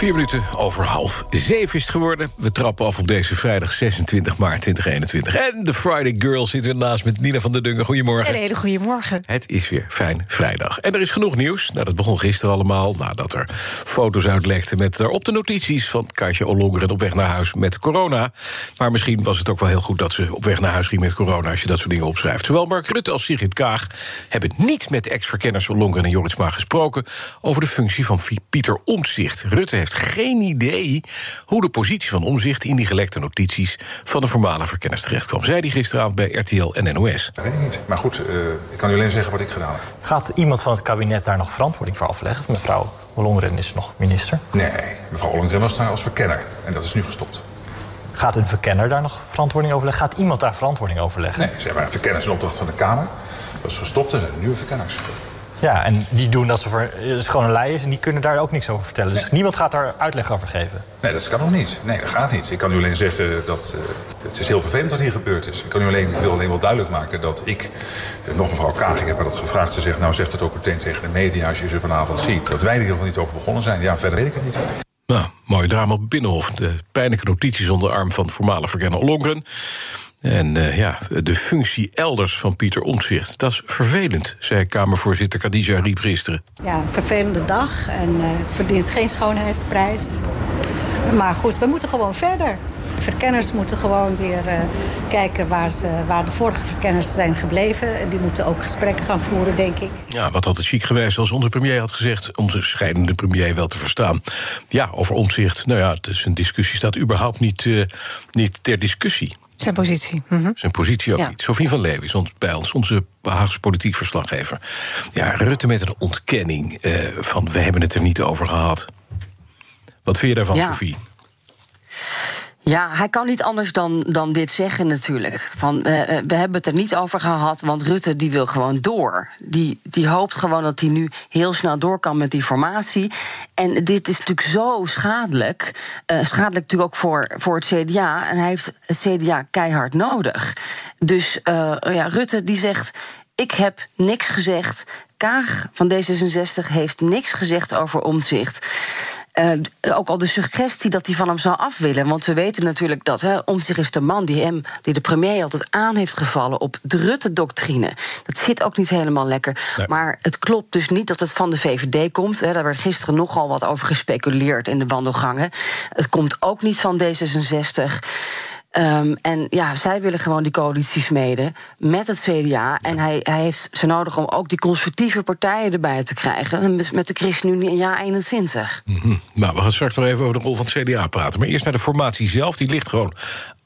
Vier minuten over half zeven is het geworden. We trappen af op deze vrijdag 26 maart 2021. En de Friday Girl zit weer naast met Nina van der Dungen. Goedemorgen. Een hele goede morgen. Het is weer fijn vrijdag. En er is genoeg nieuws. Nou, dat begon gisteren allemaal. Nadat er foto's uitlekten met daarop de notities... van Kaatje Ollongren op weg naar huis met corona. Maar misschien was het ook wel heel goed dat ze op weg naar huis ging met corona... als je dat soort dingen opschrijft. Zowel Mark Rutte als Sigrid Kaag hebben niet met ex-verkenners... Ollongren en Joritsma gesproken... over de functie van Pieter Omtzigt. Rutte heeft geen idee hoe de positie van Omzicht in die gelekte notities van de voormalige verkenners terecht kwam. Zei die gisteravond bij RTL en NOS. Dat weet ik niet. Maar goed, uh, ik kan u alleen zeggen wat ik gedaan heb. Gaat iemand van het kabinet daar nog verantwoording voor afleggen? Of mevrouw Ollongren is nog minister? Nee, mevrouw Ollongren was daar als verkenner. En dat is nu gestopt. Gaat een verkenner daar nog verantwoording over leggen? Gaat iemand daar verantwoording over leggen? Nee, ze hebben een verkenners in opdracht van de Kamer. Dat is gestopt en zijn nieuwe verkenners. Ja, en die doen dat ze voor schone lei is en die kunnen daar ook niks over vertellen. Dus niemand gaat daar uitleg over geven. Nee, dat kan nog niet. Nee, dat gaat niet. Ik kan u alleen zeggen dat uh, het is heel vervelend wat hier gebeurd is. Ik kan u alleen, wil alleen wel duidelijk maken dat ik, uh, nog mevrouw Kaag, ik heb haar dat gevraagd. Ze zegt, nou zegt het ook meteen tegen de media als je ze vanavond ziet. Dat wij er in ieder geval niet over begonnen zijn. Ja, verder weet ik het niet. Nou, mooi drama op Binnenhof. De pijnlijke notities onder de arm van voormalig verkenner Ollongren. En uh, ja, de functie elders van Pieter Omtzigt, dat is vervelend, zei Kamervoorzitter Khadija Riep gisteren. Ja, een vervelende dag en uh, het verdient geen schoonheidsprijs. Maar goed, we moeten gewoon verder. Verkenners moeten gewoon weer uh, kijken waar, ze, waar de vorige verkenners zijn gebleven. En die moeten ook gesprekken gaan voeren, denk ik. Ja, wat had het chic geweest als onze premier had gezegd... onze scheidende premier wel te verstaan. Ja, over omzicht, nou ja, zijn discussie staat überhaupt niet, uh, niet ter discussie. Zijn positie. Mm -hmm. Zijn positie ook Ja. niet. Sofie van Leeuwen is ons, bij ons, onze Haagse politiek verslaggever. Ja, Rutte met een ontkenning uh, van we hebben het er niet over gehad. Wat vind je daarvan, Ja. Sofie? Ja, hij kan niet anders dan, dan dit zeggen natuurlijk. Van, eh, eh, we hebben het er niet over gehad, want Rutte die wil gewoon door. Die, die hoopt gewoon dat hij nu heel snel door kan met die formatie. En dit is natuurlijk zo schadelijk. Eh, schadelijk natuurlijk ook voor, voor het CDA. En hij heeft het CDA keihard nodig. Dus ja, Rutte die zegt... Ik heb niks gezegd. Kaag van D66 heeft niks gezegd over omzicht. Uh, ook al de suggestie dat hij van hem zou af willen. Want we weten natuurlijk dat hè, Omtzigt is de man die, hem, die de premier altijd aan heeft gevallen op de Rutte-doctrine. Dat zit ook niet helemaal lekker. Nee. Maar het klopt dus niet dat het van de VVD komt. Hè. Daar werd gisteren nogal wat over gespeculeerd in de wandelgangen. Het komt ook niet van D66. Um, en ja, zij willen gewoon die coalitie smeden met het CDA. En hij, hij heeft ze nodig om ook die conservatieve partijen erbij te krijgen. Met, de ChristenUnie in jaar 21. Mm -hmm. Nou, we gaan straks nog even over de rol van het CDA praten. Maar eerst naar de formatie zelf. Die ligt gewoon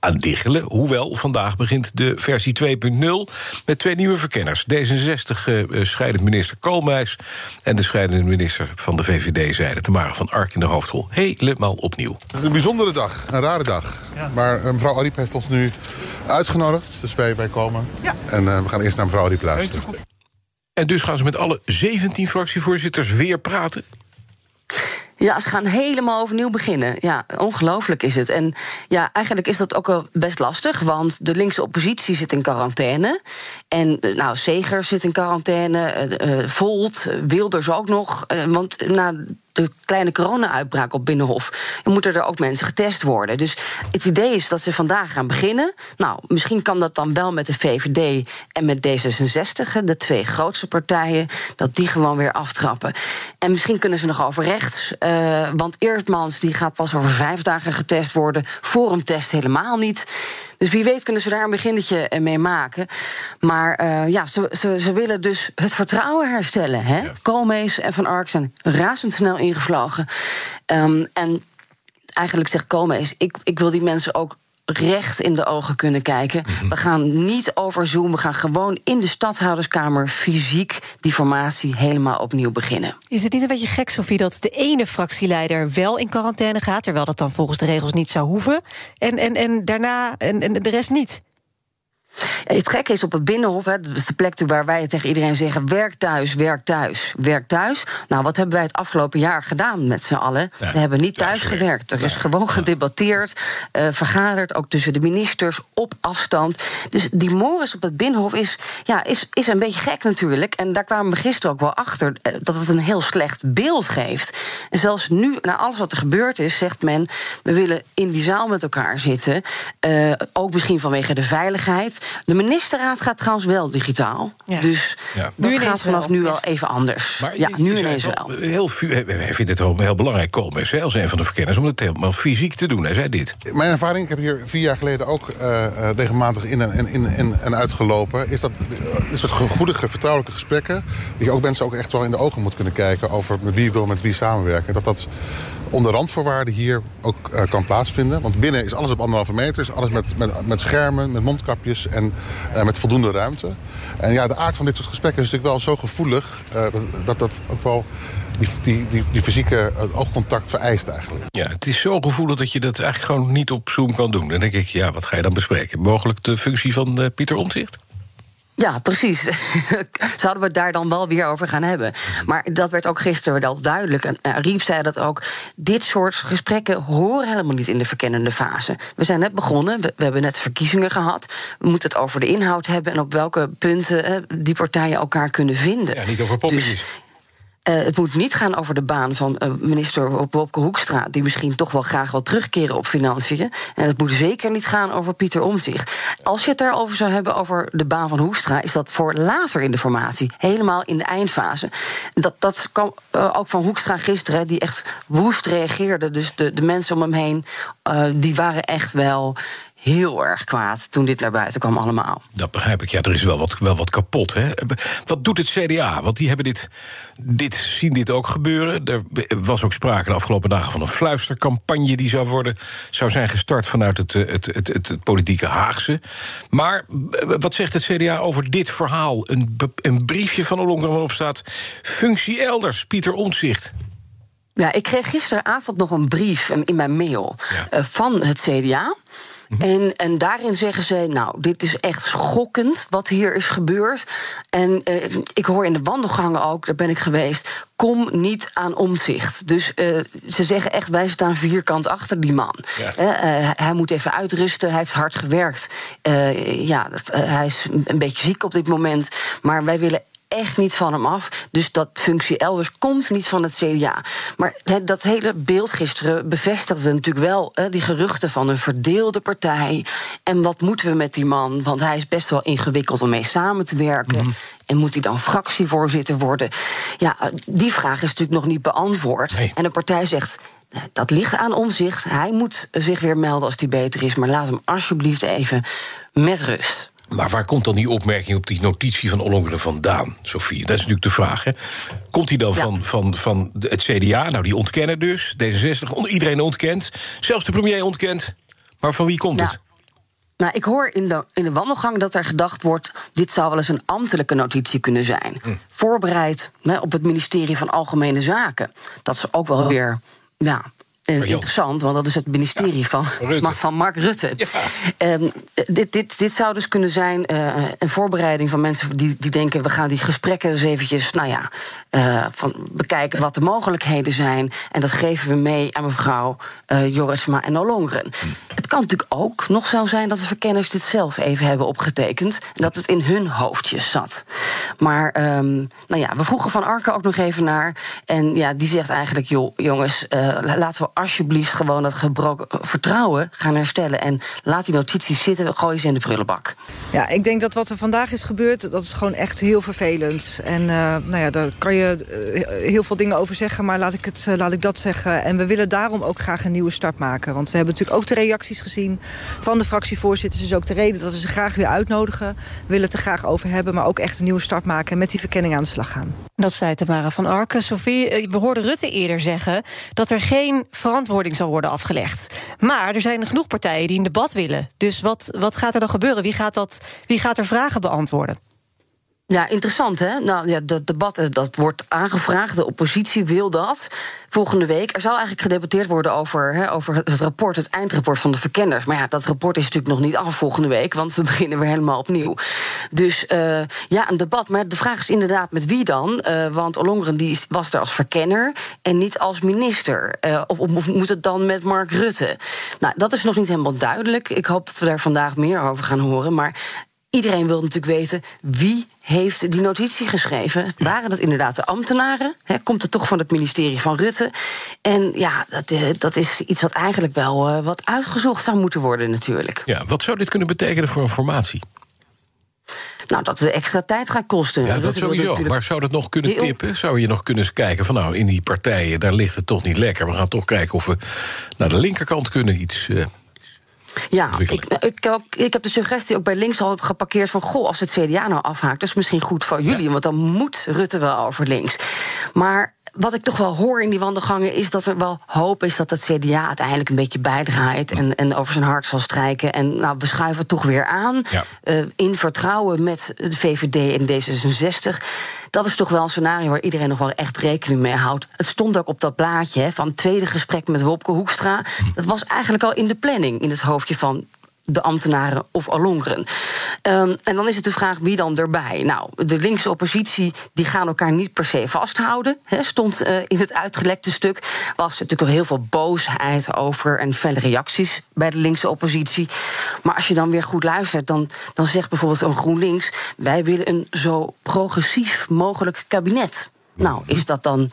aan diggelen. Hoewel, vandaag begint de versie 2.0 met twee nieuwe verkenners. D66 uh, scheidend minister Koolmeis... en de scheidende minister van de VVD-zijde... Tamara van Ark in de hoofdrol. Helemaal opnieuw. Het is een bijzondere dag, een rare dag. Ja. Maar uh, mevrouw Ariep heeft ons nu uitgenodigd, dus wij, wij komen. Ja. En uh, we gaan eerst naar mevrouw Ariep luisteren. En dus gaan ze met alle 17 fractievoorzitters weer praten? Ja, ze gaan helemaal overnieuw beginnen. Ja, ongelooflijk is het. En ja, eigenlijk is dat ook wel best lastig, want de linkse oppositie zit in quarantaine. En nou, Seger zit in quarantaine, uh, Volt, Wilders ook nog. Want na de kleine corona-uitbraak op Binnenhof moeten er ook mensen getest worden. Dus het idee is dat ze vandaag gaan beginnen. Nou, misschien kan dat dan wel met de VVD en met D66, de twee grootste partijen, dat die gewoon weer aftrappen. En misschien kunnen ze nog over rechts, uh, want Eertmans die gaat pas over vijf dagen getest worden, Forum test helemaal niet. Dus wie weet kunnen ze daar een beginnetje mee maken. Maar uh, ja, ze, ze, ze, willen dus het vertrouwen herstellen. Hè? Ja. Koolmees en Van Ark zijn razendsnel ingevlogen. Um, en eigenlijk zegt Koolmees, ik, ik wil die mensen ook recht in de ogen kunnen kijken. Mhm. We gaan niet over Zoom, we gaan gewoon in de stadhouderskamer fysiek die formatie helemaal opnieuw beginnen. Is het niet een beetje gek, Sofie, dat de ene fractieleider wel in quarantaine gaat, terwijl dat dan volgens de regels niet zou hoeven, en, en, en daarna en, en de rest niet? Het gekke is op het Binnenhof, hè, dat is de plek waar wij tegen iedereen zeggen: werk thuis, werk thuis, werk thuis. Nou, wat hebben wij het afgelopen jaar gedaan met z'n allen? Ja, We hebben niet thuis gewerkt. Er is Ja. gewoon gedebatteerd, eh, vergaderd, ook tussen de ministers op afstand. Dus die mores op het Binnenhof is, ja, is, is een beetje gek natuurlijk. En daar kwamen we gisteren ook wel achter eh, dat het een heel slecht beeld geeft. En zelfs nu, na alles wat er gebeurd is, zegt men: we willen in die zaal met elkaar zitten. Eh, ook misschien vanwege de veiligheid. De ministerraad gaat trouwens wel digitaal. Ja. Dus Ja. dat Nu gaat vanaf wel. nu wel even anders. Maar ja, nu ineens het al, wel. Heel, hij vindt het wel heel belangrijk, Koolmees, als een van de verkenners... om het helemaal fysiek te doen. Hij zei dit. Mijn ervaring, ik heb hier vier jaar geleden ook eh, eh, regelmatig in en, in, en, en uitgelopen... is dat eh, een soort gevoelige, vertrouwelijke gesprekken... dat je ook mensen ook echt wel in de ogen moet kunnen kijken... over met wie wil met wie samenwerken. Dat dat onder randvoorwaarden hier ook eh, kan plaatsvinden. Want binnen is alles op anderhalve meter. Is alles met, met, met schermen, met mondkapjes en eh, met voldoende ruimte. En ja, de aard van dit soort gesprekken is natuurlijk wel zo gevoelig... eh, dat, dat ook wel die, die, die, die fysieke oogcontact vereist eigenlijk. Ja, het is zo gevoelig dat je dat eigenlijk gewoon niet op Zoom kan doen. Dan denk ik, ja, wat ga je dan bespreken? Mogelijk de functie van Pieter Omtzigt? Ja, precies. Zouden we het daar dan wel weer over gaan hebben. Maar dat werd ook gisteren wel duidelijk. En uh, Riep zei dat ook. Dit soort gesprekken horen helemaal niet in de verkennende fase. We zijn net begonnen. We, we hebben net verkiezingen gehad. We moeten het over de inhoud hebben. En op welke punten eh, die partijen elkaar kunnen vinden. Ja, niet over poppetjes. Dus, uh, het moet niet gaan over de baan van uh, minister Wopke Hoekstra... die misschien toch wel graag wil terugkeren op financiën. En het moet zeker niet gaan over Pieter Omtzigt. Als je het daarover zou hebben over de baan van Hoekstra... is dat voor later in de formatie, helemaal in de eindfase. Dat, dat kwam uh, ook van Hoekstra gisteren, die echt woest reageerde. Dus de, de mensen om hem heen, die waren echt wel heel erg kwaad toen dit naar buiten kwam allemaal. Dat begrijp ik. Ja, er is wel wat, wel wat kapot. Hè? Wat doet het CDA? Want die hebben dit, dit, zien dit ook gebeuren. Er was ook sprake de afgelopen dagen van een fluistercampagne... die zou, worden, zou zijn gestart vanuit het, het, het, het, het politieke Haagse. Maar wat zegt het CDA over dit verhaal? Een, een briefje van Ollongren waarop staat... functie elders, Pieter Omtzigt. Ja, ik kreeg gisteravond nog een brief in mijn mail ja. uh, van het CDA... En, en daarin zeggen ze, nou, dit is echt schokkend wat hier is gebeurd. En uh, ik hoor in de wandelgangen ook, daar ben ik geweest... kom niet aan omzicht. Dus uh, ze zeggen echt, wij staan vierkant achter die man. Uh, hij moet even uitrusten, hij heeft hard gewerkt. ja, hij is een beetje ziek op dit moment. Maar wij willen echt niet van hem af. Dus dat functie elders komt niet van het CDA. Maar dat hele beeld gisteren bevestigde natuurlijk wel die geruchten van een verdeelde partij. En wat moeten we met die man? Want hij is best wel ingewikkeld om mee samen te werken. Mm -hmm. En moet hij dan fractievoorzitter worden? Ja, die vraag is natuurlijk nog niet beantwoord. Nee. En de partij zegt. Dat ligt aan omzicht. Hij moet zich weer melden als hij beter is. Maar laat hem alsjeblieft even met rust. Maar waar komt dan die opmerking op die notitie van Ollongren vandaan, Sofie? Dat is natuurlijk de vraag. Hè? Komt die dan ja. van, van, van het CDA? Nou, die ontkennen dus. D66, iedereen ontkent. Zelfs de premier ontkent. Maar van wie komt ja. het? Nou, ik hoor in de, in de wandelgang dat er gedacht wordt... dit zou wel eens een ambtelijke notitie kunnen zijn. Hm. Voorbereid hè, op het ministerie van Algemene Zaken. Dat is ook wel oh. weer... Ja, interessant, want dat is het ministerie ja, van, van Mark Rutte. Ja. Um, dit, dit, dit zou dus kunnen zijn uh, een voorbereiding van mensen die, die denken... we gaan die gesprekken eens eventjes, nou ja, uh, van bekijken wat de mogelijkheden zijn. En dat geven we mee aan mevrouw Jorisma en Ollongren. Hm. Het kan natuurlijk ook nog zo zijn dat de verkenners dit zelf even hebben opgetekend... en dat het in hun hoofdjes zat. Maar um, nou ja, we vroegen Van Arken ook nog even naar... en ja, die zegt eigenlijk, joh, jongens, laten we alsjeblieft gewoon dat gebroken vertrouwen gaan herstellen. En laat die notities zitten, gooi ze in de prullenbak. Ja, ik denk dat wat er vandaag is gebeurd, dat is gewoon echt heel vervelend. En uh, nou ja, daar kan je uh, heel veel dingen over zeggen, maar laat ik, het, uh, laat ik dat zeggen. En we willen daarom ook graag een nieuwe start maken. Want we hebben natuurlijk ook de reacties gezien van de fractievoorzitters. Dus ook de reden dat we ze graag weer uitnodigen. We willen het er graag over hebben, maar ook echt een nieuwe start maken... en met die verkenning aan de slag gaan. Dat zei Tamara van Arken. Sophie, we hoorden Rutte eerder zeggen dat er geen verantwoording zal worden afgelegd. Maar er zijn genoeg partijen die een debat willen. Dus wat, wat gaat er dan gebeuren? Wie gaat, dat, wie gaat er vragen beantwoorden? Ja, interessant hè. Nou ja, dat debat eh, dat wordt aangevraagd. De oppositie wil dat. Volgende week. Er zal eigenlijk gedebatteerd worden over, hè, over het rapport, het eindrapport van de verkenners. Maar ja, dat rapport is natuurlijk nog niet af volgende week, want we beginnen weer helemaal opnieuw. Dus uh, ja, een debat. Maar de vraag is inderdaad met wie dan? Uh, want Ollongren die was er als verkenner en niet als minister. Of, moet het dan met Mark Rutte? Nou, dat is nog niet helemaal duidelijk. Ik hoop dat we daar vandaag meer over gaan horen. Maar Iedereen wil natuurlijk weten wie heeft die notitie geschreven. Waren dat inderdaad de ambtenaren? He, komt het toch van het ministerie van Rutte? En ja, dat, dat is iets wat eigenlijk wel uh, wat uitgezocht zou moeten worden natuurlijk. Ja, wat zou dit kunnen betekenen voor een formatie? Nou, dat het extra tijd gaat kosten. Ja, dat sowieso. Maar zou dat nog kunnen tippen? Zou je nog kunnen kijken van nou, in die partijen, daar ligt het toch niet lekker. We gaan toch kijken of we naar de linkerkant kunnen iets. Uh, ja, ik, ik, ik, heb de suggestie ook bij links al geparkeerd van... goh, als het CDA nou afhaakt, dat is misschien goed voor jullie... want dan moet Rutte wel over links. Maar wat ik toch wel hoor in die wandelgangen is dat er wel hoop is dat het CDA uiteindelijk een beetje bijdraait en, en over zijn hart zal strijken. En nou, we schuiven toch weer aan. Ja. Uh, in vertrouwen met de VVD en D66. Dat is toch wel een scenario waar iedereen nog wel echt rekening mee houdt. Het stond ook op dat blaadje hè, van het tweede gesprek met Wopke Hoekstra. Dat was eigenlijk al in de planning in het hoofdje van de ambtenaren of Alongeren. Um, en dan is het de vraag wie dan erbij. Nou, de linkse oppositie die gaan elkaar niet per se vasthouden. Stond uh, in het uitgelekte stuk. Was natuurlijk al heel veel boosheid over en felle reacties bij de linkse oppositie. Maar als je dan weer goed luistert, dan, dan zegt bijvoorbeeld een GroenLinks: wij willen een zo progressief mogelijk kabinet. Nou, is dat dan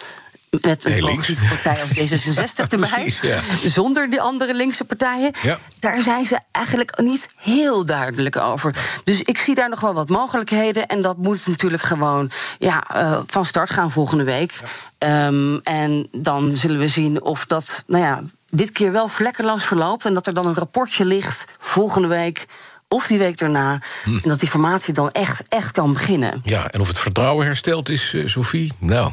met een progressieve partij als D66 erbij. Precies, ja. Zonder die andere linkse partijen. Ja. Daar zijn ze eigenlijk niet heel duidelijk over. Dus ik zie daar nog wel wat mogelijkheden. En dat moet natuurlijk gewoon ja, uh, van start gaan volgende week. Ja. Um, en dan zullen we zien of dat nou ja, dit keer wel vlekkeloos verloopt. En dat er dan een rapportje ligt volgende week of die week daarna. Hm. En dat die formatie dan echt, echt kan beginnen. Ja, en of het vertrouwen hersteld is, uh, Sophie? Nou,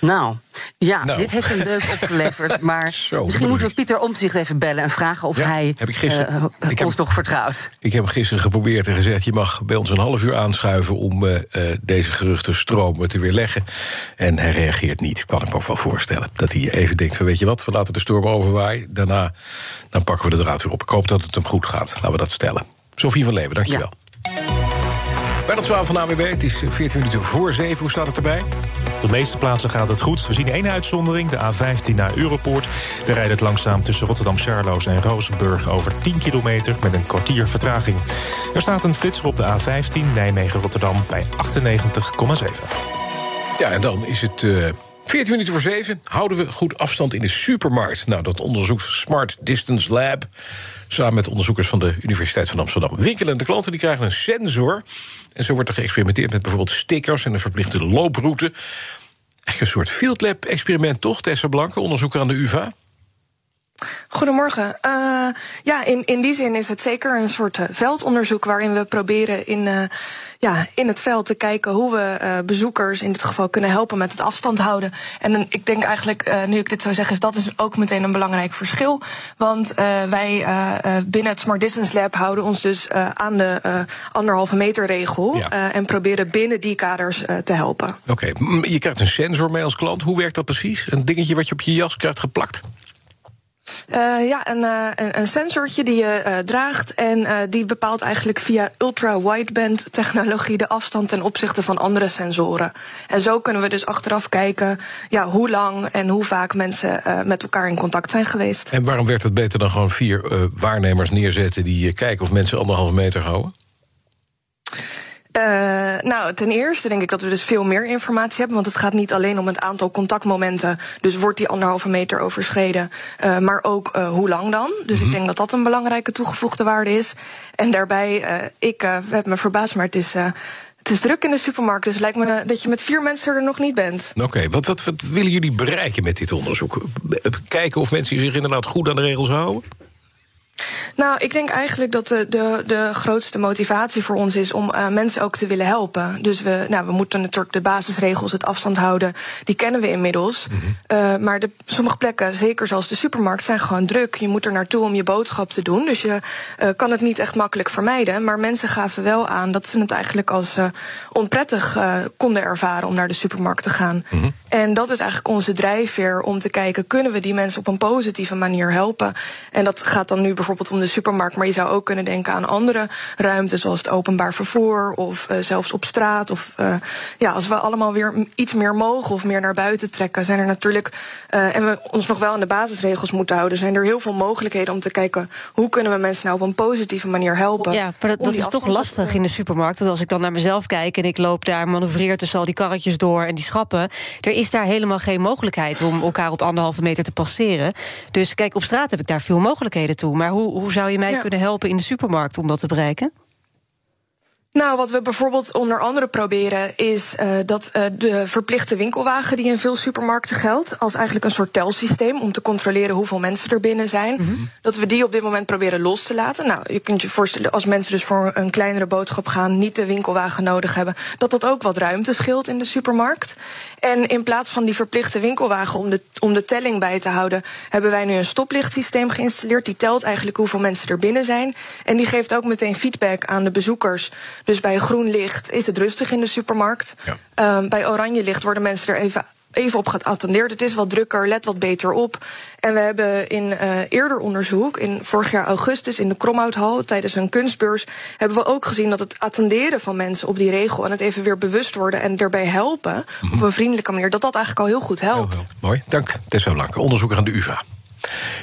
nou, ja, nou. dit heeft een deuk opgeleverd. Maar Zo, misschien moeten we Pieter Omtzigt even bellen en vragen of ja, hij heb ik gisteren, uh, ik ons heb, nog vertrouwt. Ik heb gisteren geprobeerd en gezegd: je mag bij ons een half uur aanschuiven om uh, deze geruchten stromen te weerleggen. En hij reageert niet. Kan ik me ook wel voorstellen. Dat hij even denkt: van weet je wat, we laten de storm overwaaien. Daarna dan pakken we de draad weer op. Ik hoop dat het hem goed gaat. Laten we dat stellen. Sophie van Leeuwen, dankjewel. Ja. Bij dat 12 van AWB, het is 14 minuten voor 7. Hoe staat het erbij? Op de meeste plaatsen gaat het goed. We zien één uitzondering, de A15 naar Europoort. Daar rijdt het langzaam tussen Rotterdam-Charloes en Rozenburg... over 10 kilometer met een kwartier vertraging. Er staat een flitser op de A15 Nijmegen-Rotterdam bij 98,7. Ja, en dan is het... Uh... 14 minuten voor 7 houden we goed afstand in de supermarkt. Nou, dat onderzoekt Smart Distance Lab. Samen met onderzoekers van de Universiteit van Amsterdam. Winkelende klanten die krijgen een sensor. En zo wordt er geëxperimenteerd met bijvoorbeeld stickers en een verplichte looproute. Echt een soort field lab experiment toch, Tessa Blanke, onderzoeker aan de UvA? Goedemorgen. Uh, ja, in, in die zin is het zeker een soort uh, veldonderzoek waarin we proberen in, uh, ja, in het veld te kijken hoe we bezoekers in dit geval kunnen helpen met het afstand houden. En ik denk eigenlijk, nu ik dit zo zeg, is dat is ook meteen een belangrijk verschil. Want wij binnen het Smart Distance Lab houden ons dus aan de anderhalve meter regel ja. en proberen binnen die kaders te helpen. Oké, okay. je krijgt een sensor mee als klant. Hoe werkt dat precies? Een dingetje wat je op je jas krijgt geplakt? Uh, ja, een, uh, een sensortje die je uh, draagt. En die bepaalt eigenlijk via ultra-wideband technologie de afstand ten opzichte van andere sensoren. En zo kunnen we dus achteraf kijken ja, hoe lang en hoe vaak mensen met elkaar in contact zijn geweest. En waarom werkt het beter dan gewoon vier waarnemers neerzetten die kijken of mensen anderhalve meter houden? Uh, nou, ten eerste denk ik dat we dus veel meer informatie hebben. Want het gaat niet alleen om het aantal contactmomenten. Dus wordt die anderhalve meter overschreden. Uh, maar ook uh, hoe lang dan. Dus mm -hmm. ik mhm. denk dat dat een belangrijke toegevoegde waarde is. En daarbij, ik heb me verbaasd, maar het is. Het is druk in de supermarkt, dus het lijkt me dat je met vier mensen er nog niet bent. Oké, okay, wat, wat, wat willen jullie bereiken met dit onderzoek? Kijken of mensen zich inderdaad goed aan de regels houden? Nou, ik denk eigenlijk dat de, de, de grootste motivatie voor ons is om uh, mensen ook te willen helpen. Dus we, nou, we moeten natuurlijk de basisregels, het afstand houden, die kennen we inmiddels. Mm -hmm. uh, maar de, sommige plekken, zeker zoals de supermarkt, zijn gewoon druk. Je moet er naartoe om je boodschap te doen. Dus je uh, kan het niet echt makkelijk vermijden. Maar mensen gaven wel aan dat ze het eigenlijk als onprettig konden ervaren om naar de supermarkt te gaan. Mm -hmm. En dat is eigenlijk onze drijfveer om te kijken, kunnen we die mensen op een positieve manier helpen? En dat gaat dan nu bijvoorbeeld om de supermarkt, maar je zou ook kunnen denken aan andere ruimten, zoals het openbaar vervoer of uh, zelfs op straat. Of uh, ja, als we allemaal weer iets meer mogen of meer naar buiten trekken, zijn er natuurlijk, uh, en we ons nog wel aan de basisregels moeten houden, zijn er heel veel mogelijkheden om te kijken hoe kunnen we mensen nou op een positieve manier helpen. Ja, maar dat, dat is toch lastig in de supermarkt. Dat als ik dan naar mezelf kijk en ik loop daar, manoeuvreer tussen al die karretjes door en die schappen, er is daar helemaal geen mogelijkheid om elkaar op anderhalve meter te passeren. Dus kijk, op straat heb ik daar veel mogelijkheden toe. Maar hoe, hoe zou je mij ja. kunnen helpen in de supermarkt om dat te bereiken? Nou, wat we bijvoorbeeld onder andere proberen is uh, dat uh, de verplichte winkelwagen die in veel supermarkten geldt, als eigenlijk een soort telsysteem om te controleren hoeveel mensen er binnen zijn, mm -hmm. dat we die op dit moment proberen los te laten. Nou, je kunt je voorstellen als mensen dus voor een kleinere boodschap gaan, niet de winkelwagen nodig hebben, dat dat ook wat ruimte scheelt in de supermarkt. En in plaats van die verplichte winkelwagen om de, om de telling bij te houden, hebben wij nu een stoplichtsysteem geïnstalleerd. Die telt eigenlijk hoeveel mensen er binnen zijn. En die geeft ook meteen feedback aan de bezoekers. Dus bij groen licht is het rustig in de supermarkt. Ja. Um, bij oranje licht worden mensen er even even op geattendeerd. Het is wat drukker, let wat beter op. En we hebben in uh, eerder onderzoek, in vorig jaar augustus in de Kromhouthal tijdens een kunstbeurs, hebben we ook gezien dat het attenderen van mensen op die regel en het even weer bewust worden en erbij helpen mm -hmm. op een vriendelijke manier, dat dat eigenlijk al heel goed helpt. Heel, heel. Mooi, dank Tessa Blanke, onderzoeker aan de UvA.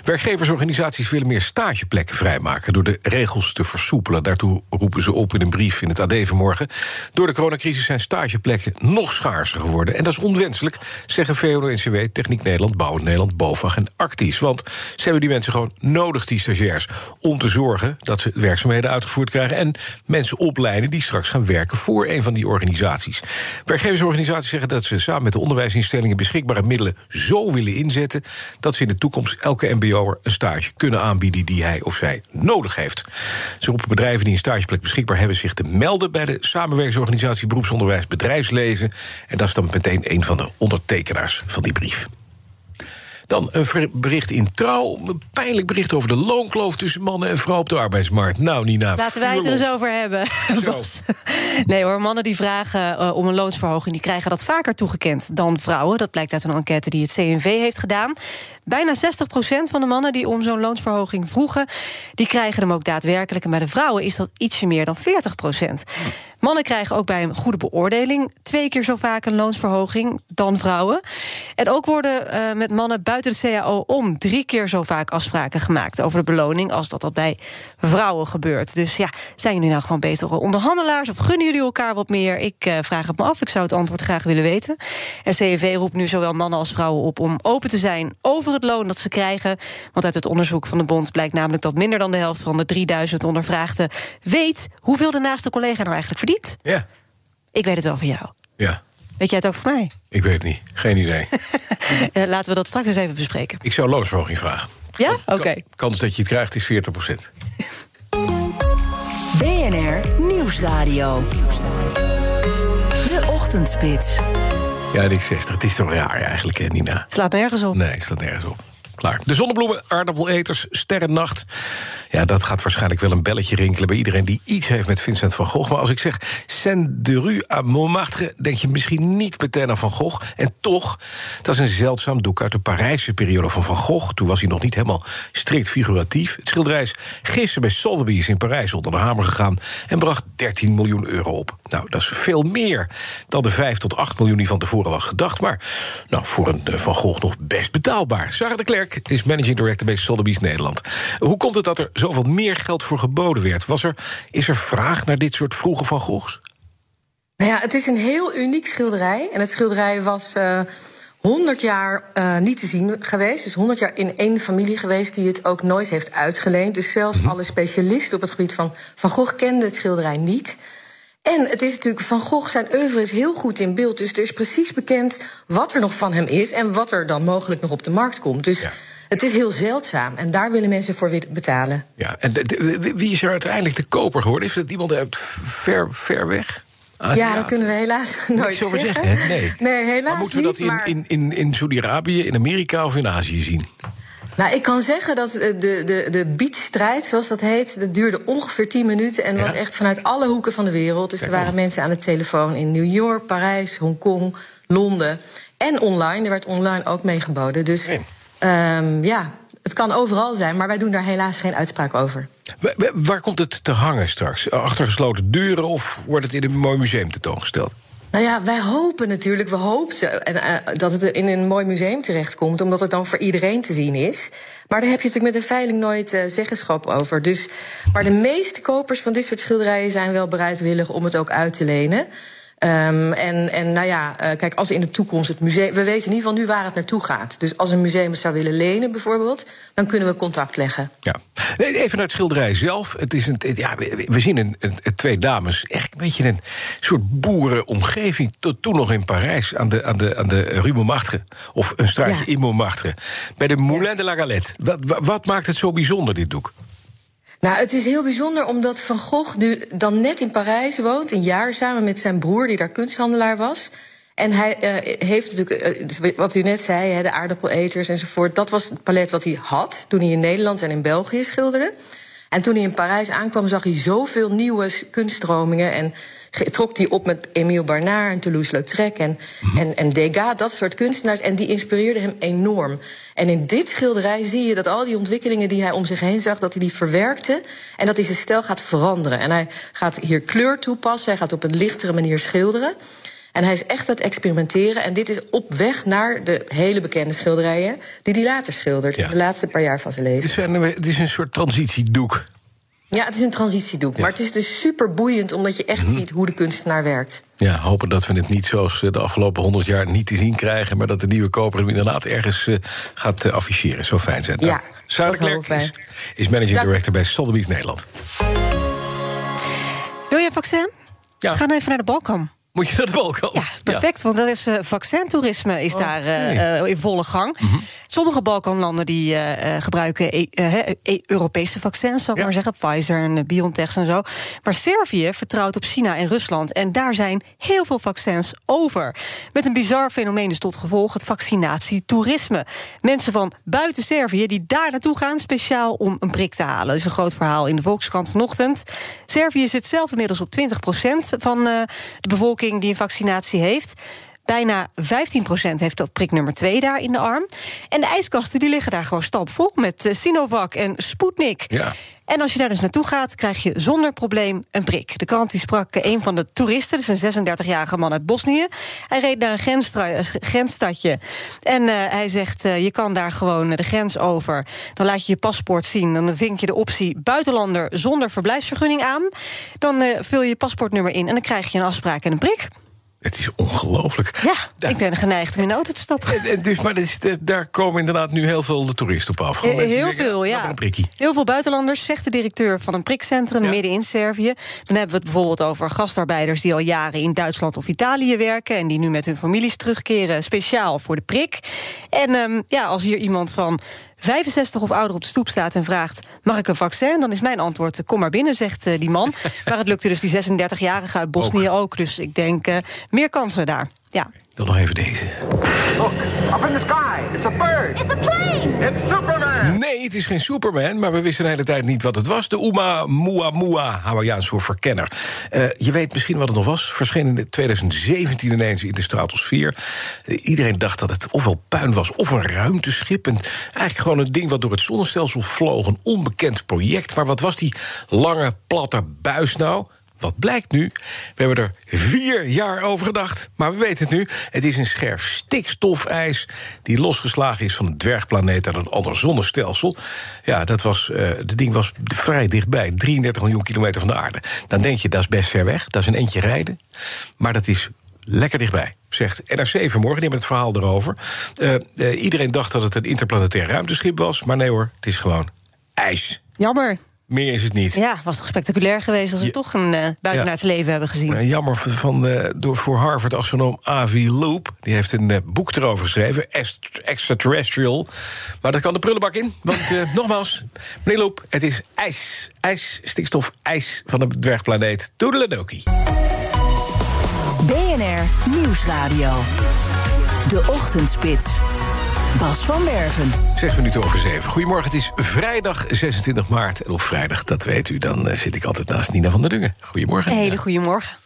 Werkgeversorganisaties willen meer stageplekken vrijmaken door de regels te versoepelen. Daartoe roepen ze op in een brief in het AD vanmorgen. Door de coronacrisis zijn stageplekken nog schaarser geworden. En dat is onwenselijk, zeggen VNO-NCW, Techniek Nederland, Bouwend Nederland, BOVAG en Actis. Want ze hebben die mensen gewoon nodig, die stagiairs, om te zorgen dat ze werkzaamheden uitgevoerd krijgen en mensen opleiden die straks gaan werken voor een van die organisaties. Werkgeversorganisaties zeggen dat ze samen met de onderwijsinstellingen beschikbare middelen zo willen inzetten dat ze in de toekomst elke mbo'er een stage kunnen aanbieden die hij of zij nodig heeft. Ze roepen bedrijven die een stageplek beschikbaar hebben zich te melden bij de samenwerkingsorganisatie Beroepsonderwijs Bedrijfsleven. En dat is dan meteen een van de ondertekenaars van die brief. Dan een bericht in Trouw. Een pijnlijk bericht over de loonkloof tussen mannen en vrouwen op de arbeidsmarkt. Nou, Nina. Laten wij het er eens over hebben. nee hoor, mannen die vragen uh, om een loonsverhoging... die krijgen dat vaker toegekend dan vrouwen. Dat blijkt uit een enquête die het CNV heeft gedaan. Bijna 60% van de mannen die om zo'n loonsverhoging vroegen... die krijgen hem ook daadwerkelijk. En bij de vrouwen is dat ietsje meer dan 40 Mannen krijgen ook bij een goede beoordeling... twee keer zo vaak een loonsverhoging dan vrouwen. En ook worden uh, met mannen buiten de CAO om... drie keer zo vaak afspraken gemaakt over de beloning... als dat dat bij vrouwen gebeurt. Dus ja, zijn jullie nou gewoon betere onderhandelaars... of gunnen jullie elkaar wat meer? Ik uh, vraag het me af, ik zou het antwoord graag willen weten. En CNV roept nu zowel mannen als vrouwen op om open te zijn... over het loon dat ze krijgen. Want uit het onderzoek van de bond blijkt namelijk... dat minder dan de helft van de 3000 ondervraagden weet... hoeveel de naaste collega nou eigenlijk verdient. Ja. Ik weet het wel van jou. Ja. Weet jij het ook van mij? Ik weet het niet. Geen idee. Laten we dat straks eens even bespreken. Ik zou loonsverhoging vragen. Ja? Oké. Okay. Kans dat je het krijgt is 40 procent. BNR Nieuwsradio. De Ochtendspits. Ja, die 60. Het is toch raar eigenlijk, hè, Nina? Het slaat nergens op. Nee, het slaat nergens op. Klaar. De zonnebloemen, aardappeleters, sterrennacht. Ja, dat gaat waarschijnlijk wel een belletje rinkelen... bij iedereen die iets heeft met Vincent van Gogh. Maar als ik zeg Saint de Rue à Montmartre... denk je misschien niet meteen aan Van Gogh. En toch, dat is een zeldzaam doek uit de Parijse periode van Van Gogh. Toen was hij nog niet helemaal strikt figuratief. Het schilderij is gisteren bij Sotheby's in Parijs onder de hamer gegaan... en bracht 13 miljoen euro op. Nou, dat is veel meer dan de 5 tot 8 miljoen die van tevoren was gedacht. Maar nou, voor een Van Gogh nog best betaalbaar. Sarah de Klerk is managing director bij Sotheby's Nederland. Hoe komt het dat er zoveel meer geld voor geboden werd? Was er, is er vraag naar dit soort vroege Van Goghs? Nou ja, het is een heel uniek schilderij. En het schilderij was uh, 100 jaar uh, niet te zien geweest. Dus 100 jaar in één familie geweest die het ook nooit heeft uitgeleend. Dus zelfs mm-hmm. alle specialisten op het gebied van Van Gogh kenden het schilderij niet. En het is natuurlijk, Van Gogh, zijn oeuvre is heel goed in beeld. Dus het is precies bekend wat er nog van hem is... en wat er dan mogelijk nog op de markt komt. Dus ja. Het is heel zeldzaam en daar willen mensen voor betalen. Ja, en de- de- wie is er uiteindelijk de koper geworden? Is dat iemand uit ver, ver weg? Ja, dat kunnen we helaas nooit zeggen. zeggen? Nee. Nee, helaas Maar moeten we niet, dat in, in, in, in Saudi-Arabië, in Amerika of in Azië zien? Nou, ik kan zeggen dat eh, de, de, de beatstrijd, zoals dat heet, dat duurde ongeveer 10 minuten en was echt vanuit alle hoeken van de wereld. Dus er waren mensen aan de telefoon in New York, Parijs, Hongkong, Londen en online. Er werd online ook meegeboden. Dus ehm, ja, het kan overal zijn, maar wij doen daar helaas geen uitspraak over. Wa- wa- Waar komt het te hangen straks? Achter gesloten deuren of wordt het in een mooi museum tentoongesteld? Nou ja, wij hopen natuurlijk, we hoopten en, eh, dat het in een mooi museum terechtkomt, omdat het dan voor iedereen te zien is. Maar daar heb je natuurlijk met een veiling nooit eh, zeggenschap over. Dus, maar de meeste kopers van dit soort schilderijen zijn wel bereidwillig om het ook uit te lenen. Ehm, en, en nou ja, eh, kijk, als in de toekomst het museum. We weten in ieder geval nu waar het naartoe gaat. Dus als een museum het zou willen lenen, bijvoorbeeld, dan kunnen we contact leggen. Ja. Even naar het schilderij zelf. Het is een, ja, we, zien een, een- twee dames. Echt een beetje een soort boerenomgeving. Tot toen nog in Parijs aan de, aan de, aan de Rue Montmartre. Of een straatje in Montmartre. Bij de Moulin de la Galette. Wat, wat maakt het zo bijzonder, dit doek? Nou, het is heel bijzonder omdat Van Gogh nu dan net in Parijs woont, een jaar samen met zijn broer, die daar kunsthandelaar was. En hij eh, heeft natuurlijk, eh, wat u net zei, hè, de aardappeleters enzovoort. Dat was het palet wat hij had toen hij in Nederland en in België schilderde. En toen hij in Parijs aankwam, zag hij zoveel nieuwe kunststromingen. En trok hij op met Émile Barnard en Toulouse-Lautrec en, en, en Degas, dat soort kunstenaars. En die inspireerden hem enorm. En in dit schilderij zie je dat al die ontwikkelingen die hij om zich heen zag, dat hij die verwerkte. En dat hij zijn stijl gaat veranderen. En hij gaat hier kleur toepassen, hij gaat op een lichtere manier schilderen. En hij is echt aan het experimenteren. En dit is op weg naar de hele bekende schilderijen die hij later schildert. De laatste paar jaar van zijn leven. Het is een, het is een soort transitiedoek. Ja, het is een transitiedoek. Maar het is dus super boeiend omdat je echt Mhm. ziet hoe de kunstenaar werkt. Ja, hopen dat we het niet zoals eh, de afgelopen honderd jaar niet te zien krijgen... maar dat de nieuwe koper hem inderdaad ergens eh, gaat eh, afficheren. Zo fijn zijn. Ja, Sarah dat Klerk hopen wij. is, is managing Dank. director bij Sotheby's Nederland. Wil je een vaccin? Ja. Ga dan even naar de Balkan. Moet je naar de Balkan? Ja, perfect, want dat is eh, vaccintoerisme is daar eh, eh, in volle gang. Sommige Balkanlanden die gebruiken e- e- Europese vaccins, zal ik maar zeggen, Pfizer en BioNTech en zo. Maar Servië vertrouwt op China en Rusland en daar zijn heel veel vaccins over. Met een bizar fenomeen dus tot gevolg het vaccinatietoerisme. Mensen van buiten Servië die daar naartoe gaan speciaal om een prik te halen. Dat is een groot verhaal in de Volkskrant vanochtend. Servië zit zelf inmiddels op 20% van de bevolking die een vaccinatie heeft. Bijna 15% heeft op prik nummer 2 daar in de arm. En de ijskasten die liggen daar gewoon stapvol met eh, Sinovac en Sputnik. Ja. En als je daar dus naartoe gaat, krijg je zonder probleem een prik. De krant die sprak eh, een van de toeristen, dus een 36-jarige man uit Bosnië. Hij reed naar een eh, grensstadje. En hij zegt, je kan daar gewoon de grens over. Dan laat je je paspoort zien. Dan vink je de optie buitenlander zonder verblijfsvergunning aan. Dan vul je je paspoortnummer in en dan krijg je een afspraak en een prik. Het is ongelooflijk. Ja, ik ben geneigd om in de auto te stappen. En, en dus, maar is, daar komen inderdaad nu heel veel de toeristen op af. Eh, Heel denken, veel, "Ah, ja. Heel veel buitenlanders, zegt de directeur van een prikcentrum midden in Servië. Dan hebben we het bijvoorbeeld over gastarbeiders die al jaren in Duitsland of Italië werken. en die nu met hun families terugkeren, speciaal voor de prik. En ehm, ja, als hier iemand van 65 of ouder op de stoep staat en vraagt: Mag ik een vaccin? Dan is mijn antwoord: Kom maar binnen, zegt eh, die man. maar het lukte dus die 36-jarige uit Bosnië ook. Dus ik denk eh, meer kansen daar. Ja. Dan nog even deze. Look, up in the sky. It's a bird. It's a plane. Nee, het is geen Superman, maar we wisten de hele tijd niet wat het was. De Uma Muamua, Hawaiiaans voor verkenner. Eh, je weet misschien wat het nog was. Verscheen in 2017 ineens in de stratosfeer. Eh, iedereen dacht dat het ofwel puin was of een ruimteschip. En eigenlijk gewoon een ding wat door het zonnestelsel vloog. Een onbekend project. Maar wat was die lange, platte buis nou? Wat blijkt nu? We hebben er vier jaar over gedacht, maar we weten het nu. Het is een scherf stikstofijs die losgeslagen is van een dwergplaneet uit een ander zonnestelsel. Ja, dat was, eh de ding was vrij dichtbij, 33 miljoen kilometer van de aarde. Dan denk je, dat is best ver weg, dat is een eentje rijden. Maar dat is lekker dichtbij, zegt NRC vanmorgen. Die hebben het verhaal erover. Eh, eh, iedereen dacht dat het een interplanetair ruimteschip was, maar nee hoor, het is gewoon ijs. Jammer. Meer is het niet. Ja, was toch spectaculair geweest als we Ja. toch een eh buitenaards leven hebben gezien. Jammer van, eh, door, voor Harvard-astronoom Avi Loop. Die heeft een eh, boek erover geschreven, Est- Extraterrestrial. Maar dat kan de prullenbak in. Want eh, nogmaals, meneer Loop, het is ijs. Ijs, stikstof, ijs van de dwergplaneet Toedeledoki. BNR Nieuwsradio. De Ochtendspits. Bas van Werven. Zes minuten over zeven. Goedemorgen, het is vrijdag 26 maart. En op vrijdag, dat weet u, dan eh, zit ik altijd naast Nina van der Dungen. Goedemorgen. Een hele goede morgen.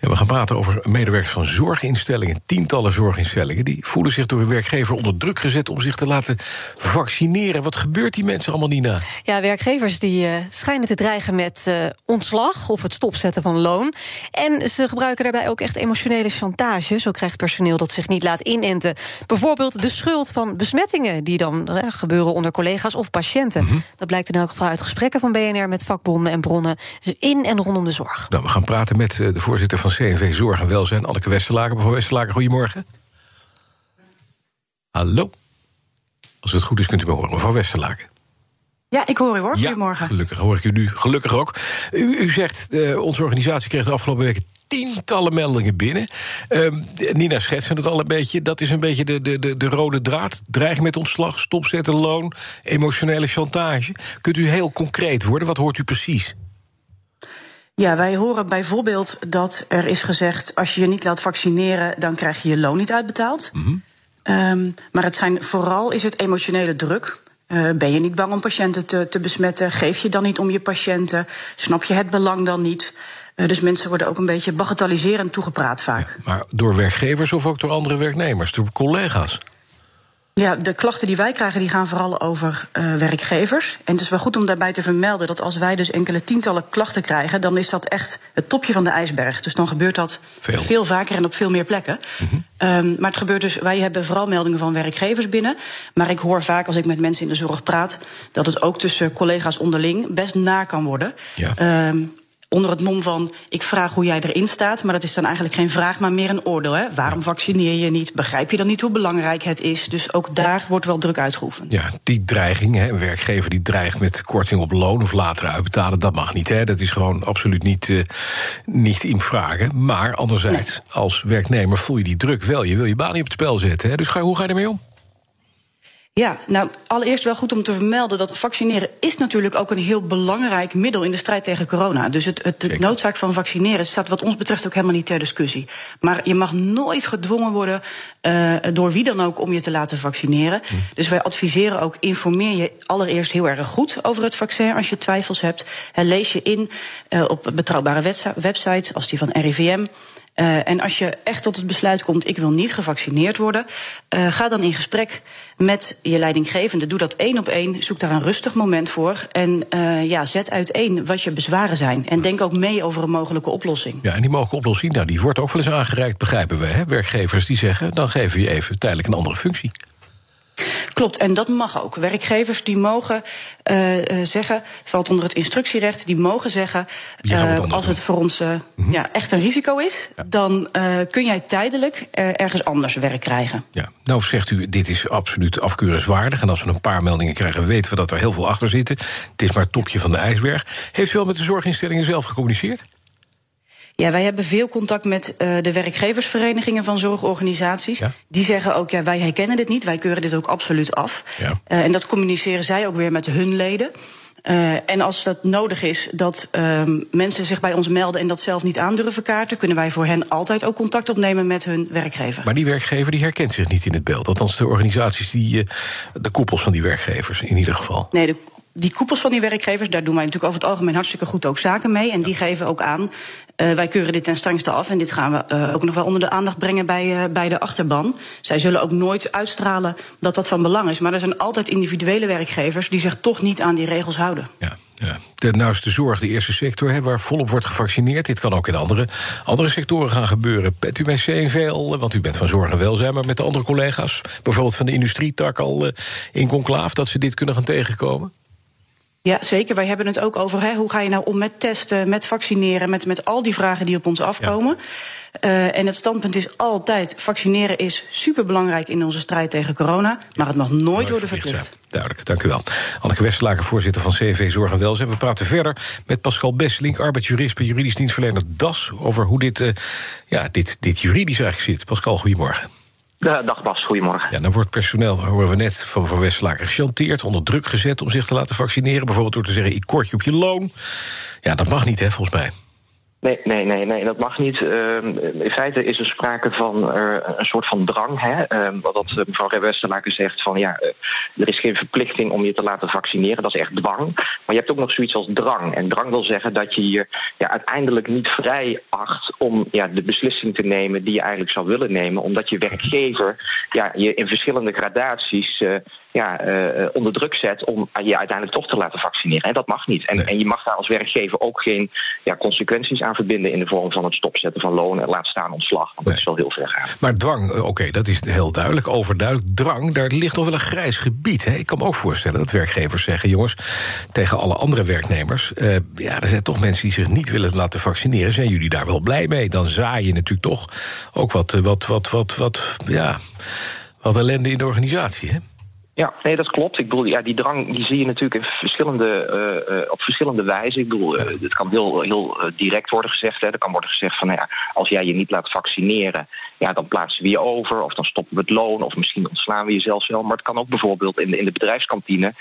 Ja, we gaan praten over medewerkers van zorginstellingen. Tientallen zorginstellingen. Die voelen zich door hun werkgever onder druk gezet om zich te laten vaccineren. Wat gebeurt die mensen allemaal, Nina? Ja, werkgevers die eh, schijnen te dreigen met eh, ontslag of het stopzetten van loon. En ze gebruiken daarbij ook echt emotionele chantage. Zo krijgt personeel dat zich niet laat inenten. Bijvoorbeeld de schuld van besmettingen die dan eh, gebeuren onder collega's of patiënten. Dat blijkt in elk geval uit gesprekken van BNR met vakbonden en bronnen in en rondom de zorg. Nou, we gaan praten met de voorzitter van CNV Zorg en Welzijn, Anneke Westerlaken. Mevrouw Westerlaken, goedemorgen. Hallo. Als het goed is, kunt u me horen. Mevrouw Westerlaken. Ja, ik hoor u hoor. Ja, Goedemorgen. gelukkig hoor ik u nu. Gelukkig ook. U, u zegt, eh, onze organisatie kreeg de afgelopen weken tientallen meldingen binnen. Ehm, Nina schetste het al een beetje. Dat is een beetje de, de, de, de rode draad. Dreiging met ontslag, stopzetten, loon, emotionele chantage. Kunt u heel concreet worden? Wat hoort u precies? Ja, wij horen bijvoorbeeld dat er is gezegd: als je je niet laat vaccineren, dan krijg je je loon niet uitbetaald. Ehm, maar het zijn vooral is het emotionele druk. Eh, ben je niet bang om patiënten te, te besmetten? Geef je dan niet om je patiënten? Snap je het belang dan niet? Eh, dus mensen worden ook een beetje bagatelliserend toegepraat vaak. Maar door werkgevers of ook door andere werknemers, door collega's? Ja, de klachten die wij krijgen, die gaan vooral over eh, werkgevers. En het is wel goed om daarbij te vermelden dat als wij dus enkele tientallen klachten krijgen, dan is dat echt het topje van de ijsberg. Dus dan gebeurt dat veel, vaker en op veel meer plekken. Ehm, maar het gebeurt dus, wij hebben vooral meldingen van werkgevers binnen. Maar ik hoor vaak als ik met mensen in de zorg praat, dat het ook tussen collega's onderling best na kan worden. Ehm, onder het mom van ik vraag hoe jij erin staat, maar dat is dan eigenlijk geen vraag, maar meer een oordeel. Hè? Waarom vaccineer je niet? Begrijp je dan niet hoe belangrijk het is? Dus ook daar wordt wel druk uitgeoefend. Ja, die dreiging, hè, een werkgever die dreigt met korting op loon of later uitbetalen, dat mag niet. Hè. Dat is gewoon absoluut niet, eh, niet in vragen. Maar anderzijds, als werknemer voel je die druk wel. Je wil je baan niet op het spel zetten. Hè. Dus ga, hoe ga je ermee om? Ja, nou, allereerst wel goed om te vermelden dat vaccineren is natuurlijk ook een heel belangrijk middel in de strijd tegen corona. Dus het, het, de noodzaak van vaccineren staat wat ons betreft ook helemaal niet ter discussie. Maar je mag nooit gedwongen worden uh, door wie dan ook om je te laten vaccineren. Dus wij adviseren ook, informeer je allereerst heel erg goed over het vaccin als je twijfels hebt. En lees je in uh, op betrouwbare websites als die van RIVM. Uh, en als je echt tot het besluit komt, ik wil niet gevaccineerd worden, uh, ga dan in gesprek met je leidinggevende. Doe dat één op één. Zoek daar een rustig moment voor. En uh, ja, zet uiteen wat je bezwaren zijn. En denk ook mee over een mogelijke oplossing. Ja, en die mogelijke oplossing, nou, die wordt ook wel eens aangereikt, begrijpen we. Hè? Werkgevers die zeggen, dan geven we je even tijdelijk een andere functie. Klopt, en dat mag ook. Werkgevers die mogen uh, zeggen, valt onder het instructierecht, die mogen zeggen, uh, als het voor ons mm -hmm. ja, echt een risico is, ja. dan kun jij tijdelijk ergens anders werk krijgen. Ja, nou zegt u, dit is absoluut afkeurenswaardig. En als we een paar meldingen krijgen, weten we dat er heel veel achter zitten. Het is maar het topje van de ijsberg. Heeft u wel met de zorginstellingen zelf gecommuniceerd? Ja, wij hebben veel contact met uh, de werkgeversverenigingen van zorgorganisaties. Ja. Die zeggen ook, ja, wij herkennen dit niet, wij keuren dit ook absoluut af. Ja. Uh, en dat communiceren zij ook weer met hun leden. Uh, en als dat nodig is dat mensen zich bij ons melden en dat zelf niet aandurven kaarten, kunnen wij voor hen altijd ook contact opnemen met hun werkgever. Maar die werkgever die herkent zich niet in het beeld. Althans, de organisaties, die, de koepels van die werkgevers in ieder geval. Nee, de die koepels van die werkgevers, daar doen wij natuurlijk over het algemeen hartstikke goed ook zaken mee. En die geven ook aan, uh, wij keuren dit ten strengste af. En dit gaan we uh, ook nog wel onder de aandacht brengen bij, uh, bij de achterban. Zij zullen ook nooit uitstralen dat dat van belang is. Maar er zijn altijd individuele werkgevers die zich toch niet aan die regels houden. Ja. Ja. De, nou zorg de eerste sector hè, waar volop wordt gevaccineerd. Dit kan ook in andere, andere sectoren gaan gebeuren. Bent u bij CNV al, want u bent van zorg en welzijn... maar met de andere collega's, bijvoorbeeld van de industrietak al in conclaaf... dat ze dit kunnen gaan tegenkomen? Ja, zeker. Wij hebben het ook over hè, hoe ga je nou om met testen, met vaccineren, met, met al die vragen die op ons afkomen. Uh, en het standpunt is altijd: vaccineren is superbelangrijk in onze strijd tegen corona, maar het mag nooit, worden verplicht. Duidelijk, dank u wel. Anneke Westerlaken, voorzitter van CV Zorg en Welzijn. We praten verder met Pascal Besselink, arbeidsjurist bij juridisch dienstverlener DAS, over hoe dit, uh, ja, dit, dit juridisch eigenlijk zit. Pascal, goedemorgen. Dag Bas, goedemorgen. Ja, dan wordt personeel, horen we net van Van Westerlaken, gechanteerd, onder druk gezet om zich te laten vaccineren. Bijvoorbeeld door te zeggen: ik kort je op je loon. Ja, dat mag niet, hè, volgens mij. Nee, nee, nee, nee, dat mag niet. Uh, in feite is er sprake van uh, een soort van drang. Hè? Uh, wat mevrouw Westerlaken zegt van ja, eh, er is geen verplichting om je te laten vaccineren. Dat is echt dwang. Maar je hebt ook nog zoiets als drang. En drang wil zeggen dat je je ja, uiteindelijk niet vrij acht om ja, de beslissing te nemen die je eigenlijk zou willen nemen. Omdat je werkgever ja, je in verschillende gradaties eh, ja, uh, onder druk zet om je uiteindelijk toch te laten vaccineren. En dat mag niet. En, en je mag daar als werkgever ook geen ja, consequenties aan verbinden in de vorm van het stopzetten van loon en laat staan ontslag. Want dat is wel heel ver gaan. Maar dwang, oké, okay, dat is heel duidelijk, overduidelijk. Drang, daar ligt nog wel een grijs gebied. Hè? Ik kan me ook voorstellen dat werkgevers zeggen, jongens, tegen alle andere werknemers, uh, ja, er zijn toch mensen die zich niet willen laten vaccineren. Zijn jullie daar wel blij mee? Dan zaai je natuurlijk toch ook wat, wat, wat, wat, wat, ja, wat ellende in de organisatie. Hè? Ja, nee, dat klopt. Ik bedoel, ja, die drang die zie je natuurlijk in verschillende, uh, uh, op verschillende wijzen. Ik bedoel, uh, het kan heel, heel direct worden gezegd. Hè. Er kan worden gezegd van, nou ja, als jij je niet laat vaccineren, ja, dan plaatsen we je over, of dan stoppen we het loon, of misschien ontslaan we je zelfs wel. Maar het kan ook bijvoorbeeld in de, in de bedrijfskantine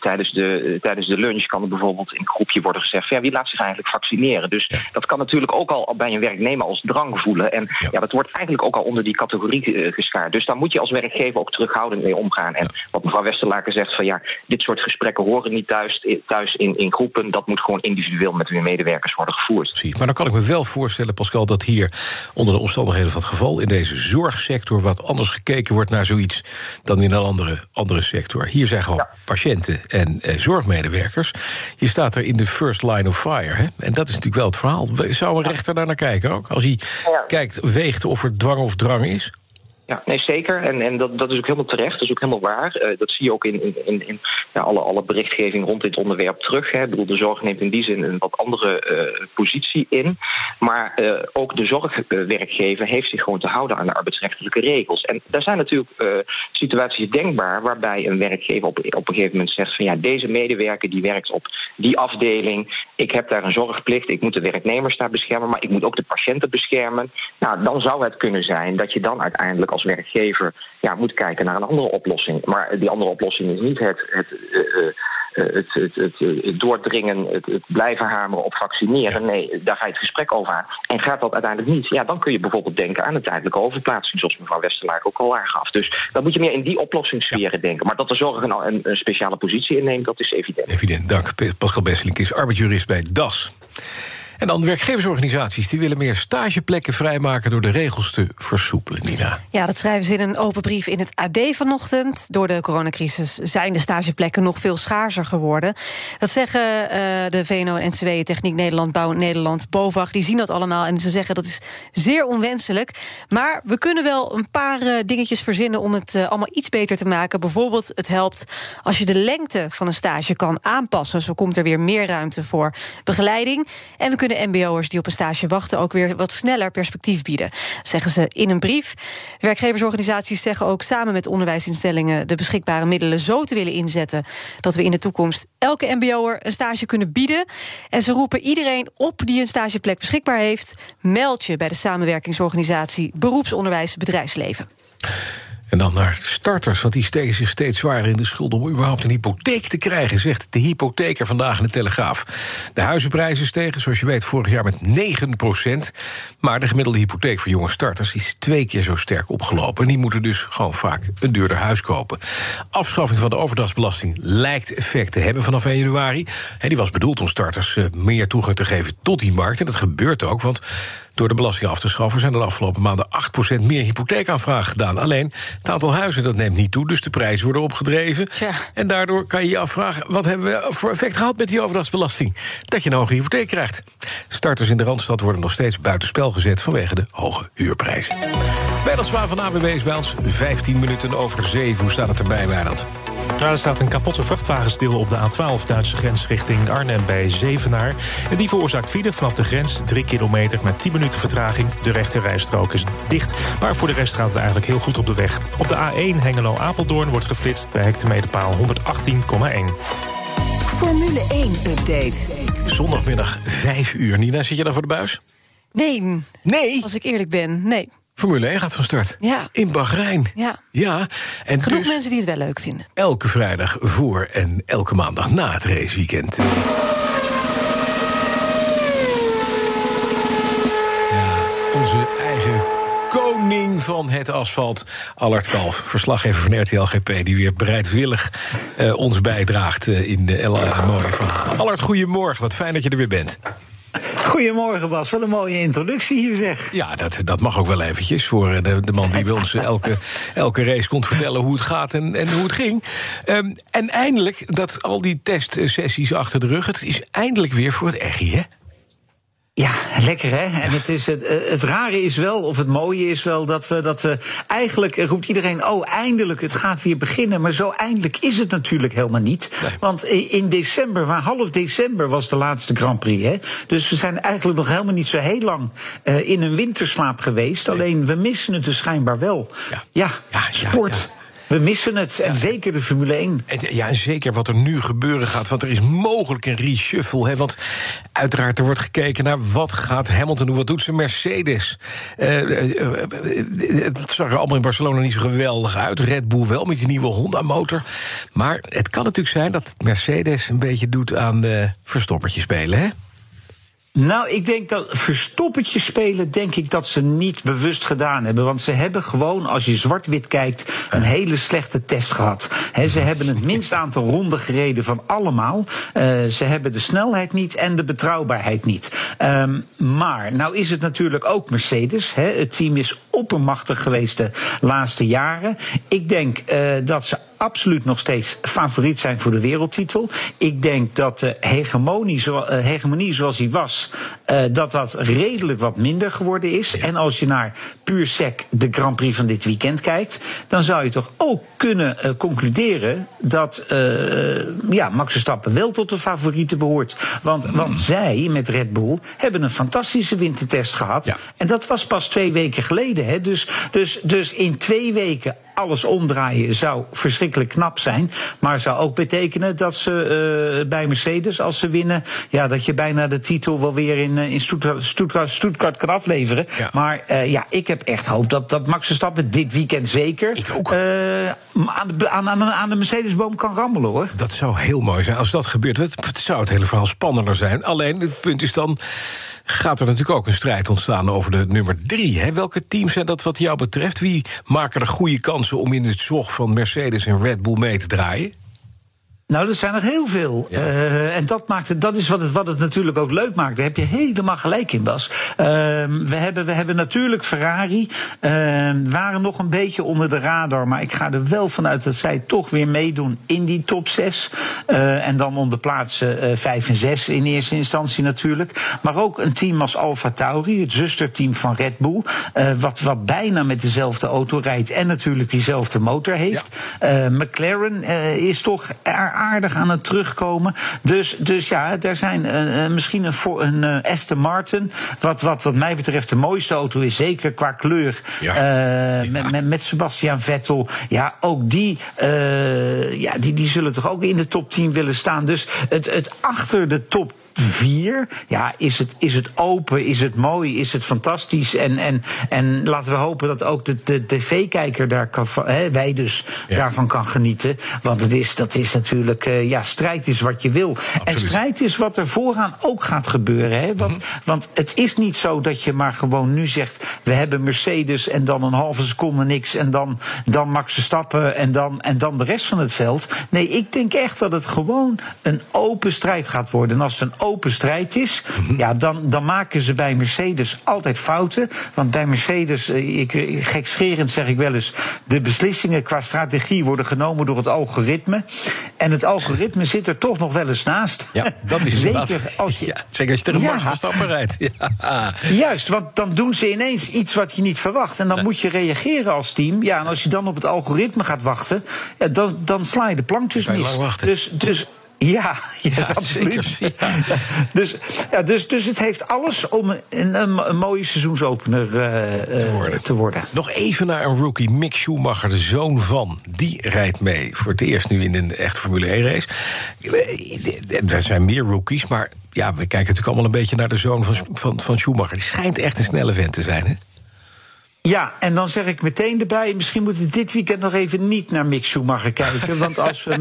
tijdens, de, tijdens de lunch kan er bijvoorbeeld in een groepje worden gezegd, van, ja, wie laat zich eigenlijk vaccineren? Dus ja. dat kan natuurlijk ook al bij een werknemer als drang voelen. En ja. ja dat wordt eigenlijk ook al onder die categorie geschaard. Dus daar moet je als werkgever ook terughoudend mee omgaan. En wat mevrouw Westerlaken zegt van ja, dit soort gesprekken horen niet thuis, thuis in, in groepen. Dat moet gewoon individueel met uw medewerkers worden gevoerd. Precies. Maar dan kan ik me wel voorstellen, Pascal, dat hier onder de omstandigheden van het geval in deze zorgsector wat anders gekeken wordt naar zoiets dan in een andere, andere sector. Hier zijn gewoon ja. patiënten en eh, zorgmedewerkers. Je staat er in de first line of fire. Hè? En dat is natuurlijk wel het verhaal. Zou een rechter daar naar kijken ook? Als hij ja. kijkt, weegt of er dwang of drang is? Ja, nee, zeker. En, en dat, dat is ook helemaal terecht. Dat is ook helemaal waar. Uh, dat zie je ook in, in, in ja, alle, alle berichtgeving rond dit onderwerp terug. Hè. Ik bedoel, de zorg neemt in die zin een wat andere uh, positie in. Maar uh, ook de zorgwerkgever heeft zich gewoon te houden aan de arbeidsrechtelijke regels. En daar zijn natuurlijk situaties denkbaar waarbij een werkgever op, op een gegeven moment zegt van ja, deze medewerker die werkt op die afdeling. Ik heb daar een zorgplicht. Ik moet de werknemers daar beschermen, maar ik moet ook de patiënten beschermen. Nou, dan zou het kunnen zijn dat je dan uiteindelijk als werkgever ja, moet kijken naar een andere oplossing. Maar die andere oplossing is niet het, het, uh, het, het, het, het doordringen, het, het, blijven hameren op vaccineren. Ja. Nee, daar ga je het gesprek over aan. En gaat dat uiteindelijk niet, ja, dan kun je bijvoorbeeld denken aan een tijdelijke overplaatsing, zoals mevrouw Westerlaar ook al aangaf. Dus dan moet je meer in die oplossingssferen ja. denken. Maar dat de zorg een, een, een, speciale positie inneemt, dat is evident. Evident, dank. Pascal Besselink is arbeidsjurist bij DAS. En dan werkgeversorganisaties die willen meer stageplekken vrijmaken door de regels te versoepelen, Nina. Ja, dat schrijven ze in een open brief in het AD vanochtend. Door de coronacrisis zijn de stageplekken nog veel schaarser geworden. Dat zeggen uh, de VNO-NCW, Techniek Nederland, Bouw Nederland, BOVAG. Die zien dat allemaal en ze zeggen dat is zeer onwenselijk. Maar we kunnen wel een paar uh, dingetjes verzinnen om het uh, allemaal iets beter te maken. Bijvoorbeeld, het helpt als je de lengte van een stage kan aanpassen. Zo komt er weer meer ruimte voor begeleiding. En we kunnen kunnen MBO'ers die op een stage wachten ook weer wat sneller perspectief bieden, zeggen ze in een brief. Werkgeversorganisaties zeggen ook samen met onderwijsinstellingen de beschikbare middelen zo te willen inzetten dat we in de toekomst elke MBO'er een stage kunnen bieden. En ze roepen iedereen op die een stageplek beschikbaar heeft, meld je bij de samenwerkingsorganisatie Beroepsonderwijs Bedrijfsleven. En dan naar starters, want die steken zich steeds zwaarder in de schuld om überhaupt een hypotheek te krijgen, zegt de hypotheker vandaag in de Telegraaf. De huizenprijzen stegen, zoals je weet, vorig jaar met 9 procent. Maar de gemiddelde hypotheek voor jonge starters is twee keer zo sterk opgelopen. En die moeten dus gewoon vaak een duurder huis kopen. Afschaffing van de overdrachtsbelasting lijkt effect te hebben vanaf 1 januari. Die was bedoeld om starters eh, meer toegang te geven tot die markt. En dat gebeurt ook, want door de belasting af te schaffen zijn er de afgelopen maanden 8% meer hypotheekaanvragen gedaan. Alleen het aantal huizen dat neemt niet toe, dus de prijzen worden opgedreven. Ja. En daardoor kan je je afvragen: wat hebben we voor effect gehad met die overdrachtsbelasting? Dat je een hoge hypotheek krijgt. Starters in de randstad worden nog steeds buitenspel gezet vanwege de hoge huurprijzen. Wijnald Zwaan van AWB is bij ons 15 minuten over 7. Hoe staat het erbij, Wijnald? Er staat een kapotte vrachtwagen stil op de A12 Duitse grens richting Arnhem bij Zevenaar. En die veroorzaakt file vanaf de grens 3 kilometer met 10 minuten vertraging. De rechterrijstrook is dicht, maar voor de rest gaat het eigenlijk heel goed op de weg. Op de A1 Hengelo-Apeldoorn wordt geflitst bij hectometerpaal 118,1. Formule 1-update. Zondagmiddag 5 uur. Nina, zit je dan voor de buis? Nee. Nee? Als ik eerlijk ben, nee. Formule 1 gaat van start. Ja. In Bahrein. Ja. Ja. En Genoeg dus mensen die het wel leuk vinden. elke vrijdag voor en elke maandag na het raceweekend. Ja, onze eigen koning van het asfalt, Allard Kalf. Verslaggever van RTL GP, die weer bereidwillig eh, ons bijdraagt eh, in de LA mooie verhalen. Allard, goedemorgen. Wat fijn dat je er weer bent. Goedemorgen Bas, wat een mooie introductie hier zeg. Ja, dat, dat mag ook wel eventjes voor eh, de, de man die bij ons eh, elke, elke race komt vertellen hoe het gaat en, en hoe het ging. Ehm, en eindelijk, dat al die testsessies achter de rug, het is eindelijk weer voor het echi, hè? Ja, lekker hè. En het, is het, eh, het rare is wel, of het mooie is wel, dat we, dat we eigenlijk roept iedereen: oh, eindelijk, het gaat weer beginnen. Maar zo eindelijk is het natuurlijk helemaal niet. Want in december, waar half december was de laatste Grand Prix. Hè? Dus we zijn eigenlijk nog helemaal niet zo heel lang eh, in een winterslaap geweest. Alleen we missen het dus schijnbaar wel. Ja, sport. We missen het. En zeker de Formule 1. En, ja, en zeker wat er nu gebeuren gaat. Want er is mogelijk een reshuffle. Hè, want uiteraard, er wordt gekeken naar wat gaat Hamilton doen. Wat doet zijn Mercedes? Eh, eh, eh, het zag er allemaal in Barcelona niet zo geweldig uit. Red Bull wel, met die nieuwe Honda-motor. Maar het kan natuurlijk zijn dat Mercedes een beetje doet aan de verstoppertje spelen, hè? Nou, ik denk dat verstoppertje spelen, denk ik dat ze niet bewust gedaan hebben. Want ze hebben gewoon, als je zwart-wit kijkt, een hele slechte test gehad. He, ze hebben het minst aantal ronden gereden van allemaal. Eh, ze hebben de snelheid niet en de betrouwbaarheid niet. Ehm, maar, nou is het natuurlijk ook Mercedes. Het team is oppermachtig geweest de laatste jaren. Ik denk eh, dat ze absoluut nog steeds favoriet zijn voor de wereldtitel. Ik denk dat de hegemonie, zo, eh, hegemonie zoals die was, eh, dat dat redelijk wat minder geworden is. En als je naar puur sec de Grand Prix van dit weekend kijkt, dan zou je toch ook kunnen eh, concluderen dat ja, Max Verstappen wel tot de favorieten behoort. Want, want zij met Red Bull hebben een fantastische wintertest gehad. En dat was pas twee weken geleden. Hè. Dus, dus, dus in twee weken alles omdraaien zou verschrikkelijk knap zijn. Maar zou ook betekenen dat ze eh, bij Mercedes, als ze winnen, ja, dat je bijna de titel wel weer in, eh, in Stuttgart, Stuttgart, Stuttgart kan afleveren. Maar eh, ja, ik heb echt hoop dat, dat Max Verstappen dit weekend zeker aan, de, aan, aan, aan de Mercedesboom kan rammelen hoor. Dat zou heel mooi zijn als dat gebeurt. Het, het zou het hele verhaal spannender zijn. Alleen, het punt is dan... gaat er natuurlijk ook een strijd ontstaan over de nummer drie. Hè? Welke teams zijn dat wat jou betreft? Wie maken er goede kansen om in het zog van Mercedes en Red Bull mee te draaien? Nou, dat zijn er heel veel. Eh, en dat, maakt het, dat is wat het, wat het natuurlijk ook leuk maakt. Daar heb je helemaal gelijk in, Bas. Ehm, we, hebben, we hebben natuurlijk Ferrari. Ehm, waren nog een beetje onder de radar. Maar ik ga er wel vanuit dat zij toch weer meedoen in die top 6. Eh, en dan om de plaatsen 5 en 6 in eerste instantie natuurlijk. Maar ook een team als Alfa Tauri, het zusterteam van Red Bull. eh, wat, wat bijna met dezelfde auto rijdt. En natuurlijk diezelfde motor heeft. Eh, McLaren eh, is toch aardig aan het terugkomen. Dus, dus ja, er zijn eh, eh, misschien een, voor, een eh, Aston Martin. Wat, wat, wat mij betreft de mooiste auto is, zeker qua kleur. Met, met, met Sebastian Vettel. Ja, ook die, ja, die, die zullen toch ook in de top 10 willen staan. Dus het, het achter de top vier. Ja, is het, is het open, is het mooi, is het fantastisch. En, en, en laten we hopen dat ook de, de tv-kijker daar kan, van- hè, wij dus daarvan kan genieten. Want het is, dat is natuurlijk, eh, ja, strijd is wat je wil. En strijd is wat er vooraan ook gaat gebeuren. Hè? Want, want het is niet zo dat je maar gewoon nu zegt, we hebben Mercedes en dan een halve seconde niks en dan, dan Max Verstappen en dan, en dan de rest van het veld. Nee, ik denk echt dat het gewoon een open strijd gaat worden. En als het een open strijd is, ja, dan, dan maken ze bij Mercedes altijd fouten. Want bij Mercedes, eh, ik, gekscherend zeg ik wel eens, de beslissingen qua strategie worden genomen door het algoritme. En het algoritme zit er toch nog wel eens naast. Ja, dat is zeker als je, ja, zeker als je tegen Ja. Max Verstappen rijdt. Ja. Juist, want dan doen ze ineens iets wat je niet verwacht. En dan moet je reageren als team. Ja, en als je dan op het algoritme gaat wachten, ja, dan, dan sla je de plank dus kan je mis. Dus, dus ja, ja, absoluut. dus, ja, dus, dus het heeft alles om een, een, een mooie seizoensopener eh, eh, te worden. Nog even naar een rookie, Mick Schumacher, de zoon van. Die rijdt mee voor het eerst nu in een echte Formule 1-race. Er zijn meer rookies, maar ja, we kijken natuurlijk allemaal een beetje naar de zoon van, van, van Schumacher. Die schijnt echt een snelle vent te zijn, hè? Ja, en dan zeg ik meteen erbij... misschien moeten we dit weekend nog even niet naar Mick Schumacher kijken. want als we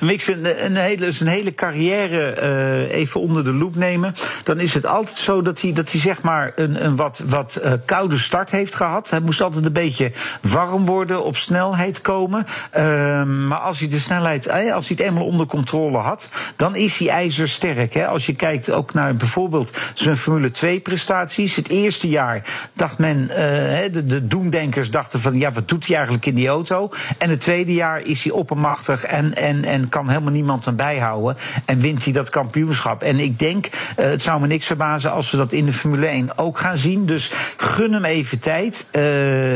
Mix een, een, hele, zijn hele carrière eh, even onder de loep nemen... dan is het altijd zo dat hij, dat hij zeg maar een, een wat, wat eh, koude start heeft gehad. Hij moest altijd een beetje warm worden, op snelheid komen. Ehm, maar als hij de snelheid, eh, als hij het eenmaal onder controle had... dan is hij ijzersterk. Hè. Als je kijkt ook naar bijvoorbeeld zijn Formule 2-prestaties... het eerste jaar dacht men eh, hè, de, de doemdenkers dachten van ja, wat doet hij eigenlijk in die auto? En het tweede jaar is hij oppermachtig en, en, en kan helemaal niemand aan bijhouden. En wint hij dat kampioenschap. En ik denk, eh, het zou me niks verbazen als we dat in de Formule 1 ook gaan zien. Dus gun hem even tijd. Eh,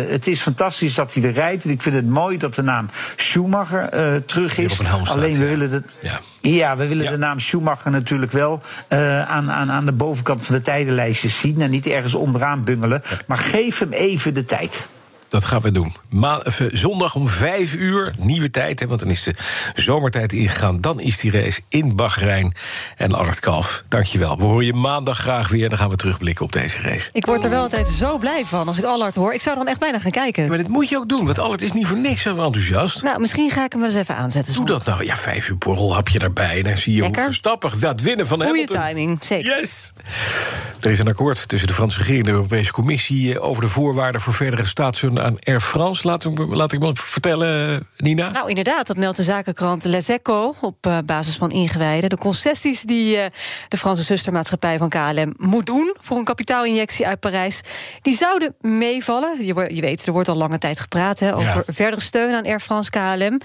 het is fantastisch dat hij er rijdt. Ik vind het mooi dat de naam Schumacher eh, terug is. Alleen we willen het. Ja. Ja, we willen de naam Schumacher natuurlijk wel eh, aan, aan, aan de bovenkant van de tijdenlijstjes zien. En niet ergens onderaan bungelen. Maar geef hem even de tijd. Dat gaan we doen. Ma eh, zondag om vijf uur, nieuwe tijd, hè, want dan is de zomertijd ingegaan. Dan is die race in Bahrein. En Allard Kalf, dankjewel. We horen je maandag graag weer. Dan gaan we terugblikken op deze race. Ik word er wel altijd zo blij van als ik Allard hoor. Ik zou dan echt bijna gaan kijken. Maar dat moet je ook doen, want Allard is niet voor niks zo enthousiast. Nou, misschien ga ik hem wel eens even aanzetten. Doe dat nou. Ja, vijf uur borrelhapje daarbij. En dan zie je Lekker. hoe Verstappen dat winnen van Goeie Hamilton. timing, zeker. Yes! Er is een akkoord tussen de Franse regering en de Europese Commissie... eh, over de voorwaarden voor verdere staatssteun aan Air France. Laat, ik- laat ik me vertellen, Nina. Nou, inderdaad, dat meldt de zakenkrant Les Echos op eh, basis van ingewijden. De concessies die eh, de Franse zustermaatschappij van KLM moet doen voor een kapitaalinjectie uit Parijs, die zouden meevallen. Je, weet, er wordt al lange tijd gepraat hè, over verdere steun aan Air France KLM.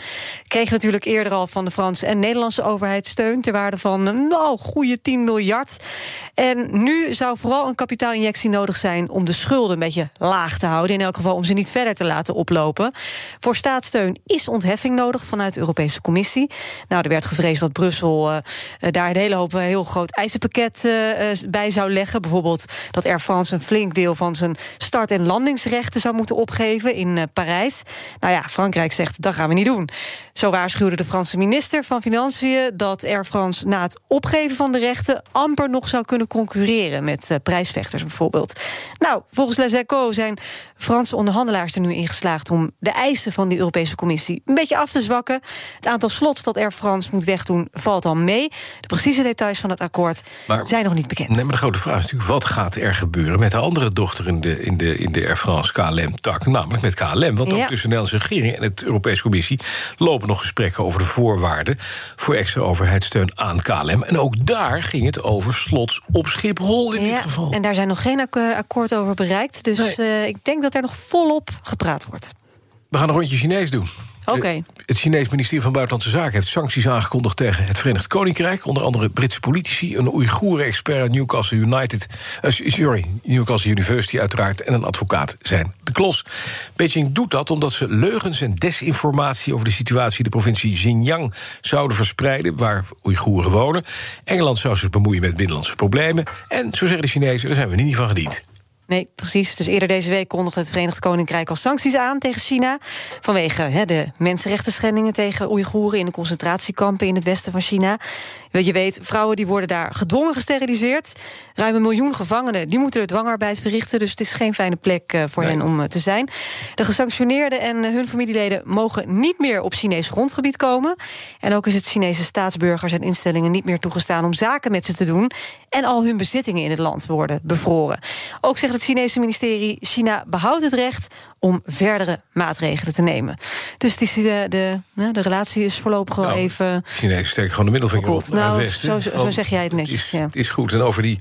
Kreeg natuurlijk eerder al van de Franse en Nederlandse overheid steun ter waarde van eh, nou goede 10 miljard. En nu zou vooral een kapitaalinjectie nodig zijn om de schulden een beetje laag te houden. In elk geval om ze niet verder te laten oplopen. Voor staatssteun is ontheffing nodig vanuit de Europese Commissie. Nou, er werd gevreesd dat Brussel eh, eh, daar een hele hoop eh, heel groot eisenpakket bij zou leggen. Bijvoorbeeld dat Air France een flink deel van zijn start- en landingsrechten zou moeten opgeven in Parijs. Nou ja, Frankrijk zegt dat gaan we niet doen. Zo waarschuwde de Franse minister van Financiën dat Air France na het opgeven van de rechten amper nog zou kunnen concurreren met prijsvechters bijvoorbeeld. Nou, volgens Les Echos zijn Franse onderhandelaars er nu in geslaagd om de eisen van de Europese Commissie een beetje af te zwakken. Het aantal slots dat Air France moet wegdoen valt al mee. De precieze details van het akkoord Maar- zijn nog niet bekend. Nee, maar de grote vraag is natuurlijk... wat gaat er gebeuren met de andere dochter in de, in de, in de Air France KLM-tak? Namelijk met KLM. Want ook Ja. tussen de Nederlandse regering en de Europese Commissie... lopen nog gesprekken over de voorwaarden... voor extra overheidssteun aan KLM. En ook daar ging het over slots op Schiphol in dit Ja, geval. En daar zijn nog geen ak- akkoord over bereikt. Dus eh, ik denk dat er nog volop gepraat wordt. We gaan een rondje Chinees doen. Oké. Eh, Het Chinees ministerie van Buitenlandse Zaken heeft sancties aangekondigd tegen het Verenigd Koninkrijk. Onder andere Britse politici, een Oeigoeren-expert uit Newcastle United, eh, sorry, Newcastle University uiteraard, en een advocaat zijn de klos. Beijing doet dat omdat ze leugens en desinformatie over de situatie in de provincie Xinjiang zouden verspreiden, waar Oeigoeren wonen. Engeland zou zich bemoeien met binnenlandse problemen. En zo zeggen de Chinezen, daar zijn we niet van gediend. Nee, precies. Dus eerder deze week kondigde het Verenigd Koninkrijk al sancties aan tegen China. Vanwege de mensenrechten schendingen tegen Oeigoeren in de concentratiekampen in het westen van China. Weet Je weet, vrouwen die worden daar gedwongen gesteriliseerd. Ruim een miljoen gevangenen die moeten de dwangarbeid verrichten. Dus het is geen fijne plek eh, voor hen om eh, te zijn. De gesanctioneerden en hun familieleden mogen niet meer op Chinees grondgebied komen. En ook is het Chinese staatsburgers en instellingen niet meer toegestaan om zaken met ze te doen. En al hun bezittingen in het land worden bevroren. Ook zegt het Chinese ministerie: China behoudt het recht om verdere maatregelen te nemen. Dus het is de, de, de relatie is voorlopig wel even. Chinezen steken gewoon de middelvinger op nou, het westen. zo, zo, zeg jij het netjes. is, ja. Het is goed. En over die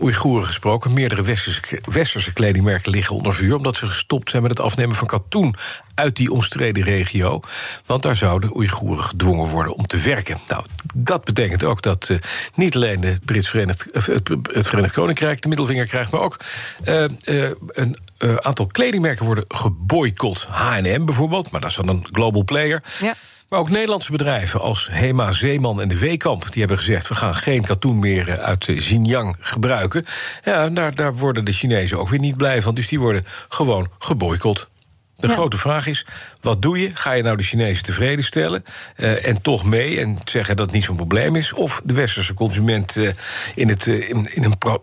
Oeigoeren gesproken. Meerdere westerse, westerse kledingmerken liggen onder vuur... omdat ze gestopt zijn met het afnemen van katoen uit die omstreden regio. Want daar zouden Oeigoeren gedwongen worden om te werken. Nou, dat betekent ook dat uh, niet alleen het, Brits Verenigd, uh, het, het, Verenigd Koninkrijk de middelvinger krijgt... maar ook uh, een aantal kledingmerken worden geboycott. H&M bijvoorbeeld, maar dat is dan een global player... Ja. Maar ook Nederlandse bedrijven als Hema, Zeeman en de Weekamp... die hebben gezegd, we gaan geen katoen meer uit Xinjiang gebruiken. Ja, daar, daar worden de Chinezen ook weer niet blij van. Dus die worden gewoon geboycott. De ja. grote vraag is, wat doe je? Ga je nou de Chinezen tevreden stellen uh, en toch mee en zeggen dat het niet zo'n probleem is? Of de westerse consument uh, in, het, uh, in, in, een pro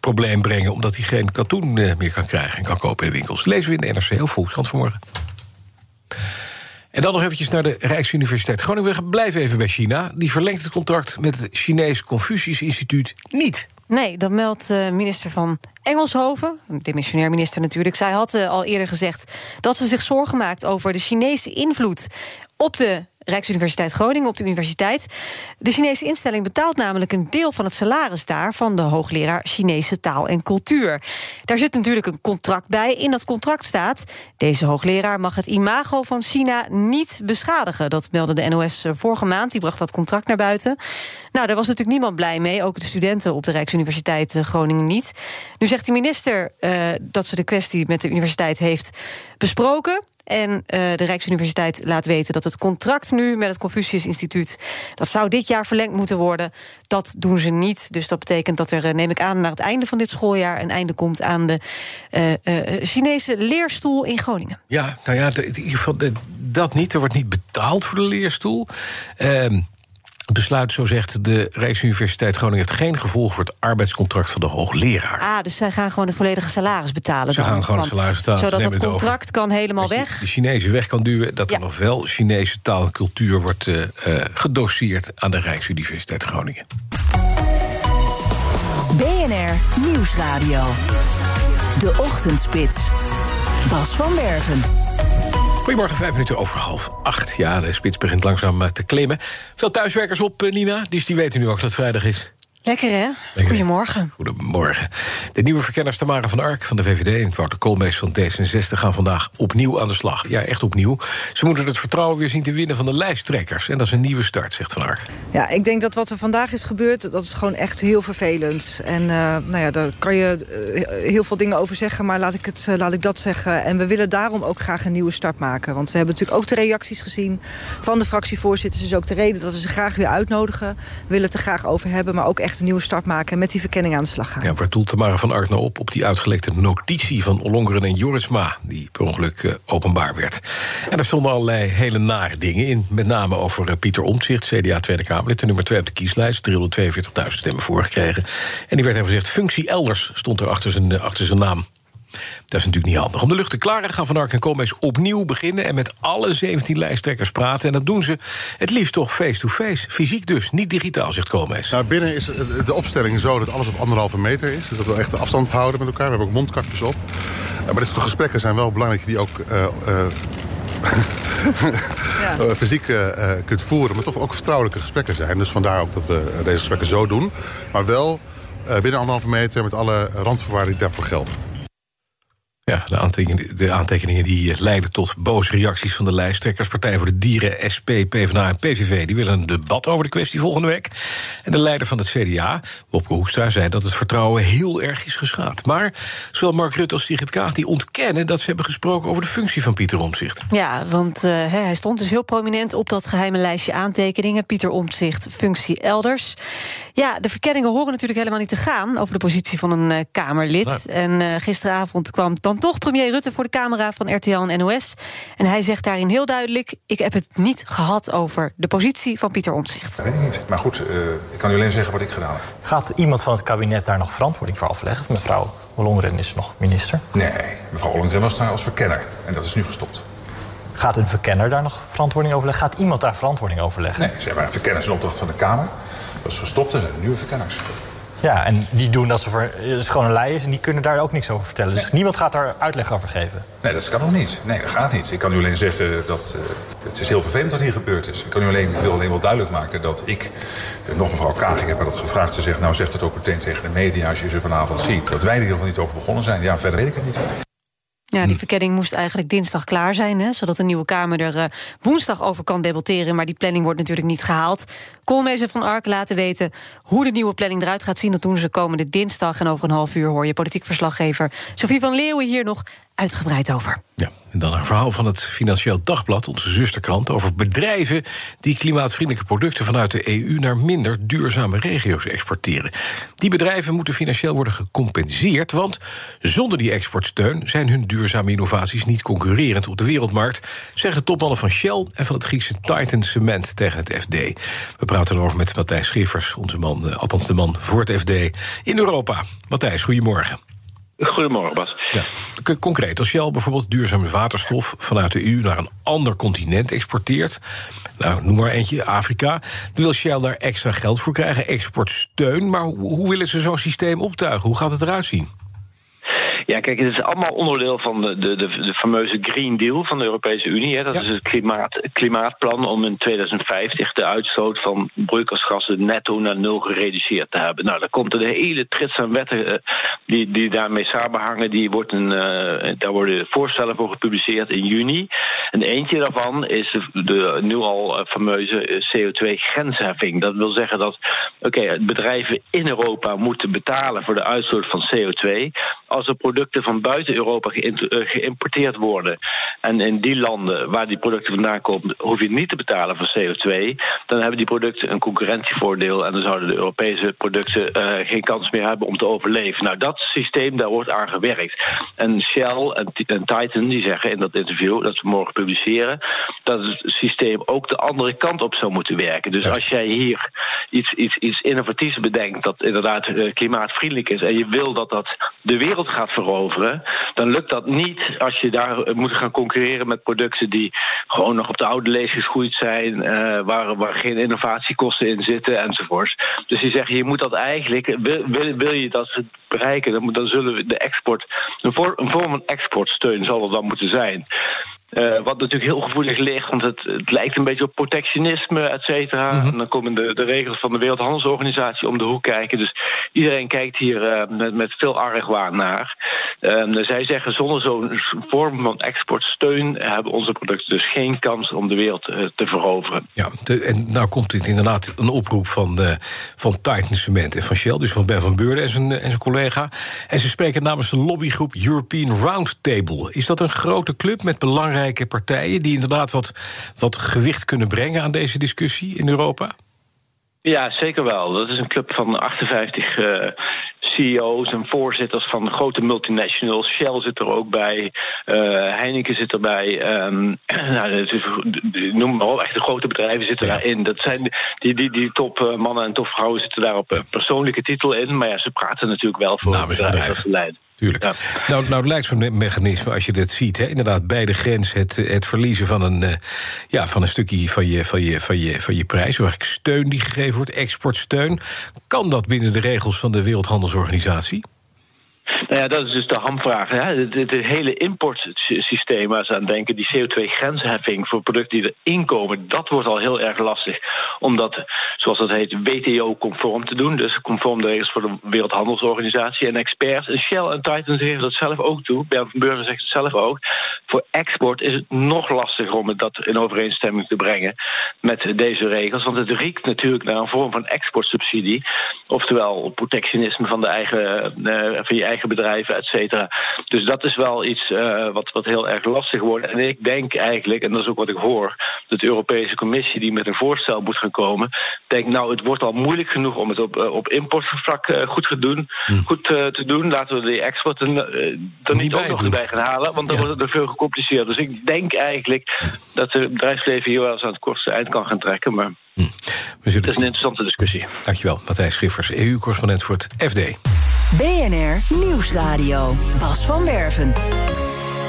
probleem brengen... omdat hij geen katoen meer kan krijgen en kan kopen in de winkels? Lezen we in de NRC heel Volkskrant vanmorgen. En dan nog eventjes naar de Rijksuniversiteit Groningen. Blijven even bij China. Die verlengt het contract met het Chinees Confucius Instituut niet. Nee, dat meldt uh, minister van Engelshoven, demissionair minister natuurlijk. Zij had uh, al eerder gezegd dat ze zich zorgen maakt over de Chinese invloed op de Rijksuniversiteit Groningen, op de universiteit. De Chinese instelling betaalt namelijk een deel van het salaris daar van de hoogleraar Chinese taal en cultuur. Daar zit natuurlijk een contract bij. In dat contract staat: deze hoogleraar mag het imago van China niet beschadigen. Dat meldde de NOS vorige maand. Die bracht dat contract naar buiten. Nou, daar was natuurlijk niemand blij mee. Ook de studenten op de Rijksuniversiteit Groningen niet. Nu zegt de minister uh, dat ze de kwestie met de universiteit heeft besproken. En uh, de Rijksuniversiteit laat weten dat het contract nu met het Confucius Instituut... dat zou dit jaar verlengd moeten worden. Dat doen ze niet. Dus dat betekent dat er, neem ik aan, naar het einde van dit schooljaar... een einde komt aan de uh, Chinese leerstoel in Groningen. Ja, nou ja, dat niet. Er wordt niet betaald voor de leerstoel. Het besluit, zo zegt de Rijksuniversiteit Groningen... heeft geen gevolg voor het arbeidscontract van de hoogleraar. Ah, dus zij gaan gewoon het volledige salaris betalen. Ze dan, gaan gewoon van, het salaris betalen. Zodat het contract kan helemaal dat weg. De Chinezen weg kan duwen. Dat ja. er nog wel Chinese taal en cultuur wordt uh, uh, gedoseerd... aan de Rijksuniversiteit Groningen. BNR Nieuwsradio. De Ochtendspits. Bas van Werven. Goedemorgen, vijf minuten over half acht. Ja, de spits begint langzaam te klimmen. Veel thuiswerkers op, Nina, dus die weten nu ook dat het vrijdag is. Lekker, hè? Lekker. Goedemorgen. Goedemorgen. De nieuwe verkenners Tamara van Ark van de VVD... en Wouter Koolmees van D66 gaan vandaag opnieuw aan de slag. Ja, echt opnieuw. Ze moeten het vertrouwen weer zien te winnen van de lijsttrekkers. En dat is een nieuwe start, zegt Van Ark. Ja, ik denk dat wat er vandaag is gebeurd... dat is gewoon echt heel vervelend. En uh, nou ja, daar kan je uh, heel veel dingen over zeggen... maar laat ik, het, uh, laat ik dat zeggen. En we willen daarom ook graag een nieuwe start maken. Want we hebben natuurlijk ook de reacties gezien... van de fractievoorzitters. is ook de reden dat we ze graag weer uitnodigen. We willen het er graag over hebben, maar ook echt een nieuwe start maken... en met die verkenning aan de slag gaan. Ja, waar doelt Tamara van Ark nou op? Op die uitgelekte notitie van Ollongren en Jorisma... die per ongeluk uh, openbaar werd. En er stonden allerlei hele nare dingen in. Met name over uh, Pieter Omtzigt, CDA Tweede Kamerlid... de nummer 2 op de kieslijst, 342.000 stemmen voorgekregen. En die werd even gezegd, functie elders stond er achter zijn, uh, achter zijn naam. Dat is natuurlijk niet handig. Om de lucht te klaren gaan Van Ark en Koolmees opnieuw beginnen... en met alle 17 lijsttrekkers praten. En dat doen ze het liefst toch face-to-face. Fysiek dus, niet digitaal, zegt Koolmees. Nou, binnen is de opstelling zo dat alles op anderhalve meter is. Dus dat we echt de afstand houden met elkaar. We hebben ook mondkapjes op. Maar dit soort gesprekken zijn wel belangrijk... die ook uh, uh, ja. fysiek uh, kunt voeren... maar toch ook vertrouwelijke gesprekken zijn. Dus vandaar ook dat we deze gesprekken zo doen. Maar wel binnen anderhalve meter met alle randvoorwaarden die daarvoor gelden. Ja, de aantekeningen, de aantekeningen die leiden tot boze reacties van de lijsttrekkers. Partij voor de Dieren, SP, PvdA en PVV... die willen een debat over de kwestie volgende week. En de leider van het CDA, Wopke Hoekstra, zei dat het vertrouwen heel erg is geschaad. Maar zowel Mark Rutte als Sigrid Kaag die ontkennen... dat ze hebben gesproken over de functie van Pieter Omtzigt. Ja, want uh, hij stond dus heel prominent op dat geheime lijstje aantekeningen. Pieter Omtzigt, functie elders. Ja, de verkenningen horen natuurlijk helemaal niet te gaan... over de positie van een uh, Kamerlid. Nee. En uh, gisteravond kwam dan toch premier Rutte voor de camera van RTL en NOS. En hij zegt daarin heel duidelijk... ik heb het niet gehad over de positie van Pieter Omtzigt. Dat weet ik niet. Maar goed, uh, ik kan u alleen zeggen wat ik gedaan heb. Gaat iemand van het kabinet daar nog verantwoording voor afleggen? Of mevrouw Ollongren is nog minister? Nee, mevrouw Ollongren was daar als verkenner. En dat is nu gestopt. Gaat een verkenner daar nog verantwoording over leggen? Gaat iemand daar verantwoording over leggen? Nee, ze hebben een verkenners in opdracht van de Kamer. Dat is gestopt en zijn nieuwe verkenners. Ja, en die doen dat ze voor schone lei is en die kunnen daar ook niks over vertellen. Dus niemand gaat daar uitleg over geven. Nee, dat kan ook niet. Nee, dat gaat niet. Ik kan u alleen zeggen dat uh, het is heel vervelend wat hier gebeurd is. Ik kan u alleen, ik wil alleen wel duidelijk maken dat ik, uh, nog mevrouw Kaag, ik heb haar dat gevraagd. Ze zegt, nou zegt het ook meteen tegen de media als je ze vanavond ziet. Dat wij er in ieder geval niet over begonnen zijn. Ja, verder weet ik het niet. Ja, die Hm. verkenning moest eigenlijk dinsdag klaar zijn, hè, zodat de nieuwe Kamer er uh, woensdag over kan debatteren. Maar die planning wordt natuurlijk niet gehaald. Koolmezen van Ark laten weten hoe de nieuwe planning eruit gaat zien. Dat doen ze komende dinsdag. En over een half uur hoor je politiek verslaggever Sophie van Leeuwen hier nog uitgebreid over. Ja, en dan een verhaal van het Financieel Dagblad, onze zusterkrant, over bedrijven die klimaatvriendelijke producten vanuit de EU naar minder duurzame regio's exporteren. Die bedrijven moeten financieel worden gecompenseerd, want zonder die exportsteun zijn hun duurzame innovaties niet concurrerend op de wereldmarkt, zeggen topmannen van Shell en van het Griekse Titan Cement tegen het FD. We erover met Matthijs Schiffers, onze man, eh, althans de man voor het FD in Europa. Matthijs, goedemorgen. Goedemorgen, Bas. Ja. Concreet, als Shell bijvoorbeeld duurzame waterstof vanuit de EU naar een ander continent exporteert, nou, noem maar eentje, Afrika, dan wil Shell daar extra geld voor krijgen, exportsteun. Maar hoe willen ze zo'n systeem optuigen? Hoe gaat het eruit zien? Ja, kijk, het is allemaal onderdeel van de, de, de, fameuze Green Deal van de Europese Unie. Hè. Dat ja. is het klimaat, klimaatplan om in 2050 de uitstoot van broeikasgassen netto naar nul gereduceerd te hebben. Nou, daar komt een hele trits aan wetten uh, die, die daarmee samenhangen. Die wordt een, uh, daar worden voorstellen voor gepubliceerd in juni. En eentje daarvan is de, de nu al fameuze CO2-grensheffing. Dat wil zeggen dat okay, bedrijven in Europa moeten betalen voor de uitstoot van CO2 als er producten van buiten Europa geïmporteerd worden. En in die landen waar die producten vandaan komen, hoef je niet te betalen voor CO2. Dan hebben die producten een concurrentievoordeel en dan zouden de Europese producten uh, geen kans meer hebben om te overleven. Nou, dat systeem, daar wordt aan gewerkt. En Shell en, en Titan die zeggen in dat interview dat we morgen publiceren, dat het systeem ook de andere kant op zou moeten werken. Dus als jij hier iets, iets, iets innovatiefs bedenkt dat inderdaad uh, klimaatvriendelijk is en je wil dat dat de wereld gaat veroveren, dan lukt dat niet als je daar moet gaan concurreren met producten die gewoon nog op de oude lees geschoeid zijn, uh, waar, waar geen innovatiekosten in zitten enzovoorts. Dus die zeggen, je moet dat eigenlijk, wil, wil, wil je dat bereiken, dan, dan zullen we de export, een, voor, een vorm van exportsteun zal er dan moeten zijn. Uh, wat natuurlijk heel gevoelig ligt, want het, het lijkt een beetje op protectionisme, et cetera. Mm -hmm. En dan komen de, de, regels van de Wereldhandelsorganisatie om de hoek kijken. Dus iedereen kijkt hier uh, met, met, veel argwaan naar. Uh, zij zeggen, zonder zo'n vorm van exportsteun hebben onze producten dus geen kans om de wereld eh, te veroveren. Ja, de, en nou komt dit inderdaad een oproep van, de, van Titan Cement en van Shell, dus van Ben van Beurden en zijn, en zijn collega. En ze spreken namens de lobbygroep European Roundtable. Is dat een grote club met belangrijke partijen die inderdaad wat, wat gewicht kunnen brengen aan deze discussie in Europa? Ja, zeker wel. Dat is een club van 58 uh, CEO's en voorzitters van grote multinationals. Shell zit er ook bij, uh, Heineken zit erbij. Um, nou, noem maar op, echt de grote bedrijven zitten ja. daarin. Dat zijn die, die, die topmannen en topvrouwen zitten daar op persoonlijke titel in. Maar ja, ze praten natuurlijk wel voor Namens bedrijven leiden. Tuurlijk. Ja. Nou, nou, het lijkt zo'n mechanisme als je dit ziet. Hè? Inderdaad, bij de grens het, het verliezen van een, uh, ja, van een stukje van je, van, je, van, je, van je prijs. Of eigenlijk steun die gegeven wordt, exportsteun. Kan dat binnen de regels van de Wereldhandelsorganisatie? Nou ja, dat is dus de hamvraag. Het, hele importsysteem waar ze aan denken, die CO2-grensheffing voor producten die erin komen, dat wordt al heel erg lastig. Om dat, zoals dat heet, WTO-conform te doen. Dus conform de regels voor de Wereldhandelsorganisatie. En experts, en Shell en Titan geven dat zelf ook toe. Bernd van Burger zegt het zelf ook. Voor export is het nog lastiger om dat in overeenstemming te brengen met deze regels. Want het riekt natuurlijk naar een vorm van exportsubsidie. Oftewel protectionisme van, de eigen, uh, van eigen bedrijven, et cetera. Dus dat is wel iets uh, wat, wat heel erg lastig wordt. En ik denk eigenlijk, en dat is ook wat ik hoor, dat de Europese Commissie die met een voorstel moet gaan komen, denkt nou, het wordt al moeilijk genoeg om het op, uh, op importvlak uh, goed, te doen, hm. goed te doen. Laten we die export er niet, niet ook nog bij gaan halen, want dan ja. wordt het er veel gecompliceerd. Dus ik denk eigenlijk dat het bedrijfsleven hier wel eens aan het kortste eind kan gaan trekken. Maar hm. het is een interessante discussie. Dankjewel, Matthijs Schiffers, EU-correspondent voor het FD. BNR Nieuwsradio. Bas van Werven.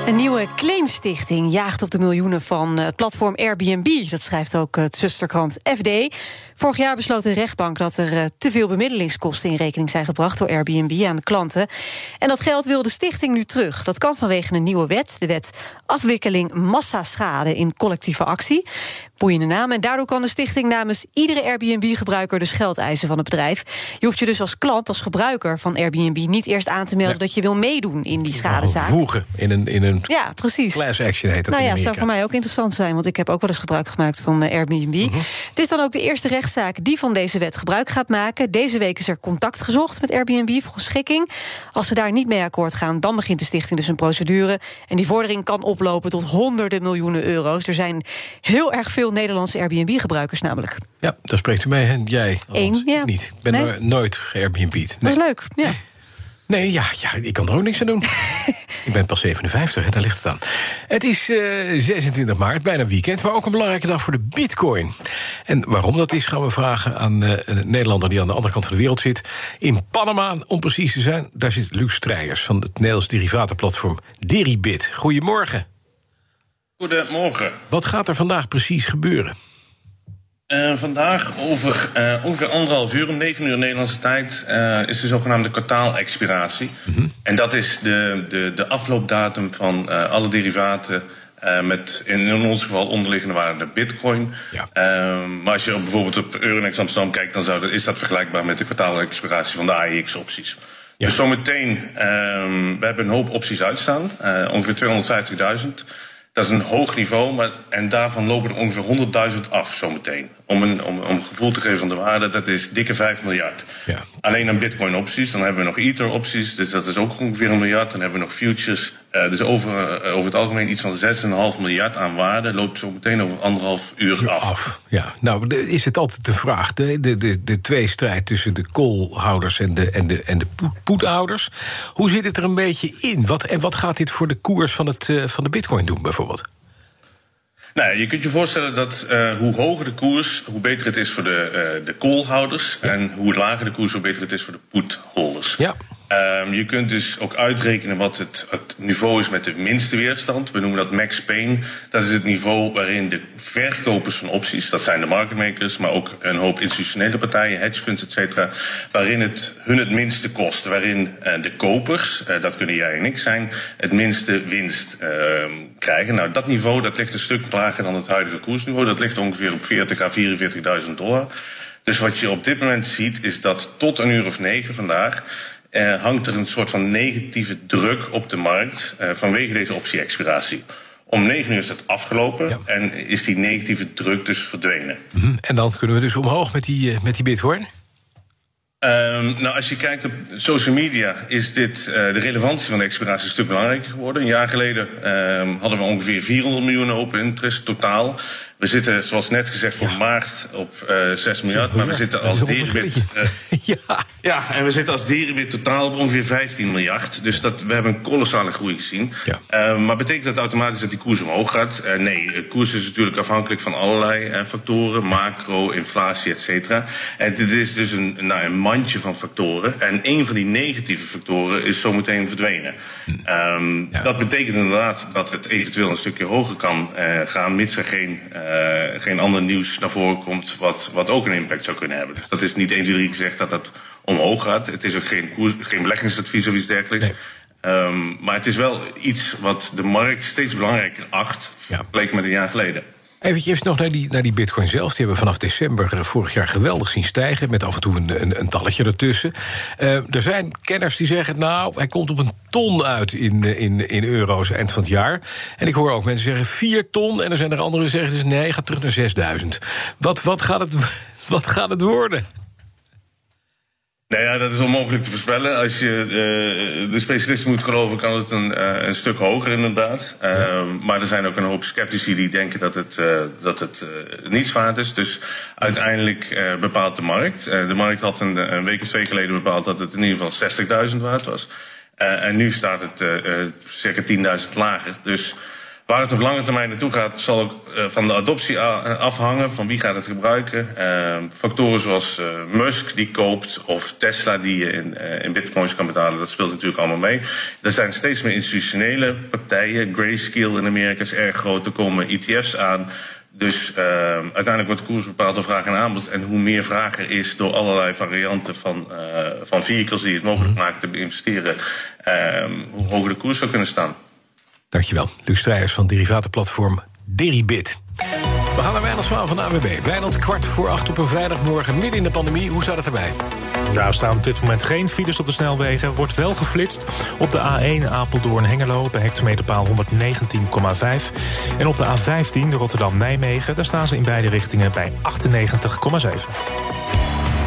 Een nieuwe claimstichting jaagt op de miljoenen van het platform Airbnb. Dat schrijft ook het zusterkrant FD. Vorig jaar besloot de rechtbank dat er uh, te veel bemiddelingskosten in rekening zijn gebracht door Airbnb aan de klanten. En dat geld wil de stichting nu terug. Dat kan vanwege een nieuwe wet, de wet afwikkeling massaschade in collectieve actie. Boeiende naam. En daardoor kan de stichting namens iedere Airbnb-gebruiker dus geld eisen van het bedrijf. Je hoeft je dus als klant, als gebruiker van Airbnb niet eerst aan te melden dat je wil meedoen in die schadezaak. Voegen in een, in een ja, precies. class action heet dat. Nou ja, zou voor mij ook interessant zijn, want ik heb ook wel eens gebruik gemaakt van uh, Airbnb. Mhm. Het is dan ook de eerste rechtszaak die van deze wet gebruik gaat maken. Deze week is er contact gezocht met Airbnb voor schikking. Als ze daar niet mee akkoord gaan, dan begint de stichting dus een procedure. En die vordering kan oplopen tot honderden miljoenen euro's. Er zijn heel erg veel Nederlandse Airbnb-gebruikers namelijk. Ja, daar spreekt u mee, en jij Eén, ja. niet. Ik ben Nee. nooit geairbnb'd. Dat is leuk, ja. Nee, ja, ja, ik kan er ook niks aan doen. ik ben pas 57, hè, daar ligt het aan. Het is eh, 26 maart, bijna weekend, maar ook een belangrijke dag voor de bitcoin. En waarom dat is, gaan we vragen aan eh, een Nederlander... die aan de andere kant van de wereld zit. In Panama, om precies te zijn, daar zit Luc Strijers... van het Nederlands derivatenplatform Deribit. Goedemorgen. Goedemorgen. Wat gaat er vandaag precies gebeuren? Eh, vandaag over eh, ongeveer anderhalf uur, om 9 uur Nederlandse tijd, eh, is de zogenaamde kwartaalexpiratie. En dat is de, de, de afloopdatum van alle derivaten met in, in ons geval onderliggende waarde de bitcoin. Ehm, maar als je bijvoorbeeld op Euronext Amsterdam kijkt, dan zou dat, is dat vergelijkbaar met de kwartaalexpiratie van de AEX-opties. Dus zometeen, ehm, we hebben een hoop opties uitstaan, ongeveer 250.000. Dat is een hoog niveau, maar, en daarvan lopen er ongeveer 100.000 af zometeen. Om een, om, om gevoel te geven van de waarde, dat is dikke 5 miljard. Alleen aan bitcoin opties, dan hebben we nog ether opties, dus dat is ook ongeveer een miljard. Dan hebben we nog futures, eh, dus over, eh, over het algemeen iets van 6,5 miljard aan waarde. Loopt zo meteen over anderhalf uur af. Ja, nou de- is het altijd de vraag. De, de, de, de tweestrijd tussen de callhouders en de, en de, en de poethouders. Hoe zit het er een beetje in? Wat, en wat gaat dit voor de koers van, het, eh, van de bitcoin doen bijvoorbeeld? Nou, je kunt je voorstellen dat eh, hoe hoger de koers, hoe beter het is voor de, eh de callhouders. En hoe lager de koers, hoe beter het is voor de putholders. Ja. Ehm, je kunt dus ook uitrekenen wat het, niveau is met de minste weerstand. We noemen dat max pain. Dat is het niveau waarin de verkopers van opties, dat zijn de market makers, maar ook een hoop institutionele partijen, hedge funds, et cetera, waarin het hun het minste kost. Waarin eh, de kopers, eh, dat kunnen jij en ik zijn, het minste winst ehm, krijgen. Nou, dat niveau dat ligt een stuk lager dan het huidige koersniveau. Dat ligt ongeveer op 40 à 44.000 dollar. Dus wat je op dit moment ziet, is dat tot een uur of negen vandaag eh, hangt er een soort van negatieve druk op de markt eh, vanwege deze optie-expiratie. Om negen uur is het afgelopen en is die negatieve druk dus verdwenen. Mhm. En dan kunnen we dus omhoog met die, eh, met die bitcoin? Ehm, nou, als je kijkt op social media, is dit de relevantie van de expiratie een stuk belangrijker geworden. Een jaar geleden ehm, hadden we ongeveer 400 miljoen open interest totaal. We zitten, zoals net gezegd, voor maart op eh 6 miljard. Maar we zitten als een Deribit. eh, ja. en we zitten als Deribit totaal op ongeveer 15 miljard. Dus dat, we hebben een kolossale groei gezien. Eh, maar betekent dat automatisch dat die koers omhoog gaat? Eh, nee, de koers is natuurlijk afhankelijk van allerlei eh, factoren. Macro, inflatie, et cetera. En dit is dus een, nou, een mandje van factoren. En een van die negatieve factoren is zometeen verdwenen. Ehm, Dat betekent inderdaad dat het eventueel een stukje hoger kan eh, gaan... mits er geen, eh, geen ander nieuws naar voren komt... Wat, wat ook een impact zou kunnen hebben. Dus dat is niet 1, 2, 3 gezegd dat dat omhoog gaat. Het is ook geen, koers, geen beleggingsadvies of iets dergelijks. Ehm, maar het is wel iets wat de markt steeds belangrijker acht... vergeleken met een jaar geleden. Eventjes nog naar die, naar die bitcoin zelf. Die hebben vanaf december vorig jaar geweldig zien stijgen... met af en toe een, een, een talletje ertussen. Eh, er zijn kenners die zeggen... nou, hij komt op een ton uit in, in, in euro's eind van het jaar. En ik hoor ook mensen zeggen 4 ton... en er zijn er anderen die zeggen dus nee, gaat terug naar 6000. Wat, wat, gaat het, wat gaat het worden? Nou ja, dat is onmogelijk te voorspellen. Als je eh, de specialisten moet geloven, kan het een, eh, een stuk hoger inderdaad. Ehm, maar er zijn ook een hoop sceptici die denken dat het, eh, dat het niets waard is. Dus uiteindelijk bepaalt de markt. De markt had een, een week of twee geleden bepaald dat het in ieder geval 60.000 waard was. En nu staat het circa 10.000 lager. Dus Waar het op lange termijn naartoe gaat, zal ook eh, van de adoptie afhangen. Van wie gaat het gebruiken. Eh, factoren zoals eh, Musk die koopt of Tesla die je in, eh, in bitcoins kan betalen. Dat speelt natuurlijk allemaal mee. Er zijn steeds meer institutionele partijen. Grayscale in Amerika is erg groot. Er komen ETF's aan. Dus uh, uiteindelijk wordt de koers bepaald door vraag en aanbod. En hoe meer vraag er is door allerlei varianten van, van vehicles die het mogelijk maken te investeren, uh, hoe hoger de koers zou kunnen staan. Dankjewel. Luc Strijers van derivatenplatform Deribit. We gaan naar Wijnald van de AWB. Wijnald, kwart voor acht op een vrijdagmorgen, midden in de pandemie. Hoe staat het erbij? Nou, staan op dit moment geen files op de snelwegen. Wordt wel geflitst op de A1 Apeldoorn-Hengelo... bij hectometerpaal 119,5. En op de A15 Rotterdam-Nijmegen... daar staan ze in beide richtingen bij 98,7.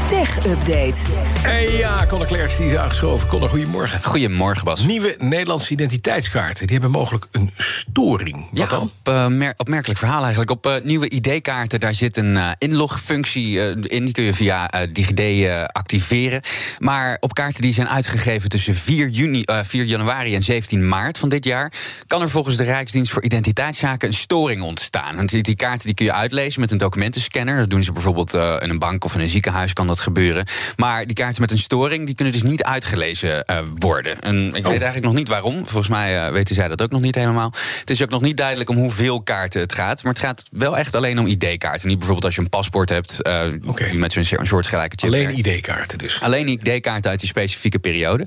Tech-update. Hey ja, Conor Klerks die is aangeschoven. Conor, goedemorgen. Goedemorgen, Bas. Nieuwe Nederlandse identiteitskaarten. Die hebben mogelijk een storing. Wat ja, dan? Op, uh, mer opmerkelijk verhaal eigenlijk. Op uh, nieuwe ID-kaarten, daar zit een uh, inlogfunctie in. Die kun je via DigiD activeren. Maar op kaarten die zijn uitgegeven tussen 4, juni, 4 januari en 17 maart van dit jaar... kan er volgens de Rijksdienst voor Identiteitszaken een storing ontstaan. En die, die kaarten die kun je uitlezen met een documentenscanner. Dat doen ze bijvoorbeeld in een bank of in een ziekenhuis kan dat gebeuren. Maar die kaarten met een storing die kunnen dus niet uitgelezen uh, worden. En ik oh. weet eigenlijk nog niet waarom. Volgens mij uh, weten zij dat ook nog niet helemaal. Het is ook nog niet duidelijk om hoeveel kaarten het gaat. Maar het gaat wel echt alleen om ID-kaarten. Niet bijvoorbeeld als je een paspoort hebt uh, okay. met zo'n soortgelijke chip. Alleen ID-kaarten dus. Alleen ID-kaarten uit die specifieke periode.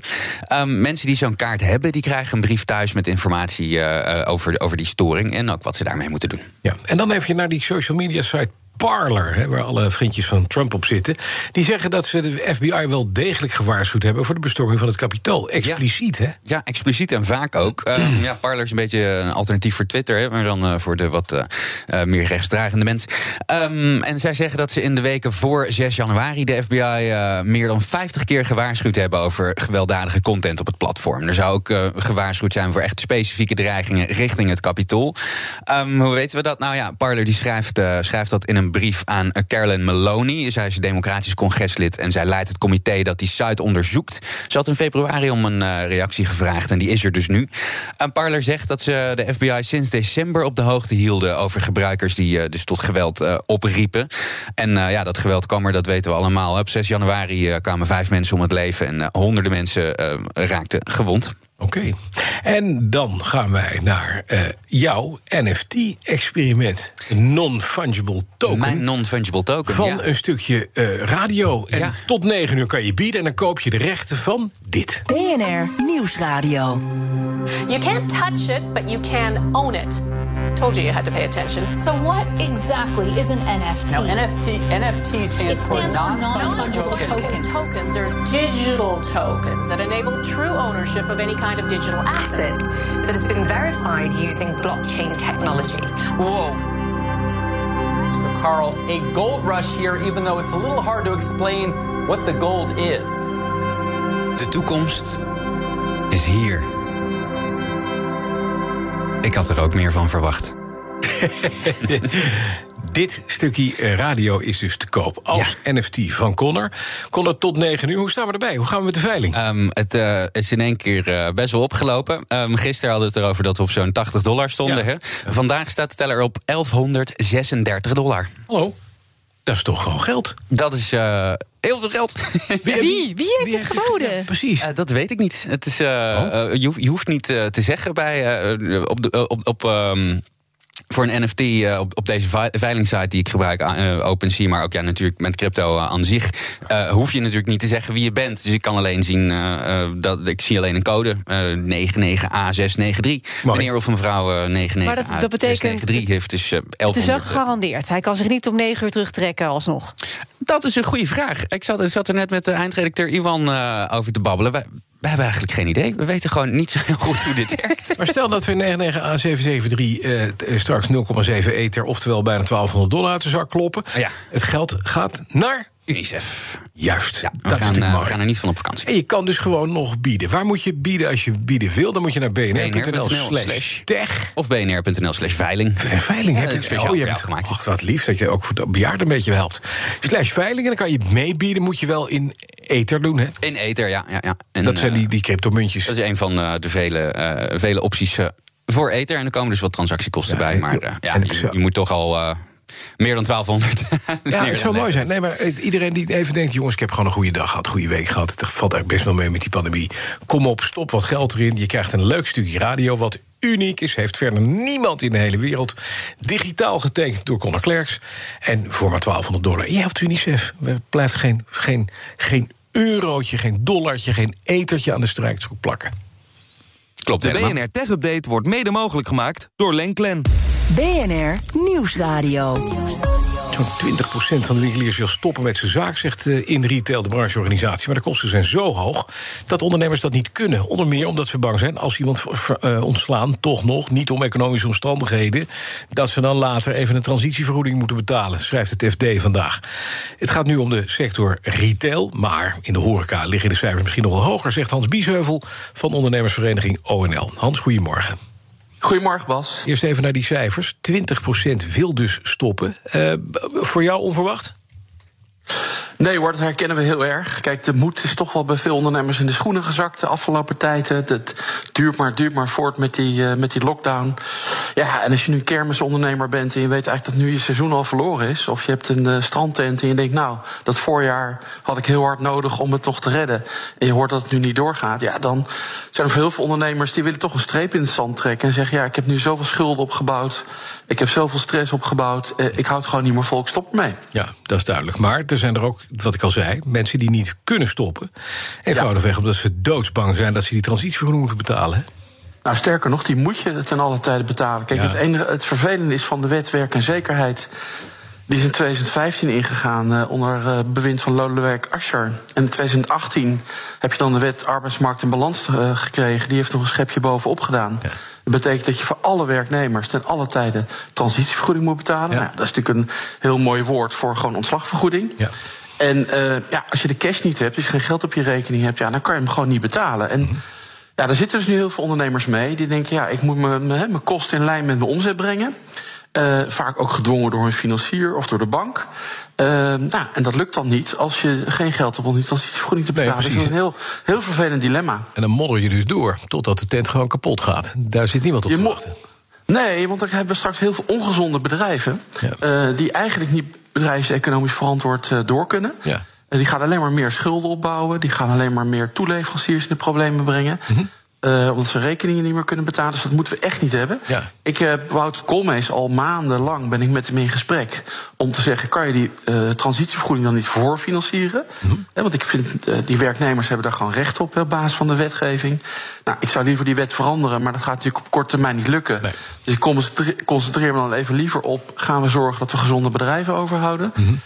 Um, mensen die zo'n kaart hebben, die krijgen een brief thuis met informatie over, over die storing en ook wat ze daarmee moeten doen. Ja, en dan even naar die social media site Parler, hè, waar alle vriendjes van Trump op zitten... die zeggen dat ze de FBI wel degelijk gewaarschuwd hebben... voor de bestorming van het kapitool. Expliciet, ja. hè? Ja, expliciet en vaak ook. uh, ja, Parler is een beetje een alternatief voor Twitter... Hè, maar dan uh, voor de wat uh, meer rechtsdragende mensen. Um, en zij zeggen dat ze in de weken voor 6 januari... de FBI meer dan 50 keer gewaarschuwd hebben... over gewelddadige content op het platform. Er zou ook gewaarschuwd zijn voor echt specifieke dreigingen... richting het kapitool. Um, hoe weten we dat? Nou ja, Parler die schrijft, schrijft dat in een brief aan Carolyn Maloney. Zij is democratisch congreslid en zij leidt het comité dat die site onderzoekt. Ze had in februari om een uh, reactie gevraagd en die is er dus nu. En Parler zegt dat ze de FBI sinds december op de hoogte hielden over gebruikers die uh, dus tot geweld uh, opriepen. En ja, dat geweld kwam er, dat weten we allemaal. Op 6 januari kwamen vijf mensen om het leven en honderden mensen raakten gewond. Oké. Okay. En dan gaan wij naar uh, jouw NFT-experiment. Non-fungible token. Mijn non-fungible token. Van ja. een stukje uh, radio. En ja. tot negen uur kan je bieden. En dan koop je de rechten van dit. BNR Nieuwsradio. You can't touch it, but you can own it. Told you you had to pay attention. So what exactly is an NFT? Now, NFT, NFT stands for non-fungible non token. Tokens are digital tokens that enable true ownership of any kind of digital asset that has been verified using blockchain technology. Whoa. So, Carl, a gold rush here, even though it's a little hard to explain what the gold is. De toekomst is hier. Ik had er ook meer van verwacht. Dit stukje radio is dus te koop als ja. NFT van Connor. Connor, tot 9 uur. Hoe staan we erbij? Hoe gaan we met de veiling? Um, het uh, is in één keer uh, best wel opgelopen. Um, gisteren hadden we het erover dat we op zo'n 80 dollar stonden. Ja. Hè? Vandaag staat de teller op 1136 dollar. Hallo? Dat is toch gewoon geld? Dat is uh, heel veel geld. Wie, wie, wie, heeft, wie heeft het geboden? Precies. Uh, dat weet ik niet. Het is, uh, oh. je, hoeft, je, hoeft, niet te zeggen bij, op, de, op, op um, voor een NFT uh, op, op deze veilingsite die ik gebruik, uh, OpenSea, maar ook ja, natuurlijk met crypto uh, aan zich, hoef je natuurlijk niet te zeggen wie je bent. Dus ik kan alleen zien dat ik zie alleen een code 99A693. Meneer of mevrouw 99A693 heeft dus 1100. Het is wel gegarandeerd. Hij kan zich niet om 9 uur terugtrekken alsnog. Dat is een goede vraag. Ik zat, ik zat er net met de eindredacteur Iwan over te babbelen. Wij, we hebben eigenlijk geen idee. We weten gewoon niet zo heel goed hoe dit werkt. Maar stel dat we 99A773 uh, straks 0,7 ether... oftewel bijna 1200 dollar uit de zak kloppen. Ja. Het geld gaat naar... UNICEF. Juist. Ja, dat we, gaan, uh, we gaan er niet van op vakantie. En je kan dus gewoon nog bieden. Waar moet je bieden als je bieden wil? Dan moet je naar bnr.nl slash tech. Of bnr.nl slash veiling. Veiling heb je speciaal oh, je hebt, gemaakt. Ach, wat lief dat je ook voor de bejaarden een beetje helpt. Slash veiling. En dan kan je meebieden. Moet je wel in ether doen, hè? In ether, ja. ja, ja. En, dat zijn die, die cryptomuntjes. Dat is een van de vele, vele opties voor ether. En er komen dus wat transactiekosten bij. Maar ja, je, je, moet toch al Meer dan 1200. Ja, het zou mooi zijn. Nee, maar iedereen die even denkt... jongens, ik heb gewoon een goede dag gehad, goede week gehad... het valt eigenlijk best wel mee met die pandemie. Kom op, stop wat geld erin. Je krijgt een leuk stukje radio wat uniek is. Heeft verder niemand in de hele wereld. Digitaal getekend door Conor Clerks. En voor maar 1200 dollar. Je helpt UNICEF. Er blijft geen, geen, geen eurotje, geen dollartje, geen etertje aan de strijkstrook plakken. Klopt De BNR Tech Update wordt mede mogelijk gemaakt door Lenklen. BNR Nieuwsradio. Zo'n 20% van de winkeliers wil stoppen met zijn zaak, zegt eh, in retail de brancheorganisatie. Maar de kosten zijn zo hoog dat ondernemers dat niet kunnen. Onder meer omdat ze bang zijn als iemand uh, ontslaan, toch nog, niet om economische omstandigheden, dat ze dan later even een transitievergoeding moeten betalen, schrijft het FD vandaag. Het gaat nu om de sector retail, maar in de horeca liggen de cijfers misschien nog wel hoger, zegt Hans Biesheuvel van ondernemersvereniging ONL. Hans, goedemorgen. Goedemorgen, Bas. Eerst even naar die cijfers. 20% wil dus stoppen. Uh, voor jou onverwacht? Nee hoor, dat herkennen we heel erg. Kijk, de moed is toch wel bij veel ondernemers in de schoenen gezakt de afgelopen tijd. Het duurt maar, duurt maar voort met die, uh, met die lockdown. Ja, en als je nu kermisondernemer bent en je weet eigenlijk dat nu je seizoen al verloren is... of je hebt een uh, strandtent en je denkt, nou, dat voorjaar had ik heel hard nodig om het toch te redden... en je hoort dat het nu niet doorgaat, ja, dan zijn er heel veel ondernemers... die willen toch een streep in het zand trekken en zeggen... ja, ik heb nu zoveel schulden opgebouwd, ik heb zoveel stress opgebouwd... Uh, ik houd gewoon niet meer vol, ik stop ermee. Ja, dat is duidelijk. Maar er zijn er ook wat ik al zei, mensen die niet kunnen stoppen. Eenvoudigweg omdat ze doodsbang zijn dat ze die transitievergoeding moeten betalen. Nou, sterker nog, die moet je ten alle tijde betalen. Kijk, ja. het, enige, het vervelende is van de wet werk en zekerheid. Die is in 2015 ingegaan uh, onder uh, bewind van Lodewijk Asscher. En in 2018 heb je dan de wet arbeidsmarkt en balans uh, gekregen. Die heeft nog een schepje bovenop gedaan. Ja. Dat betekent dat je voor alle werknemers ten alle tijden transitievergoeding moet betalen. Ja. Nou, dat is natuurlijk een heel mooi woord voor gewoon ontslagvergoeding. Ja. En uh, ja, als je de cash niet hebt, dus geen geld op je rekening hebt, ja, dan kan je hem gewoon niet betalen. En ja, daar zitten dus nu heel veel ondernemers mee. Die denken, ja, ik moet mijn kosten in lijn met mijn omzet brengen. Uh, vaak ook gedwongen door een financier of door de bank. Uh, nou, en dat lukt dan niet als je geen geld hebt om die transitievergoeding te betalen. Nee, dus dat is een heel, heel vervelend dilemma. En dan modder je dus door totdat de tent gewoon kapot gaat. Daar zit niemand op te wachten. Nee, want dan hebben we straks heel veel ongezonde bedrijven... Ja. Uh, die eigenlijk niet bedrijfseconomisch verantwoord uh, door kunnen. Ja. Uh, die gaan alleen maar meer schulden opbouwen. Die gaan alleen maar meer toeleveranciers in de problemen brengen. Mm -hmm. Uh, omdat ze rekeningen niet meer kunnen betalen. Dus dat moeten we echt niet hebben. Ja. Ik heb uh, Wouter Koolmees al maandenlang ben ik met hem in gesprek. Om te zeggen, kan je die uh, transitievergoeding dan niet voorfinancieren? Mm -hmm. want ik vind, die werknemers hebben daar gewoon recht op... op basis van de wetgeving. Nou, ik zou liever die wet veranderen... maar dat gaat natuurlijk op korte termijn niet lukken. Nee. Dus ik concentreer, concentreer me dan even liever op... gaan we zorgen dat we gezonde bedrijven overhouden... Mm -hmm.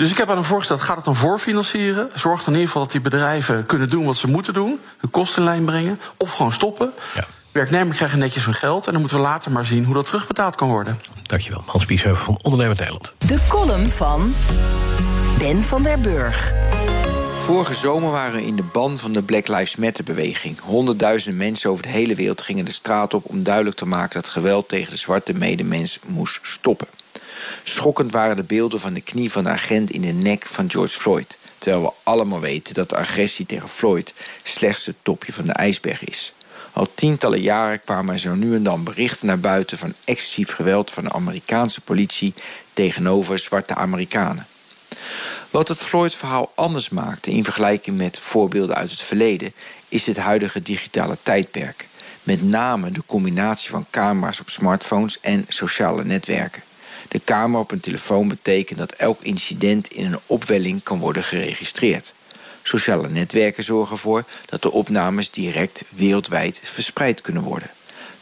Dus ik heb aan hem voorgesteld, ga het dan voorfinancieren. Zorg dan in ieder geval dat die bedrijven kunnen doen wat ze moeten doen. Hun kosten in lijn brengen. Of gewoon stoppen. Ja. Werknemers krijgen netjes hun geld. En dan moeten we later maar zien hoe dat terugbetaald kan worden. Dankjewel. Hans Biesheuvel van Ondernemend Nederland. De column van Ben van der Burg. Vorige zomer waren we in de ban van de Black Lives Matter-beweging. Honderdduizenden mensen over de hele wereld gingen de straat op om duidelijk te maken dat geweld tegen de zwarte medemens moest stoppen. Schokkend waren de beelden van de knie van de agent in de nek van George Floyd. Terwijl we allemaal weten dat de agressie tegen Floyd slechts het topje van de ijsberg is. Al tientallen jaren kwamen er zo nu en dan berichten naar buiten van excessief geweld van de Amerikaanse politie tegenover zwarte Amerikanen. Wat het Floyd-verhaal anders maakte in vergelijking met voorbeelden uit het verleden, is het huidige digitale tijdperk. Met name de combinatie van camera's op smartphones en sociale netwerken. De camera op een telefoon betekent dat elk incident in een opwelling kan worden geregistreerd. Sociale netwerken zorgen ervoor dat de opnames direct wereldwijd verspreid kunnen worden.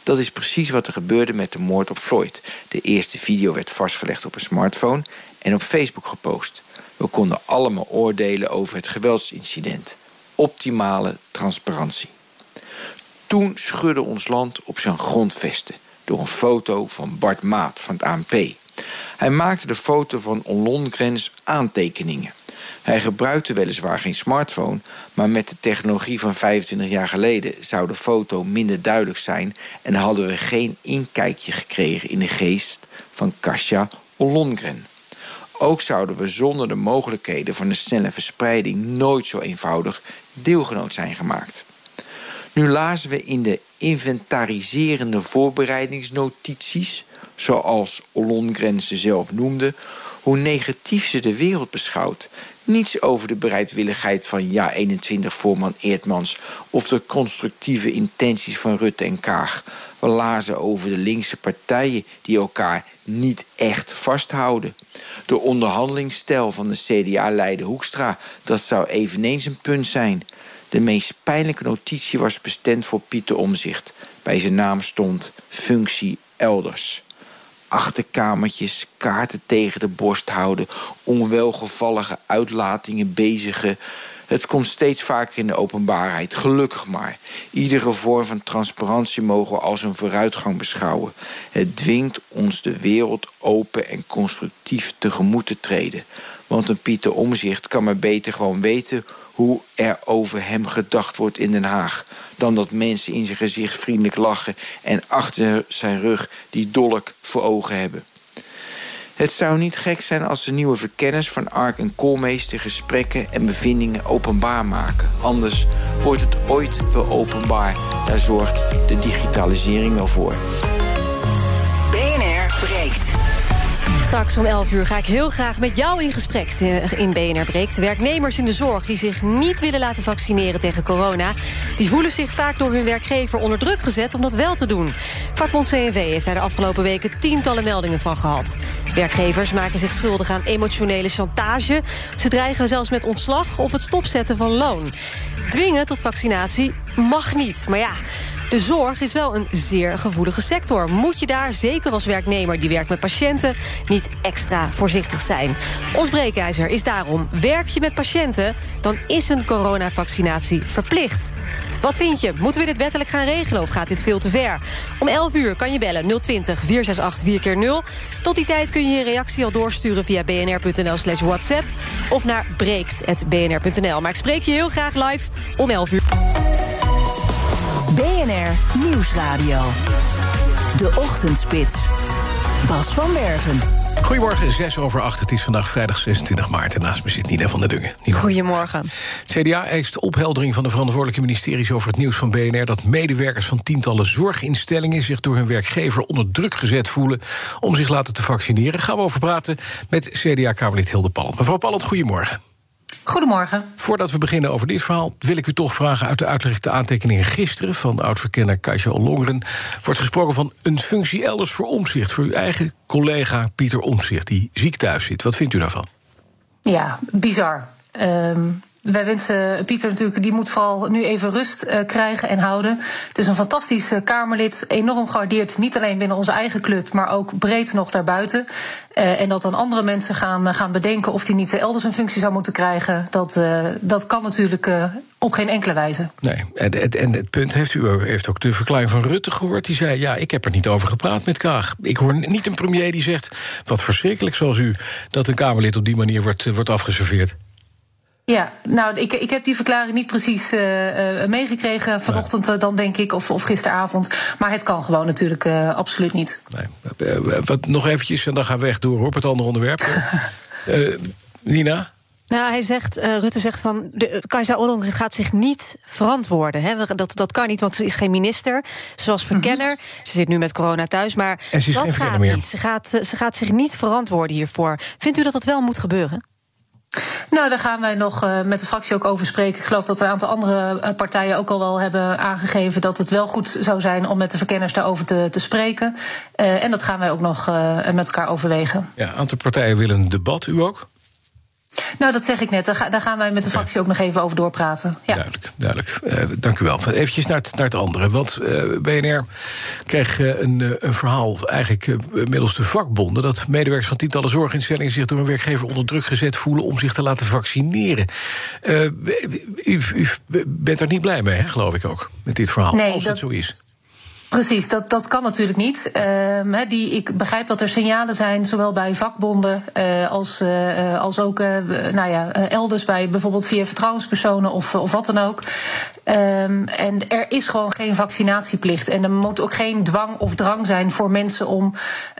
Dat is precies wat er gebeurde met de moord op Floyd. De eerste video werd vastgelegd op een smartphone en op Facebook gepost. We konden allemaal oordelen over het geweldsincident. Optimale transparantie. Toen schudde ons land op zijn grondvesten door een foto van Bart Maat van het ANP. Hij maakte de foto van Ollongrens aantekeningen. Hij gebruikte weliswaar geen smartphone, maar met de technologie van 25 jaar geleden zou de foto minder duidelijk zijn en hadden we geen inkijkje gekregen in de geest van Kasia Ollongren. Ook zouden we zonder de mogelijkheden van de snelle verspreiding nooit zo eenvoudig deelgenoot zijn gemaakt. Nu lazen we in de inventariserende voorbereidingsnotities zoals Ollongren ze zelf noemde, hoe negatief ze de wereld beschouwt. Niets over de bereidwilligheid van Ja21-voorman Eertmans of de constructieve intenties van Rutte en Kaag. We lazen over de linkse partijen die elkaar niet echt vasthouden. De onderhandelingsstijl van de CDA-leider Hoekstra, dat zou eveneens een punt zijn. De meest pijnlijke notitie was bestemd voor Pieter Omzicht. Bij zijn naam stond functie elders achterkamertjes, kaarten tegen de borst houden, onwelgevallige uitlatingen bezigen. Het komt steeds vaker in de openbaarheid, gelukkig maar. Iedere vorm van transparantie mogen we als een vooruitgang beschouwen. Het dwingt ons de wereld open en constructief tegemoet te treden. Want een Pieter Omzicht kan maar beter gewoon weten hoe er over hem gedacht wordt in Den Haag. Dan dat mensen in zijn gezicht vriendelijk lachen en achter zijn rug die dolk voor ogen hebben. Het zou niet gek zijn als de nieuwe verkenners van Ark en Koolmeester gesprekken en bevindingen openbaar maken. Anders wordt het ooit wel openbaar. Daar zorgt de digitalisering wel voor. Straks om 11 uur ga ik heel graag met jou in gesprek in BNR Breekt. Werknemers in de zorg die zich niet willen laten vaccineren tegen corona... die voelen zich vaak door hun werkgever onder druk gezet om dat wel te doen. Vakbond CNV heeft daar de afgelopen weken tientallen meldingen van gehad. Werkgevers maken zich schuldig aan emotionele chantage. Ze dreigen zelfs met ontslag of het stopzetten van loon. Dwingen tot vaccinatie mag niet, maar ja... De zorg is wel een zeer gevoelige sector. Moet je daar, zeker als werknemer die werkt met patiënten... niet extra voorzichtig zijn? Ons breekijzer is daarom... werk je met patiënten, dan is een coronavaccinatie verplicht. Wat vind je? Moeten we dit wettelijk gaan regelen of gaat dit veel te ver? Om 11 uur kan je bellen 020 468 4x0. Tot die tijd kun je je reactie al doorsturen via bnr.nl slash whatsapp... of naar breekt.bnr.nl. Maar ik spreek je heel graag live om 11 uur. BNR Nieuwsradio. De Ochtendspits. Bas van Werven. Goedemorgen, 6 over 8. Het is vandaag vrijdag 26 maart. En naast me zit Nina van der Dungen. Nina. Goedemorgen. CDA eist opheldering van de verantwoordelijke ministeries over het nieuws van BNR... dat medewerkers van tientallen zorginstellingen... zich door hun werkgever onder druk gezet voelen... om zich laten te vaccineren. Gaan we over praten met CDA-Kamerlid Hilde Palland. Mevrouw Palland, goedemorgen. Goedemorgen. Voordat we beginnen over dit verhaal, wil ik u toch vragen uit de uitleg de aantekeningen gisteren van de oud-verkenner Kajsa Ollongren. Wordt gesproken van een functie elders voor omzicht. Voor uw eigen collega Pieter Omzicht, die ziek thuis zit. Wat vindt u daarvan? Ja, bizar. Um, wij wensen Pieter natuurlijk, die moet vooral nu even rust uh, krijgen en houden. Het is een fantastisch uh, Kamerlid, enorm gewaardeerd, niet alleen binnen onze eigen club, maar ook breed nog daarbuiten. Uh, en dat dan andere mensen gaan, gaan bedenken of hij niet elders een functie zou moeten krijgen, dat, dat kan natuurlijk op geen enkele wijze. Nee, en, en het punt heeft u heeft ook de verklaring van Rutte gehoord. Die zei: Ja, ik heb er niet over gepraat met Kaag. Ik hoor niet een premier die zegt: Wat verschrikkelijk zoals u dat een Kamerlid op die manier wordt, wordt afgeserveerd. Ja, nou, ik, ik heb die verklaring niet precies uh, meegekregen vanochtend ja. dan, denk ik, of, of gisteravond. Maar het kan gewoon natuurlijk uh, absoluut niet. Nee. Wat, nog eventjes, en dan gaan we weg door op het andere onderwerp. Nina? Nou, hij zegt, uh, Rutte zegt van, de, Kajsa Ollongren gaat zich niet verantwoorden. Hè? Dat, dat kan niet, want ze is geen minister. Zoals verkenner. Mm -hmm. Ze zit nu met corona thuis, maar en ze is dat geen gaat meer. niet. Ze gaat, ze gaat zich niet verantwoorden hiervoor. Vindt u dat dat wel moet gebeuren? Nou, daar gaan wij nog uh, met de fractie ook over spreken. Ik geloof dat een aantal andere uh, partijen ook al wel hebben aangegeven dat het wel goed zou zijn om met de verkenners daarover te, te spreken. Uh, en dat gaan wij ook nog met elkaar overwegen. Ja, een aantal partijen willen een debat, u ook? Nou, dat zeg ik net. Daar gaan wij met de fractie ook nog even over doorpraten. Ja. Duidelijk, duidelijk. Uh, dank u wel. Even naar het, naar het andere. Want uh, BNR kreeg uh, een, een, verhaal, eigenlijk middels de vakbonden... dat medewerkers van tientallen zorginstellingen... zich door een werkgever onder druk gezet voelen... om zich te laten vaccineren. U, u, bent er niet blij mee, hè, geloof ik ook, met dit verhaal, nee, als dat... het zo is. Precies, dat, dat kan natuurlijk niet. Uh, die, ik begrijp dat er signalen zijn, zowel bij vakbonden uh, als, uh, als ook nou ja, elders bij bijvoorbeeld via vertrouwenspersonen of, of wat dan ook. Ehm, en er is gewoon geen vaccinatieplicht. En er moet ook geen dwang of drang zijn voor mensen om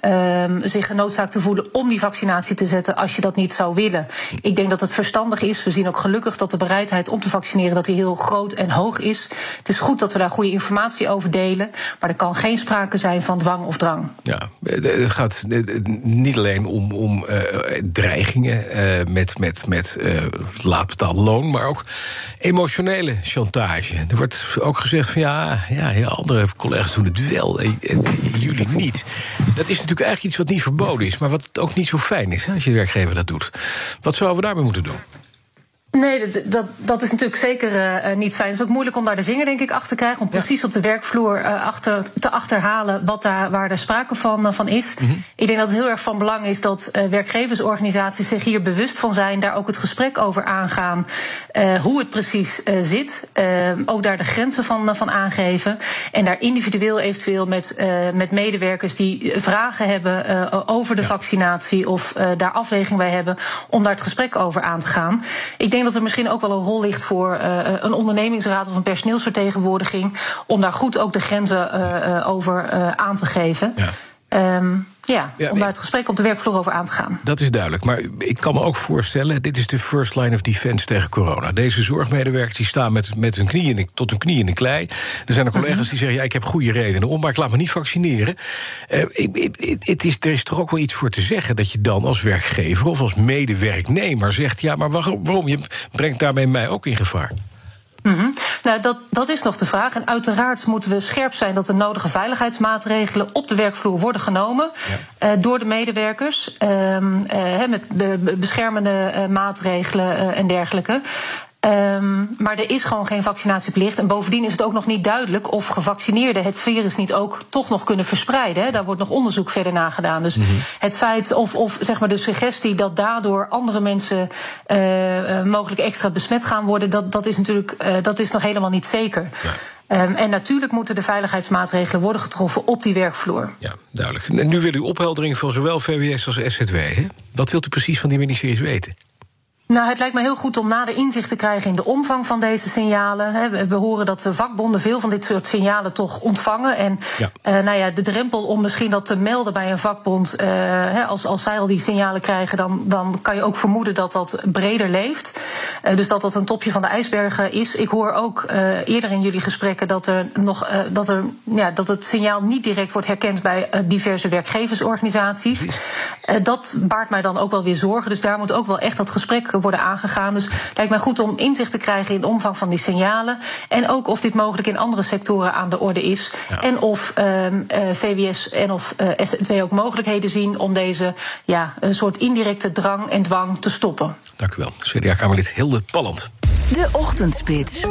um, zich genoodzaakt te voelen om die vaccinatie te zetten als je dat niet zou willen. Ik denk dat het verstandig is. We zien ook gelukkig dat de bereidheid om te vaccineren dat die heel groot en hoog is. Het is goed dat we daar goede informatie over delen. Maar er kan geen sprake zijn van dwang of drang. Ja, het gaat niet alleen om, om uh, dreigingen uh, met, met, met uh, laat betaald loon, maar ook emotionele chantage. Er wordt ook gezegd van ja, ja andere collega's doen het wel en, en, jullie niet. Dat is natuurlijk eigenlijk iets wat niet verboden is, maar wat ook niet zo fijn is hè, als je werkgever dat doet. Wat zouden we daarmee moeten doen? Nee, dat, dat, dat, is natuurlijk zeker uh, niet fijn. Het is ook moeilijk om daar de vinger, denk ik, achter te krijgen. Om precies op de werkvloer uh, achter, te achterhalen wat daar, waar er sprake van, uh, van is. Mm -hmm. Ik denk dat het heel erg van belang is dat werkgeversorganisaties zich hier bewust van zijn. Daar ook het gesprek over aangaan. hoe het precies zit. ook daar de grenzen van, van aangeven. En daar individueel eventueel met, met medewerkers die vragen hebben over de ja. vaccinatie. of daar afweging bij hebben. om daar het gesprek over aan te gaan. Ik denk denk dat er misschien ook wel een rol ligt voor uh, een ondernemingsraad of een personeelsvertegenwoordiging. om daar goed ook de grenzen uh, over aan te geven. Ja. Um, ja, ja, om daar het gesprek op de werkvloer over aan te gaan. Dat is duidelijk. Maar ik kan me ook voorstellen, dit is de first line of defense tegen corona. Deze zorgmedewerkers die staan met, met hun knieën in, tot hun knieën in de klei. Er zijn er collega's mm -hmm. die zeggen, ja, ik heb goede redenen om, maar ik laat me niet vaccineren. Uh, het is, er is toch ook wel iets voor te zeggen dat je dan als werkgever of als medewerknemer zegt, ja, maar waarom, waarom? Je brengt daarmee mij ook in gevaar. Mm -hmm. Nou, dat, dat is nog de vraag. En uiteraard moeten we scherp zijn dat de nodige veiligheidsmaatregelen op de werkvloer worden genomen ja. uh, door de medewerkers. Uh, uh, met be beschermende maatregelen en dergelijke. Um, maar er is gewoon geen vaccinatieplicht. En bovendien is het ook nog niet duidelijk of gevaccineerden het virus niet ook toch nog kunnen verspreiden. Hè. Daar wordt nog onderzoek verder naar gedaan. Dus mm -hmm. het feit of, of zeg maar de suggestie dat daardoor andere mensen uh, mogelijk extra besmet gaan worden, dat, dat is natuurlijk uh, dat is nog helemaal niet zeker. Ja. Um, en natuurlijk moeten de veiligheidsmaatregelen worden getroffen op die werkvloer. Ja, duidelijk. En nu wil u opheldering van zowel VWS als SZW. Hè? Wat wilt u precies van die ministeries weten? Nou, het lijkt me heel goed om nader inzicht te krijgen in de omvang van deze signalen. We horen dat de vakbonden veel van dit soort signalen toch ontvangen. En ja. Uh, nou ja, de drempel om misschien dat te melden bij een vakbond, uh, als, als zij al die signalen krijgen, dan, dan kan je ook vermoeden dat dat breder leeft. Uh, dus dat dat een topje van de ijsbergen is. Ik hoor ook eerder in jullie gesprekken dat er nog dat er ja, dat het signaal niet direct wordt herkend bij diverse werkgeversorganisaties. dat baart mij dan ook wel weer zorgen. Dus daar moet ook wel echt dat gesprek worden aangegaan. Dus het lijkt mij goed om inzicht te krijgen in de omvang van die signalen. En ook of dit mogelijk in andere sectoren aan de orde is. Ja. En of um, uh, VWS en of uh, SZW ook mogelijkheden zien om deze ja, een soort indirecte drang en dwang te stoppen. Dank u wel. CDA-Kamerlid Hilde Palland. De Ochtendspits.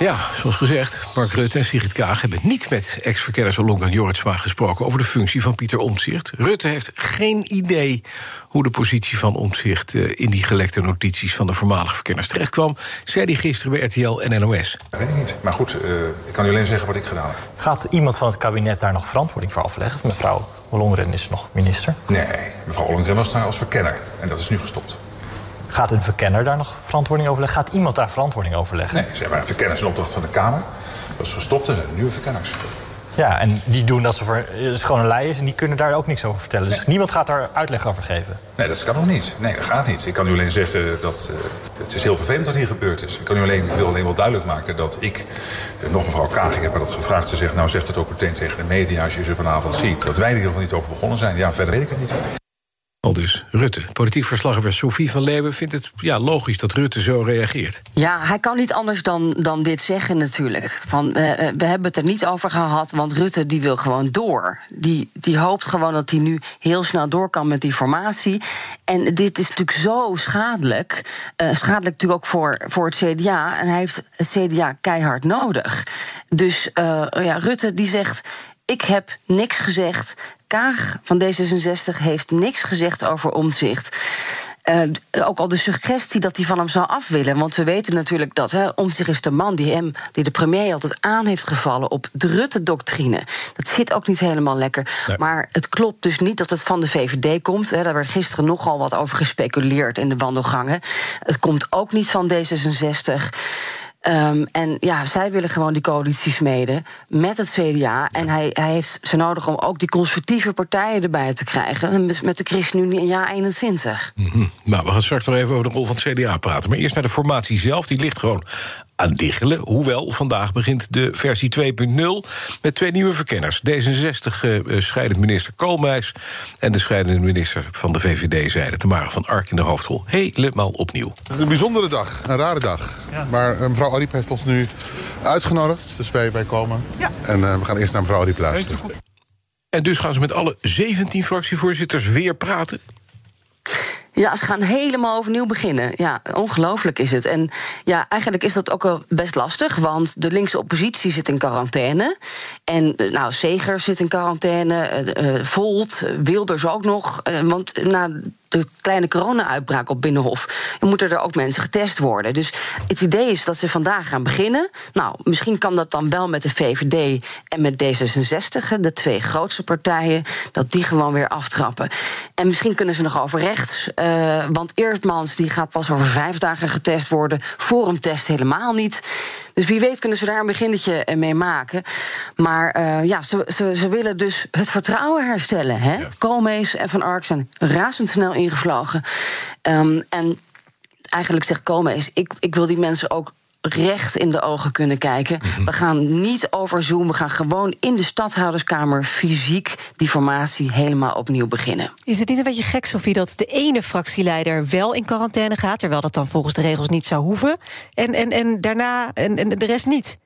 Ja, zoals gezegd, Mark Rutte en Sigrid Kaag hebben niet met ex-verkenners Olonga Jorritsma gesproken over de functie van Pieter Omtzigt. Rutte heeft geen idee hoe de positie van Omtzigt in die gelekte notities van de voormalige verkenners terechtkwam, zei hij gisteren bij RTL en NOS. Dat weet ik niet. Maar goed, uh, ik kan u alleen zeggen wat ik gedaan heb. Gaat iemand van het kabinet daar nog verantwoording voor afleggen? Mevrouw Ollongren is nog minister. Nee, mevrouw Ollongren was daar als verkenner en dat is nu gestopt. Gaat een verkenner daar nog verantwoording over leggen? Gaat iemand daar verantwoording over leggen? Nee, ze hebben een verkenner in opdracht van de Kamer. Dat is gestopt en zijn nieuwe verkenners. Ja, en die doen dat ze voor schone lei is en die kunnen daar ook niks over vertellen. Dus niemand gaat daar uitleg over geven. Nee, dat kan nog niet. Nee, dat gaat niet. Ik kan u alleen zeggen dat uh, het is heel vervelend wat hier gebeurd is. Ik kan u alleen, ik wil alleen wel duidelijk maken dat ik, uh, nog mevrouw Kaag, ik heb haar dat gevraagd. Ze zegt, nou zegt het ook meteen tegen de media als je ze vanavond ziet. Dat wij er in ieder geval niet over begonnen zijn. Ja, verder weet ik het niet. Al dus Rutte. Politiek verslaggever Sophie van Leeuwen vindt het ja, logisch dat Rutte zo reageert. Ja, hij kan niet anders dan, dan dit zeggen natuurlijk. Van, uh, we hebben het er niet over gehad, want Rutte die wil gewoon door. Die, die hoopt gewoon dat hij nu heel snel door kan met die formatie. En dit is natuurlijk zo schadelijk. Uh, schadelijk natuurlijk ook voor, voor het CDA. En hij heeft het CDA keihard nodig. Dus ja, Rutte die zegt... Ik heb niks gezegd. Kaag van D66 heeft niks gezegd over omzicht. Uh, ook al de suggestie dat hij van hem zou af willen. Want we weten natuurlijk dat hè, Omtzigt is de man die, hem, die de premier altijd aan heeft gevallen op de Rutte-doctrine. Dat zit ook niet helemaal lekker. Nee. Maar het klopt dus niet dat het van de VVD komt. Hè. Daar werd gisteren nogal wat over gespeculeerd in de wandelgangen. Het komt ook niet van D66. Ehm, en ja, zij willen gewoon die coalitie smeden met het CDA. En hij, hij heeft ze nodig om ook die conservatieve partijen erbij te krijgen. Met, de ChristenUnie in jaar 21. Mhm. Nou, we gaan straks nog even over de rol van het CDA praten. Maar eerst naar de formatie zelf. Die ligt gewoon aan diggelen. Hoewel, vandaag begint de versie 2.0 met twee nieuwe verkenners. D66 uh, scheidend minister Koolmeis... en de scheidende minister van de VVD-zijde... Tamara van Ark in de hoofdrol. Helemaal opnieuw. Een bijzondere dag, een rare dag. Maar uh, mevrouw Ariep heeft ons nu uitgenodigd, dus wij, wij komen. Ja. En uh, we gaan eerst naar mevrouw Ariep luisteren. En dus gaan ze met alle 17 fractievoorzitters weer praten? Ja, ze gaan helemaal overnieuw beginnen. Ja, ongelooflijk is het. En ja, eigenlijk is dat ook best lastig, want de linkse oppositie zit in quarantaine. En nou, Seger zit in quarantaine, uh, Volt, Wilders ook nog. Want na de kleine corona-uitbraak op Binnenhof... moeten er ook mensen getest worden. Dus het idee is dat ze vandaag gaan beginnen. Nou, misschien kan dat dan wel met de VVD en met D66... de twee grootste partijen, dat die gewoon weer aftrappen. En misschien kunnen ze nog over rechts... Uh, want Eertmans die gaat pas over vijf dagen getest worden. Forumtest helemaal niet. Dus wie weet kunnen ze daar een beginnetje mee maken. Maar uh, ja, ze, ze, ze, willen dus het vertrouwen herstellen. Hè? Ja. Koolmees en Van Ark zijn razendsnel ingevlogen. Um, en eigenlijk zegt Koolmees, ik, ik wil die mensen ook recht in de ogen kunnen kijken. -hmm. We gaan niet over Zoom, we gaan gewoon in de stadhouderskamer fysiek die formatie helemaal opnieuw beginnen. Is het niet een beetje gek, Sofie, dat de ene fractieleider wel in quarantaine gaat, terwijl dat dan volgens de regels niet zou hoeven, en, en, en daarna en, en de rest niet?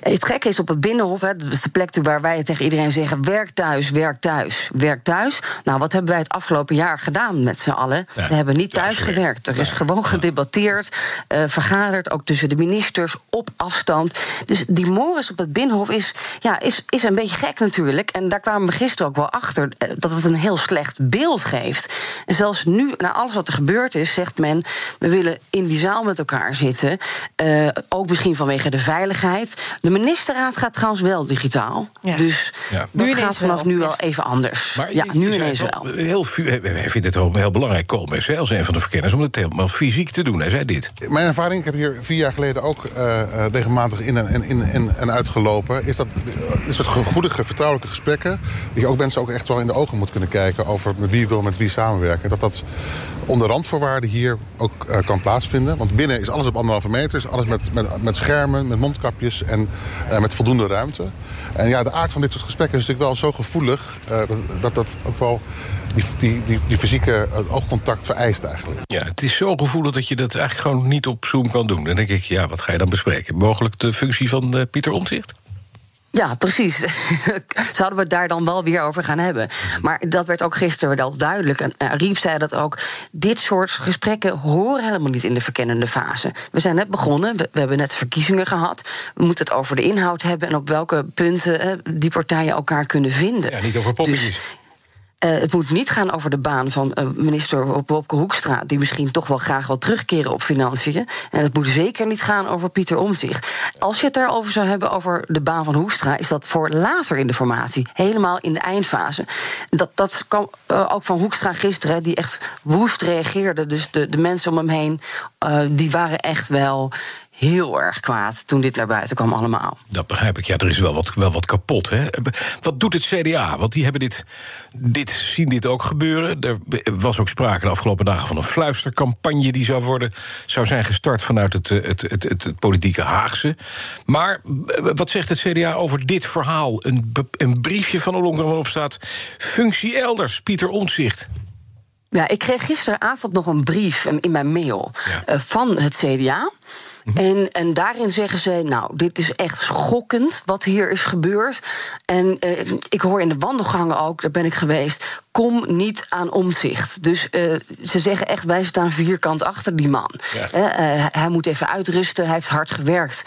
Het gekke is op het Binnenhof, hè, dat is de plek waar wij tegen iedereen zeggen: werk thuis, werk thuis, werk thuis. Nou, wat hebben wij het afgelopen jaar gedaan met z'n allen? Ja, we hebben niet thuis gewerkt. Er is ja, gewoon gedebatteerd, uh, vergaderd, ook tussen de ministers, op afstand. Dus die mores op het Binnenhof is, ja, is, is een beetje gek natuurlijk. En daar kwamen we gisteren ook wel achter dat het een heel slecht beeld geeft. En zelfs nu, na alles wat er gebeurd is, zegt men: we willen in die zaal met elkaar zitten. Uh, ook misschien vanwege de veiligheid. De ministerraad gaat trouwens wel digitaal. Ja. Dus ja. dat nu gaat vanaf wel. nu wel even anders. Maar ja, nu ineens wel. Heel, hij vindt het heel, heel belangrijk, Koolmees, als een van de verkenners... om het helemaal fysiek te doen. Hij zei dit. Mijn ervaring, ik heb hier vier jaar geleden ook uh, regelmatig in en, in, in, en uitgelopen... is dat is het gevoelige, vertrouwelijke gesprekken... dat je ook mensen ook echt wel in de ogen moet kunnen kijken... over met wie wil met wie samenwerken. Dat dat onder randvoorwaarden hier ook uh, kan plaatsvinden. Want binnen is alles op anderhalve meter. Is alles met, met, met schermen, met mondkapjes en uh, met voldoende ruimte. En ja, de aard van dit soort gesprekken is natuurlijk wel zo gevoelig... Uh, dat, dat dat ook wel die, die, die, fysieke oogcontact vereist eigenlijk. Ja, het is zo gevoelig dat je dat eigenlijk gewoon niet op Zoom kan doen. Dan denk ik, ja, wat ga je dan bespreken? Mogelijk de functie van Pieter Omtzigt? Ja, precies. Zouden we het daar dan wel weer over gaan hebben. Maar dat werd ook gisteren wel duidelijk. En uh, Riep zei dat ook. Dit soort gesprekken horen helemaal niet in de verkennende fase. We zijn net begonnen. We, we hebben net verkiezingen gehad. We moeten het over de inhoud hebben. En op welke punten uh, die partijen elkaar kunnen vinden. Ja, niet over poppetjes. Dus, uh, het moet niet gaan over de baan van uh, minister Wopke Hoekstra... die misschien toch wel graag wil terugkeren op financiën. En het moet zeker niet gaan over Pieter Omtzigt. Als je het daarover zou hebben over de baan van Hoekstra... is dat voor later in de formatie, helemaal in de eindfase. Dat, dat kwam uh, ook van Hoekstra gisteren, die echt woest reageerde. Dus de, de mensen om hem heen, die waren echt wel heel erg kwaad toen dit naar buiten kwam allemaal. Dat begrijp ik. Ja, er is wel wat, wel wat kapot. Hè? Wat doet het CDA? Want die hebben dit, dit, zien dit ook gebeuren. Er was ook sprake de afgelopen dagen van een fluistercampagne... die zou, worden, zou zijn gestart vanuit het, het, het, het, het politieke Haagse. Maar wat zegt het CDA over dit verhaal? Een, een briefje van Ollongren waarop staat... functie elders, Pieter Omtzigt. Ja, ik kreeg gisteravond nog een brief in mijn mail ja. uh, van het CDA... En, en daarin zeggen ze, nou, dit is echt schokkend wat hier is gebeurd. En uh, ik hoor in de wandelgangen ook, daar ben ik geweest, kom niet aan omzicht. Dus uh, ze zeggen echt, wij staan vierkant achter die man. Uh, hij moet even uitrusten, hij heeft hard gewerkt.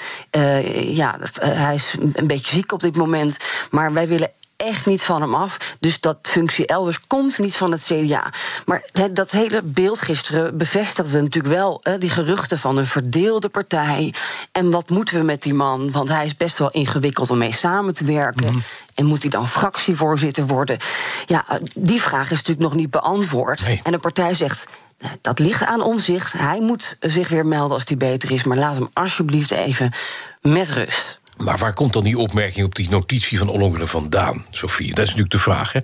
ja, hij is een beetje ziek op dit moment. Maar wij willen echt niet van hem af. Dus dat functie elders komt niet van het CDA. Maar dat hele beeld gisteren bevestigde natuurlijk wel die geruchten van een verdeelde partij. En wat moeten we met die man? Want hij is best wel ingewikkeld om mee samen te werken. Mm -hmm. En moet hij dan fractievoorzitter worden? Ja, die vraag is natuurlijk nog niet beantwoord. Nee. En de partij zegt: dat ligt aan omzicht. Hij moet zich weer melden als hij beter is. Maar laat hem alsjeblieft even met rust. Maar waar komt dan die opmerking op die notitie van Ollongren vandaan, Sofie? Dat is natuurlijk de vraag. Hè?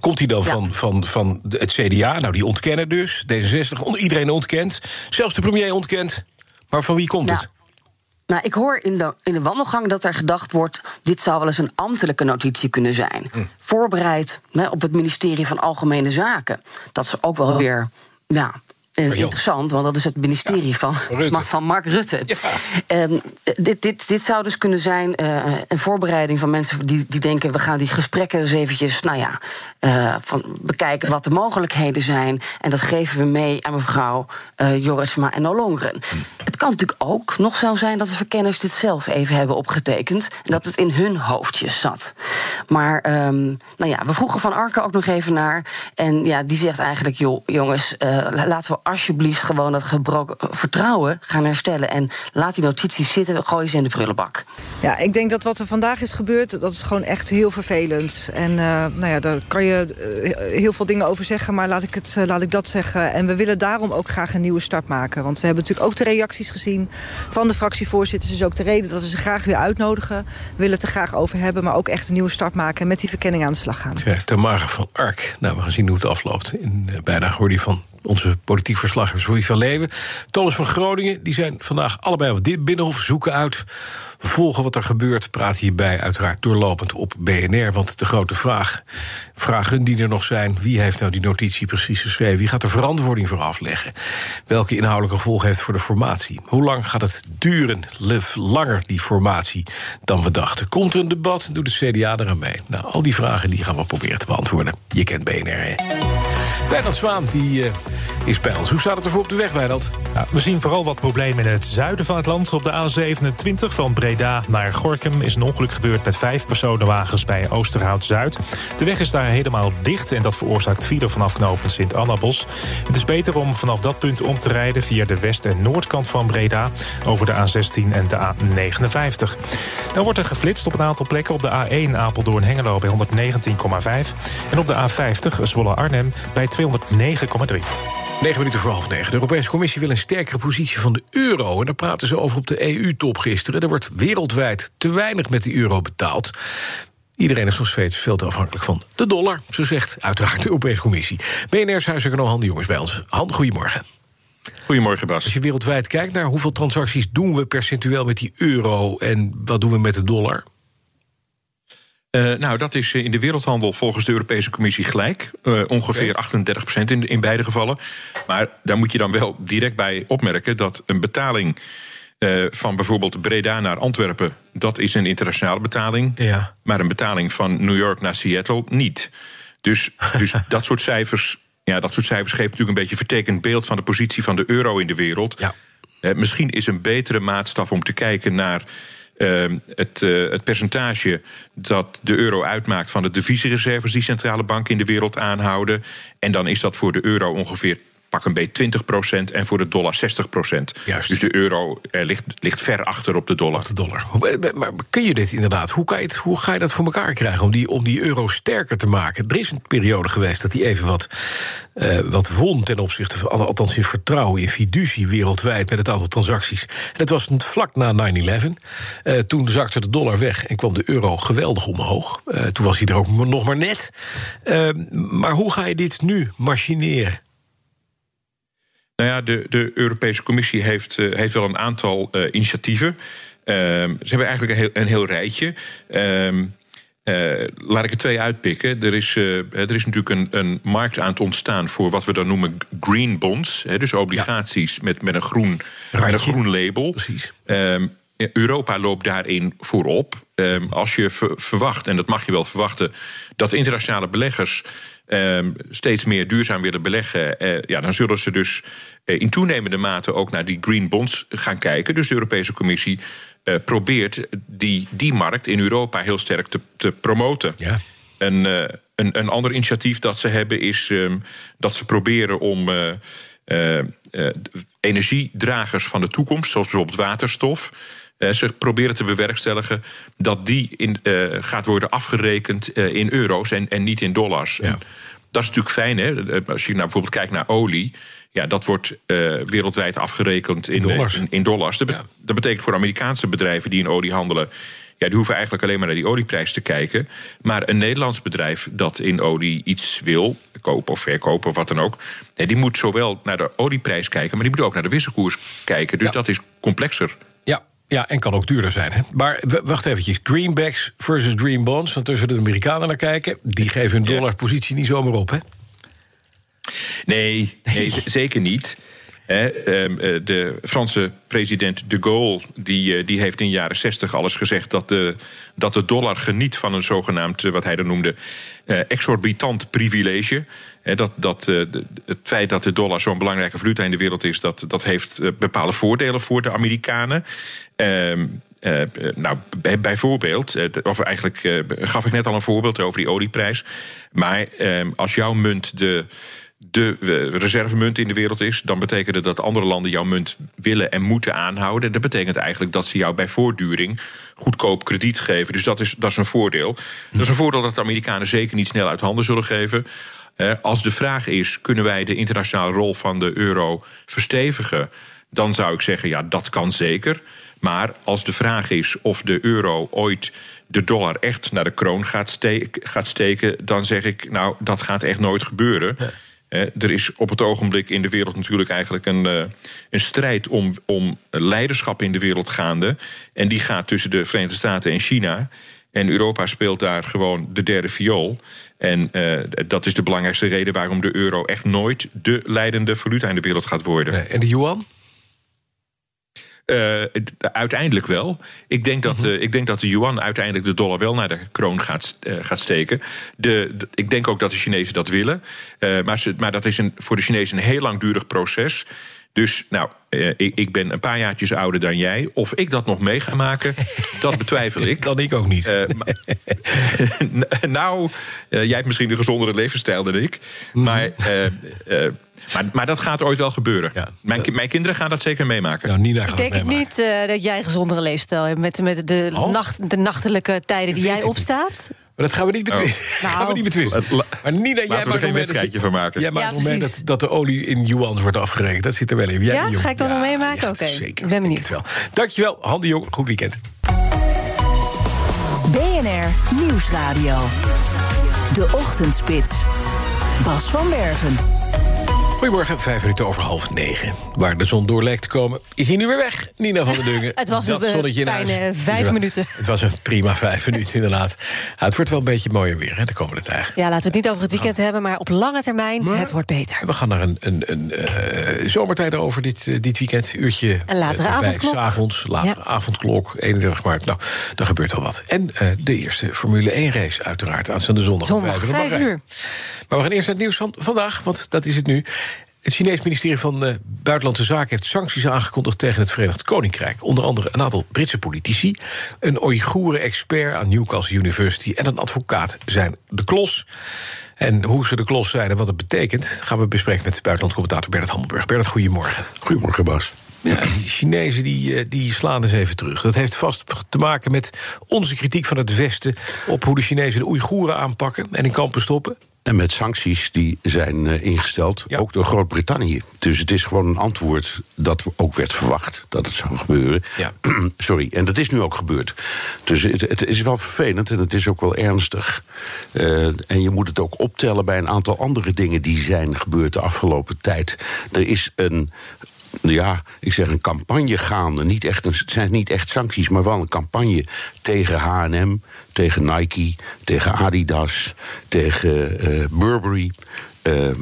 Komt die dan van, van, van het CDA? Nou, die ontkennen dus. D66, iedereen ontkent. Zelfs de premier ontkent. Maar van wie komt het? Nou, ik hoor in de, in de wandelgang dat er gedacht wordt... dit zou wel eens een ambtelijke notitie kunnen zijn. Hm. Voorbereid hè, op het ministerie van Algemene Zaken. Dat is ook wel weer ja, eh, interessant, want dat is het ministerie van, van Mark Rutte. Ehm, dit, dit, dit zou dus kunnen zijn eh, een voorbereiding van mensen die, die denken: we gaan die gesprekken eens eventjes, nou ja, eh, van bekijken wat de mogelijkheden zijn. En dat geven we mee aan mevrouw Jorisma en Ollongren. Het kan natuurlijk ook nog zo zijn dat de verkenners dit zelf even hebben opgetekend. En dat het in hun hoofdjes zat. Maar ehm, nou ja, we vroegen van Arke ook nog even naar. En ja, die zegt eigenlijk: joh, jongens, la- laten we alsjeblieft gewoon dat gebroken vertrouwen gaan herstellen. En laat die notities zitten, gooi ze in de prullenbak. Ja, ik denk dat wat er vandaag is gebeurd, dat is gewoon echt heel vervelend. En eh, nou ja, daar kan je eh, heel veel dingen over zeggen, maar laat ik, het, eh, laat ik dat zeggen. En we willen daarom ook graag een nieuwe start maken. Want we hebben natuurlijk ook de reacties gezien van de fractievoorzitters. Dus ook de reden dat we ze graag weer uitnodigen. We willen het er graag over hebben, maar ook echt een nieuwe start maken... en met die verkenning aan de slag gaan. Ja, Tamara van Ark. Nou, we gaan zien hoe het afloopt. In bijna hoorde je van onze politiek verslaggever Sophie van Leeuwen. Thomas van Groningen, die zijn vandaag allebei op dit binnenhof. Zoeken uit, volgen wat er gebeurt. Praat hierbij uiteraard doorlopend op BNR. Want de grote vraag, vragen die er nog zijn... wie heeft nou die notitie precies geschreven? Wie gaat er verantwoording voor afleggen? Welke inhoudelijke gevolgen heeft voor de formatie? Hoe lang gaat het duren? Leef langer, die formatie, dan we dachten. Komt er een debat? Doet het CDA eraan mee? Nou, al die vragen die gaan we proberen te beantwoorden. Je kent BNR, hè? Wijnald Zwaan, die uh, is bij ons. Hoe staat het ervoor op de weg, Wijnald? Ja, we zien vooral wat problemen in het zuiden van het land. Op de A27 van Breda naar Gorkum is een ongeluk gebeurd... met vijf personenwagens bij Oosterhout-Zuid. De weg is daar helemaal dicht en dat veroorzaakt file vanaf knooppunt Sint-Annabos. Het is beter om vanaf dat punt om te rijden... via de west- en noordkant van Breda over de A16 en de A59. Dan wordt er geflitst op een aantal plekken. Op de A1 Apeldoorn-Hengelo bij 119,5. En op de A50 Zwolle-Arnhem bij 209,3. 9 minuten voor half negen. De Europese Commissie wil een sterkere positie van de euro. En daar praten ze over op de EU-top gisteren. Er wordt wereldwijd te weinig met de euro betaald. Iedereen is nog steeds veel te afhankelijk van de dollar. Zo zegt uiteraard de Europese Commissie. BNR's huiseconoom Han de Jongens bij ons. Han, goedemorgen. Goedemorgen, Bas. Als je wereldwijd kijkt naar hoeveel transacties doen we percentueel met die euro... en wat doen we met de dollar? Uh, nou, dat is in de wereldhandel volgens de Europese Commissie gelijk. Uh, ongeveer okay. 38 procent in, in beide gevallen. Maar daar moet je dan wel direct bij opmerken dat een betaling uh, van bijvoorbeeld Breda naar Antwerpen, dat is een internationale betaling. Ja. Maar een betaling van New York naar Seattle niet. Dus, dus dat soort cijfers. Ja, dat soort cijfers geeft natuurlijk een beetje een vertekend beeld van de positie van de euro in de wereld. Ja. misschien is een betere maatstaf om te kijken naar Uh, het, uh, het, percentage dat de euro uitmaakt van de deviezenreserves die centrale banken in de wereld aanhouden. En dan is dat voor de euro ongeveer pak een beetje 20 procent en voor de dollar 60 procent. Dus de euro uh, ligt, ligt ver achter op de dollar. Op de dollar. Maar kun je dit inderdaad? Hoe, kan je het, hoe ga je dat voor elkaar krijgen om die, om die euro sterker te maken? Er is een periode geweest dat die even wat, uh, wat won ten opzichte van, althans in vertrouwen, in fiducie wereldwijd met het aantal transacties. En dat was vlak na 9-11. Uh, toen zakte de dollar weg en kwam de euro geweldig omhoog. Uh, toen was hij er ook nog maar net. maar hoe ga je dit nu machineren? Nou ja, de, de Europese Commissie heeft, uh, heeft wel een aantal uh, initiatieven. Uh, ze hebben eigenlijk een heel, een heel rijtje. laat ik er twee uitpikken. Er is, er is natuurlijk een, een, markt aan het ontstaan voor wat we dan noemen green bonds. Hè, dus obligaties ja. met, met, een groen, met een groen label. Precies. Europa loopt daarin voorop. als je verwacht, en dat mag je wel verwachten, dat internationale beleggers steeds meer duurzaam willen beleggen, uh, ja, dan zullen ze dus uh, in toenemende mate ook naar die green bonds gaan kijken. Dus de Europese Commissie uh, probeert die, die markt in Europa heel sterk te, te promoten. Ja. En, een, een ander initiatief dat ze hebben is um, dat ze proberen om energiedragers van de toekomst, zoals bijvoorbeeld waterstof. Uh, ze proberen te bewerkstelligen dat die in, uh, gaat worden afgerekend uh, in euro's en, en niet in dollars. Ja. Dat is natuurlijk fijn, hè? Als je nou bijvoorbeeld kijkt naar olie. Ja, dat wordt eh, wereldwijd afgerekend in, dollars. in, in dollars. Dat, be- dat betekent voor Amerikaanse bedrijven die in olie handelen. Ja, die hoeven eigenlijk alleen maar naar die olieprijs te kijken. Maar een Nederlands bedrijf dat in olie iets wil, kopen of verkopen of wat dan ook. nee, die moet zowel naar de olieprijs kijken, maar die moet ook naar de wisselkoers kijken. Dus dat is complexer. Ja, en kan ook duurder zijn. Hè? Maar wacht eventjes. Greenbacks versus green bonds. Want tussen de Amerikanen naar kijken... die geven hun dollarpositie niet zomaar op, hè? Nee, nee zeker niet. Hè, ehm, eh, de Franse president de Gaulle die, eh, die heeft in de jaren 60 alles gezegd dat de, dat de dollar geniet van een zogenaamd, eh, wat hij dan noemde, exorbitant privilege. Dat, dat, het feit dat de dollar zo'n belangrijke valuta in de wereld is, dat, dat heeft bepaalde voordelen voor de Amerikanen. Ehm, eh, nou, bij- bijvoorbeeld, eh, of eigenlijk eh, gaf ik net al een voorbeeld over die olieprijs. Maar ehm, als jouw munt de, de reservemunt in de wereld is, dan betekent dat andere landen jouw munt willen en moeten aanhouden. Dat betekent eigenlijk dat ze jou bij voortduring goedkoop krediet geven. Dus dat is, dat is een voordeel. Dat is een voordeel dat de Amerikanen zeker niet snel uit handen zullen geven. Als de vraag is: kunnen wij de internationale rol van de euro verstevigen? Dan zou ik zeggen: ja, dat kan zeker. Maar als de vraag is of de euro ooit de dollar echt naar de kroon gaat, ste- gaat steken, dan zeg ik: nou, dat gaat echt nooit gebeuren. Er is op het ogenblik in de wereld natuurlijk eigenlijk een, eh, een strijd om, om leiderschap in de wereld gaande. En die gaat tussen de Verenigde Staten en China. En Europa speelt daar gewoon de derde viool. En eh, dat is de belangrijkste reden waarom de euro echt nooit de leidende valuta in de wereld gaat worden. En de yuan? Eh, uiteindelijk wel. Ik denk, dat, eh, ik denk dat de yuan uiteindelijk de dollar wel naar de kroon gaat, eh, gaat steken. De, de- ik denk ook dat de Chinezen dat willen. Maar, ze, maar dat is een, voor de Chinezen een heel langdurig proces. Dus nou, ik, ben een paar jaartjes ouder dan jij. Of ik dat nog mee ga maken, dat betwijfel ik. Dan ik ook niet. nou, jij hebt misschien een gezondere levensstijl dan ik. Mhm. Maar, maar, maar dat gaat ooit wel gebeuren. Mijn, ki- mijn kinderen gaan dat zeker meemaken. Nou, Nina Ik denk niet eh, dat jij een gezondere leefstijl hebt met, met de, Oh. nacht, de nachtelijke tijden die jij opstaat. Maar dat gaan we niet betwisten. Oh. gaan we niet betwisten. Maar Nina, jij Laten we er maakt geen nog mee dat- wedstrijdje van maken. Jij maakt Ja, mee precies. dat, dat de olie in yuans wordt afgerekend. Dat zit er wel in. Jij, ja, ga ik dat nog meemaken? Oké, ik ben benieuwd. Wel. Dankjewel, Han de Jong. Goed weekend. BNR Nieuwsradio. De Ochtendspits. Bas van Werven. Goedemorgen, vijf minuten over half negen. Waar de zon door lijkt te komen, is hij nu weer weg. Nina van der Dungen. Het was dat een, eh, zonnetje in fijne vijf minuten. Het was een prima vijf minuten, inderdaad. Ja, het wordt wel een beetje mooier weer hè, de komende dagen. Ja, laten we het niet over het weekend hebben, maar op lange termijn, het wordt beter. We gaan naar een, een, een eh, zomertijd over dit, eh, dit weekend. Uurtje Een latere erbij, avondklok. Latere avondklok, 31 maart. Nou, daar gebeurt wel wat. En de eerste Formule 1-race uiteraard. Aanstaande zondag. Zondag, vijf uur. Maar we gaan eerst naar het nieuws van vandaag, want dat is het nu. Het Chinees ministerie van eh, Buitenlandse Zaken heeft sancties aangekondigd tegen het Verenigd Koninkrijk. Onder andere een aantal Britse politici, een Oeigoeren-expert aan Newcastle University en een advocaat zijn de klos. En hoe ze de klos zijn en wat het betekent, gaan we bespreken met buitenlandcommentator Bernard Hammelburg. Bernard, goedemorgen. Goedemorgen, Bas. Ja, die Chinezen die, eh, die slaan eens even terug. Dat heeft vast te maken met onze kritiek van het Westen op hoe de Chinezen de Oeigoeren aanpakken en in kampen stoppen. En met sancties die zijn eh, ingesteld, ook door Groot-Brittannië. Dus het is gewoon een antwoord dat ook werd verwacht dat het zou gebeuren. Sorry, en dat is nu ook gebeurd. Dus het, het is wel vervelend en het is ook wel ernstig. Eh, en je moet het ook optellen bij een aantal andere dingen die zijn gebeurd de afgelopen tijd. Er is een ja, ik zeg een campagne gaande. Niet echt een, het zijn niet echt sancties, maar wel een campagne tegen HM, tegen Nike, tegen Adidas, tegen eh, Burberry. Ehm,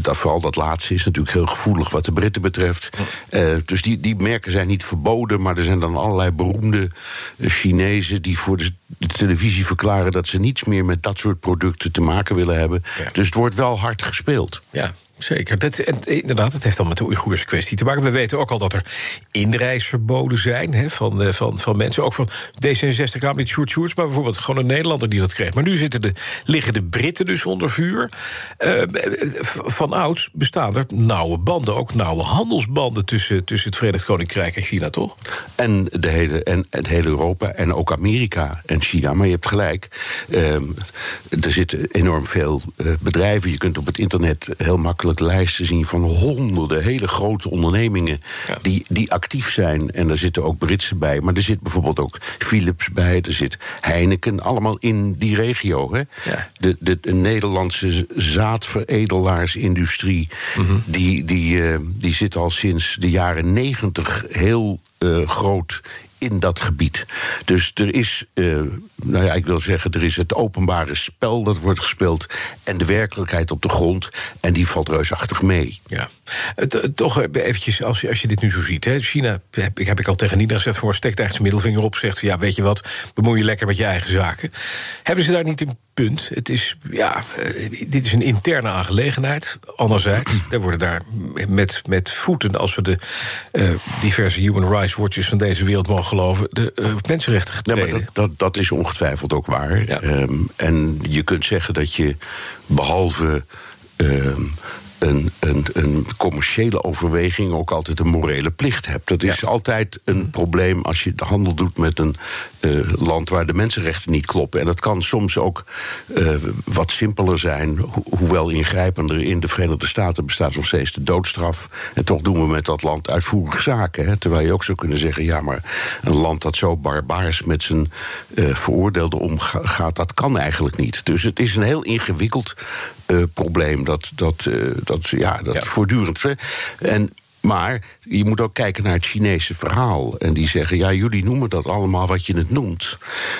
dat, vooral dat laatste is natuurlijk heel gevoelig wat de Britten betreft. Eh, dus die, die merken zijn niet verboden, maar er zijn dan allerlei beroemde eh, Chinezen die voor de, de televisie verklaren dat ze niets meer met dat soort producten te maken willen hebben. Dus het wordt wel hard gespeeld. Ja, zeker. Dat, inderdaad, het heeft dan met de Oeigoerse kwestie te maken. We weten ook al dat er inreisverboden zijn van, eh, van, van mensen. Ook van D66-Kamerlid Sjoerd Sjoerds, maar bijvoorbeeld gewoon een Nederlander die dat kreeg. Maar nu zitten de, liggen de Britten dus onder vuur. Eh, van ouds bestaan er nauwe banden, ook nauwe handelsbanden... tussen, tussen het Verenigd Koninkrijk en China, toch? En, de hele, en het hele Europa en ook Amerika en China. Maar je hebt gelijk. ehm, er zitten enorm veel eh, bedrijven. Je kunt op het internet heel makkelijk werkelijk lijsten zien van honderden hele grote ondernemingen die, die actief zijn. En daar zitten ook Britse bij. Maar er zit bijvoorbeeld ook Philips bij, er zit Heineken, allemaal in die regio. Hè? De, de, de Nederlandse zaadveredelaarsindustrie, die, die, eh, die zit al sinds de jaren negentig heel eh, groot in dat gebied. Dus er is, eh, nou ja, ik wil zeggen, er is het openbare spel dat wordt gespeeld en de werkelijkheid op de grond. En die valt reusachtig mee. Ja. Het- toch eventjes, als je, als je dit nu zo ziet. Hè, China, heb, ik- heb ik al tegen Nina gezegd, voor steekt eigenlijk zijn middelvinger op. Zegt, ja, weet je wat, bemoei je lekker met je eigen zaken. Hebben ze daar niet een punt? Het is, ja, eh, dit is een interne aangelegenheid. Anderzijds, daar worden daar met, met voeten, als we de eh, diverse human rights watches van deze wereld mogen geloven, de eh, mensenrechten Ja, getreden. maar dat, dat, dat is ongetwijfeld ook waar. Ehm, en je kunt zeggen dat je behalve ehm, een, een, een commerciële overweging ook altijd een morele plicht hebt. Dat is altijd een probleem als je de handel doet met een eh, land waar de mensenrechten niet kloppen. En dat kan soms ook eh, wat simpeler zijn, ho- hoewel ingrijpender. In de Verenigde Staten bestaat nog steeds de doodstraf. En toch doen we met dat land uitvoerige zaken. Hè? Terwijl je ook zou kunnen zeggen: ja, maar een land dat zo barbaars met zijn eh veroordeelden omgaat, dat kan eigenlijk niet. Dus het is een heel ingewikkeld probleem dat, dat, eh, dat, ja, dat voortdurend. En maar je moet ook kijken naar het Chinese verhaal. En die zeggen, ja, jullie noemen dat allemaal wat je het noemt.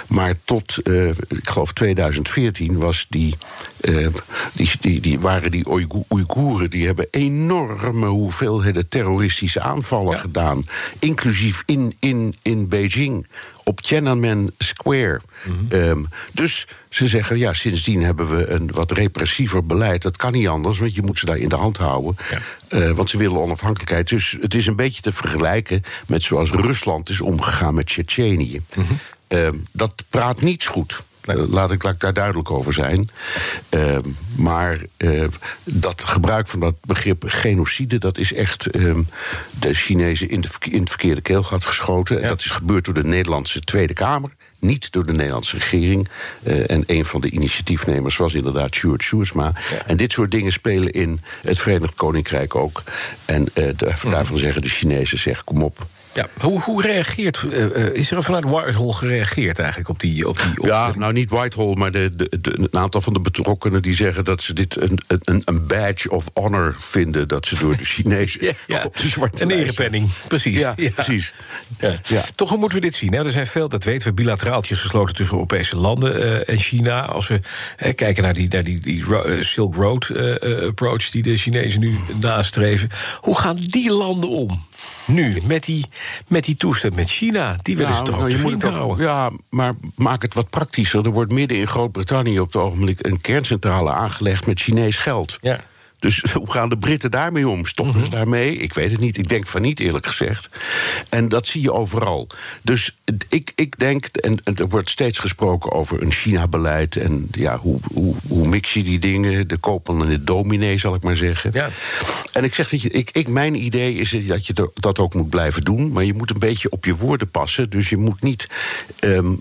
Maar tot, eh, ik geloof 2014 was die, eh, die, die, die, waren die Oeigo- Oeigoeren... die hebben enorme hoeveelheden terroristische aanvallen gedaan. Inclusief in, in, in Beijing, op Tiananmen Square. Ehm, dus ze zeggen, ja, sindsdien hebben we een wat repressiever beleid. Dat kan niet anders, want je moet ze daar in de hand houden. Eh, want ze willen onafhankelijkheid. Dus het is een beetje te vergelijken met zoals Rusland is omgegaan met Tsjetsjenië. Ehm, dat praat niets goed. Eh, Laat ik, laat ik daar duidelijk over zijn. Ehm, maar eh, dat gebruik van dat begrip genocide, dat is echt ehm, de Chinezen in, de, in het verkeerde keelgat geschoten. En dat is gebeurd door de Nederlandse Tweede Kamer. Niet door de Nederlandse regering. Eh, en een van de initiatiefnemers was inderdaad Stuart Sjoerdsma. En dit soort dingen spelen in het Verenigd Koninkrijk ook. En eh, daar- daarvan zeggen de Chinezen: zeg, kom op. Ja, hoe, hoe reageert, eh, eh, is er vanuit Whitehall gereageerd eigenlijk op die, op die Ja, nou niet Whitehall, maar de, de, de- een aantal van de betrokkenen die zeggen dat ze dit een, een, een badge of honor vinden. Dat ze door de Chinezen op de zwarte Een erepenning, precies. Ja, precies. Ja. Toch, hoe moeten we dit zien? hè? Er zijn veel, dat weten we, bilateraaltjes gesloten tussen Europese landen eh, en China. Als we kijken naar die, naar die, die Silk Road approach die de Chinezen nu nastreven. Hoe gaan die landen om? Nu, met die, met die toestand met China. Die willen ze Nou, toch ook nou, te je moet vriend het ook- houden? Ja, maar maak het wat praktischer. Er wordt midden in Groot-Brittannië op het ogenblik een kerncentrale aangelegd met Chinees geld. Ja. Dus hoe gaan de Britten daarmee om? Stoppen Mhm. ze daarmee? Ik weet het niet. Ik denk van niet, eerlijk gezegd. En dat zie je overal. Dus ik, ik denk, en, en er wordt steeds gesproken over een China-beleid. En ja, hoe, hoe, hoe mix je die dingen? De koopman en de dominee, zal ik maar zeggen. Ja. En ik zeg dat je, ik, ik, mijn idee is dat je dat ook moet blijven doen. Maar je moet een beetje op je woorden passen. Dus je moet niet. ehm,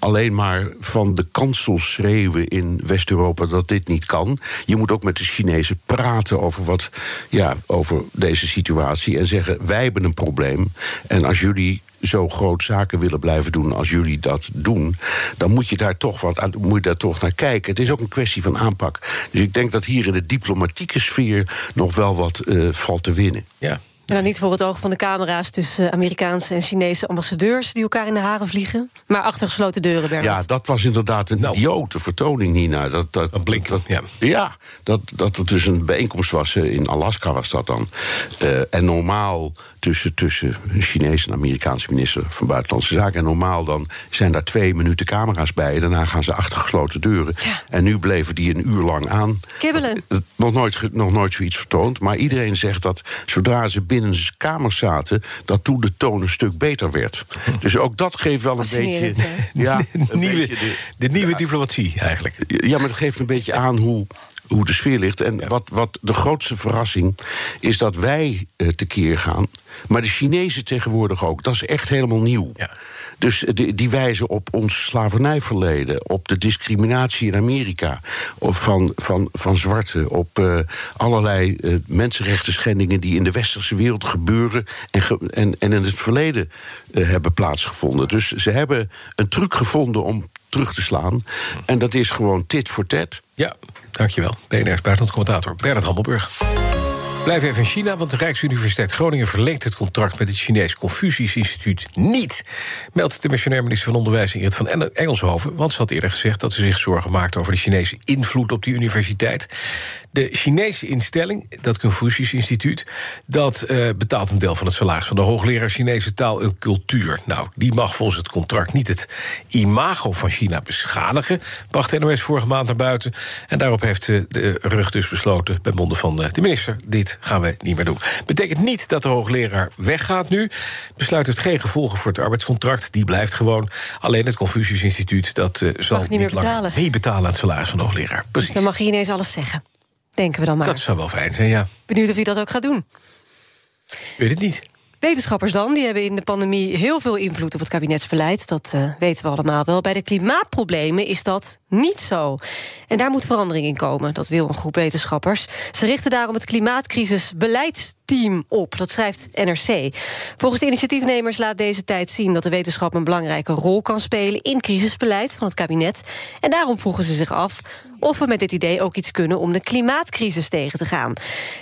alleen maar van de kansel schreeuwen in West-Europa dat dit niet kan. Je moet ook met de Chinezen praten over, wat, ja, over deze situatie en zeggen: wij hebben een probleem. En als jullie zo groot zaken willen blijven doen als jullie dat doen, dan moet je daar toch wat aan, moet je daar toch naar kijken. Het is ook een kwestie van aanpak. Dus ik denk dat hier in de diplomatieke sfeer nog wel wat eh, valt te winnen. Ja. En dan niet voor het oog van de camera's tussen Amerikaanse en Chinese ambassadeurs die elkaar in de haren vliegen. Maar achter gesloten deuren, Bernard. Ja, dat was inderdaad een idiote vertoning, Nina. Dat, dat, een blink, dat, ja. Ja, dat, dat er dus een bijeenkomst was, eh, in Alaska was dat dan. Eh, en normaal tussen, tussen een Chinese en Amerikaanse minister van Buitenlandse Zaken... en normaal dan zijn daar twee minuten camera's bij... daarna gaan ze achter gesloten deuren. En nu bleven die een uur lang aan. Kibbelen. Het- Nog nooit, nog nooit zoiets vertoond. Maar iedereen zegt dat zodra ze binnen zijn kamers zaten... dat toen de toon een stuk beter werd. Dus ook dat geeft wel een beetje... Ja, een Nieuwe- beetje de, de nieuwe diplomatie eigenlijk. Ja, maar dat geeft een beetje aan hoe, hoe de sfeer ligt. En wat, wat de grootste verrassing is dat wij eh, tekeer gaan... maar de Chinezen tegenwoordig ook. Dat is echt helemaal nieuw. Dus die, die wijzen op ons slavernijverleden, op de discriminatie in Amerika op van, van, van zwarten, op uh, allerlei uh, mensenrechten schendingen die in de westerse wereld gebeuren en, ge en, en in het verleden uh, hebben plaatsgevonden. Dus ze hebben een truc gevonden om terug te slaan. En dat is gewoon tit voor tat. Ja, dankjewel. BNR's buitenlandcommentator Bernard Hammelburg. Blijf even in China, want de Rijksuniversiteit Groningen verlengt het contract met het Chinees Confucius Instituut niet. Meldt de missionair minister van Onderwijs Ingrid van Engelshoven. Want ze had eerder gezegd dat ze zich zorgen maakt over de Chinese invloed op die universiteit. De Chinese instelling, dat Confucius Instituut, dat uh, betaalt een deel van het salaris van de hoogleraar Chinese taal en cultuur. Nou, die mag volgens het contract niet het imago van China beschadigen, bracht de NOS vorige maand naar buiten. En daarop heeft de rug dus besloten, bij monden van de minister, dit gaan we niet meer doen. Betekent niet dat de hoogleraar weggaat nu. Besluit heeft geen gevolgen voor het arbeidscontract. Die blijft gewoon. Alleen het Confucius Instituut dat uh, zal niet, meer betalen. aan het salaris van de hoogleraar. Precies. Dan mag je ineens alles zeggen. Denken we dan maar. Dat zou wel fijn zijn, ja. Benieuwd of hij dat ook gaat doen. Weet het niet. Wetenschappers dan, die hebben in de pandemie heel veel invloed op het kabinetsbeleid. Dat uh, weten we allemaal wel. Bij de klimaatproblemen is dat niet zo. En daar moet verandering in komen, dat wil een groep wetenschappers. Ze richten daarom het klimaatcrisisbeleidsteam op, dat schrijft NRC. Volgens de initiatiefnemers laat deze tijd zien dat de wetenschap een belangrijke rol kan spelen in crisisbeleid van het kabinet. En daarom vroegen ze zich af of we met dit idee ook iets kunnen om de klimaatcrisis tegen te gaan.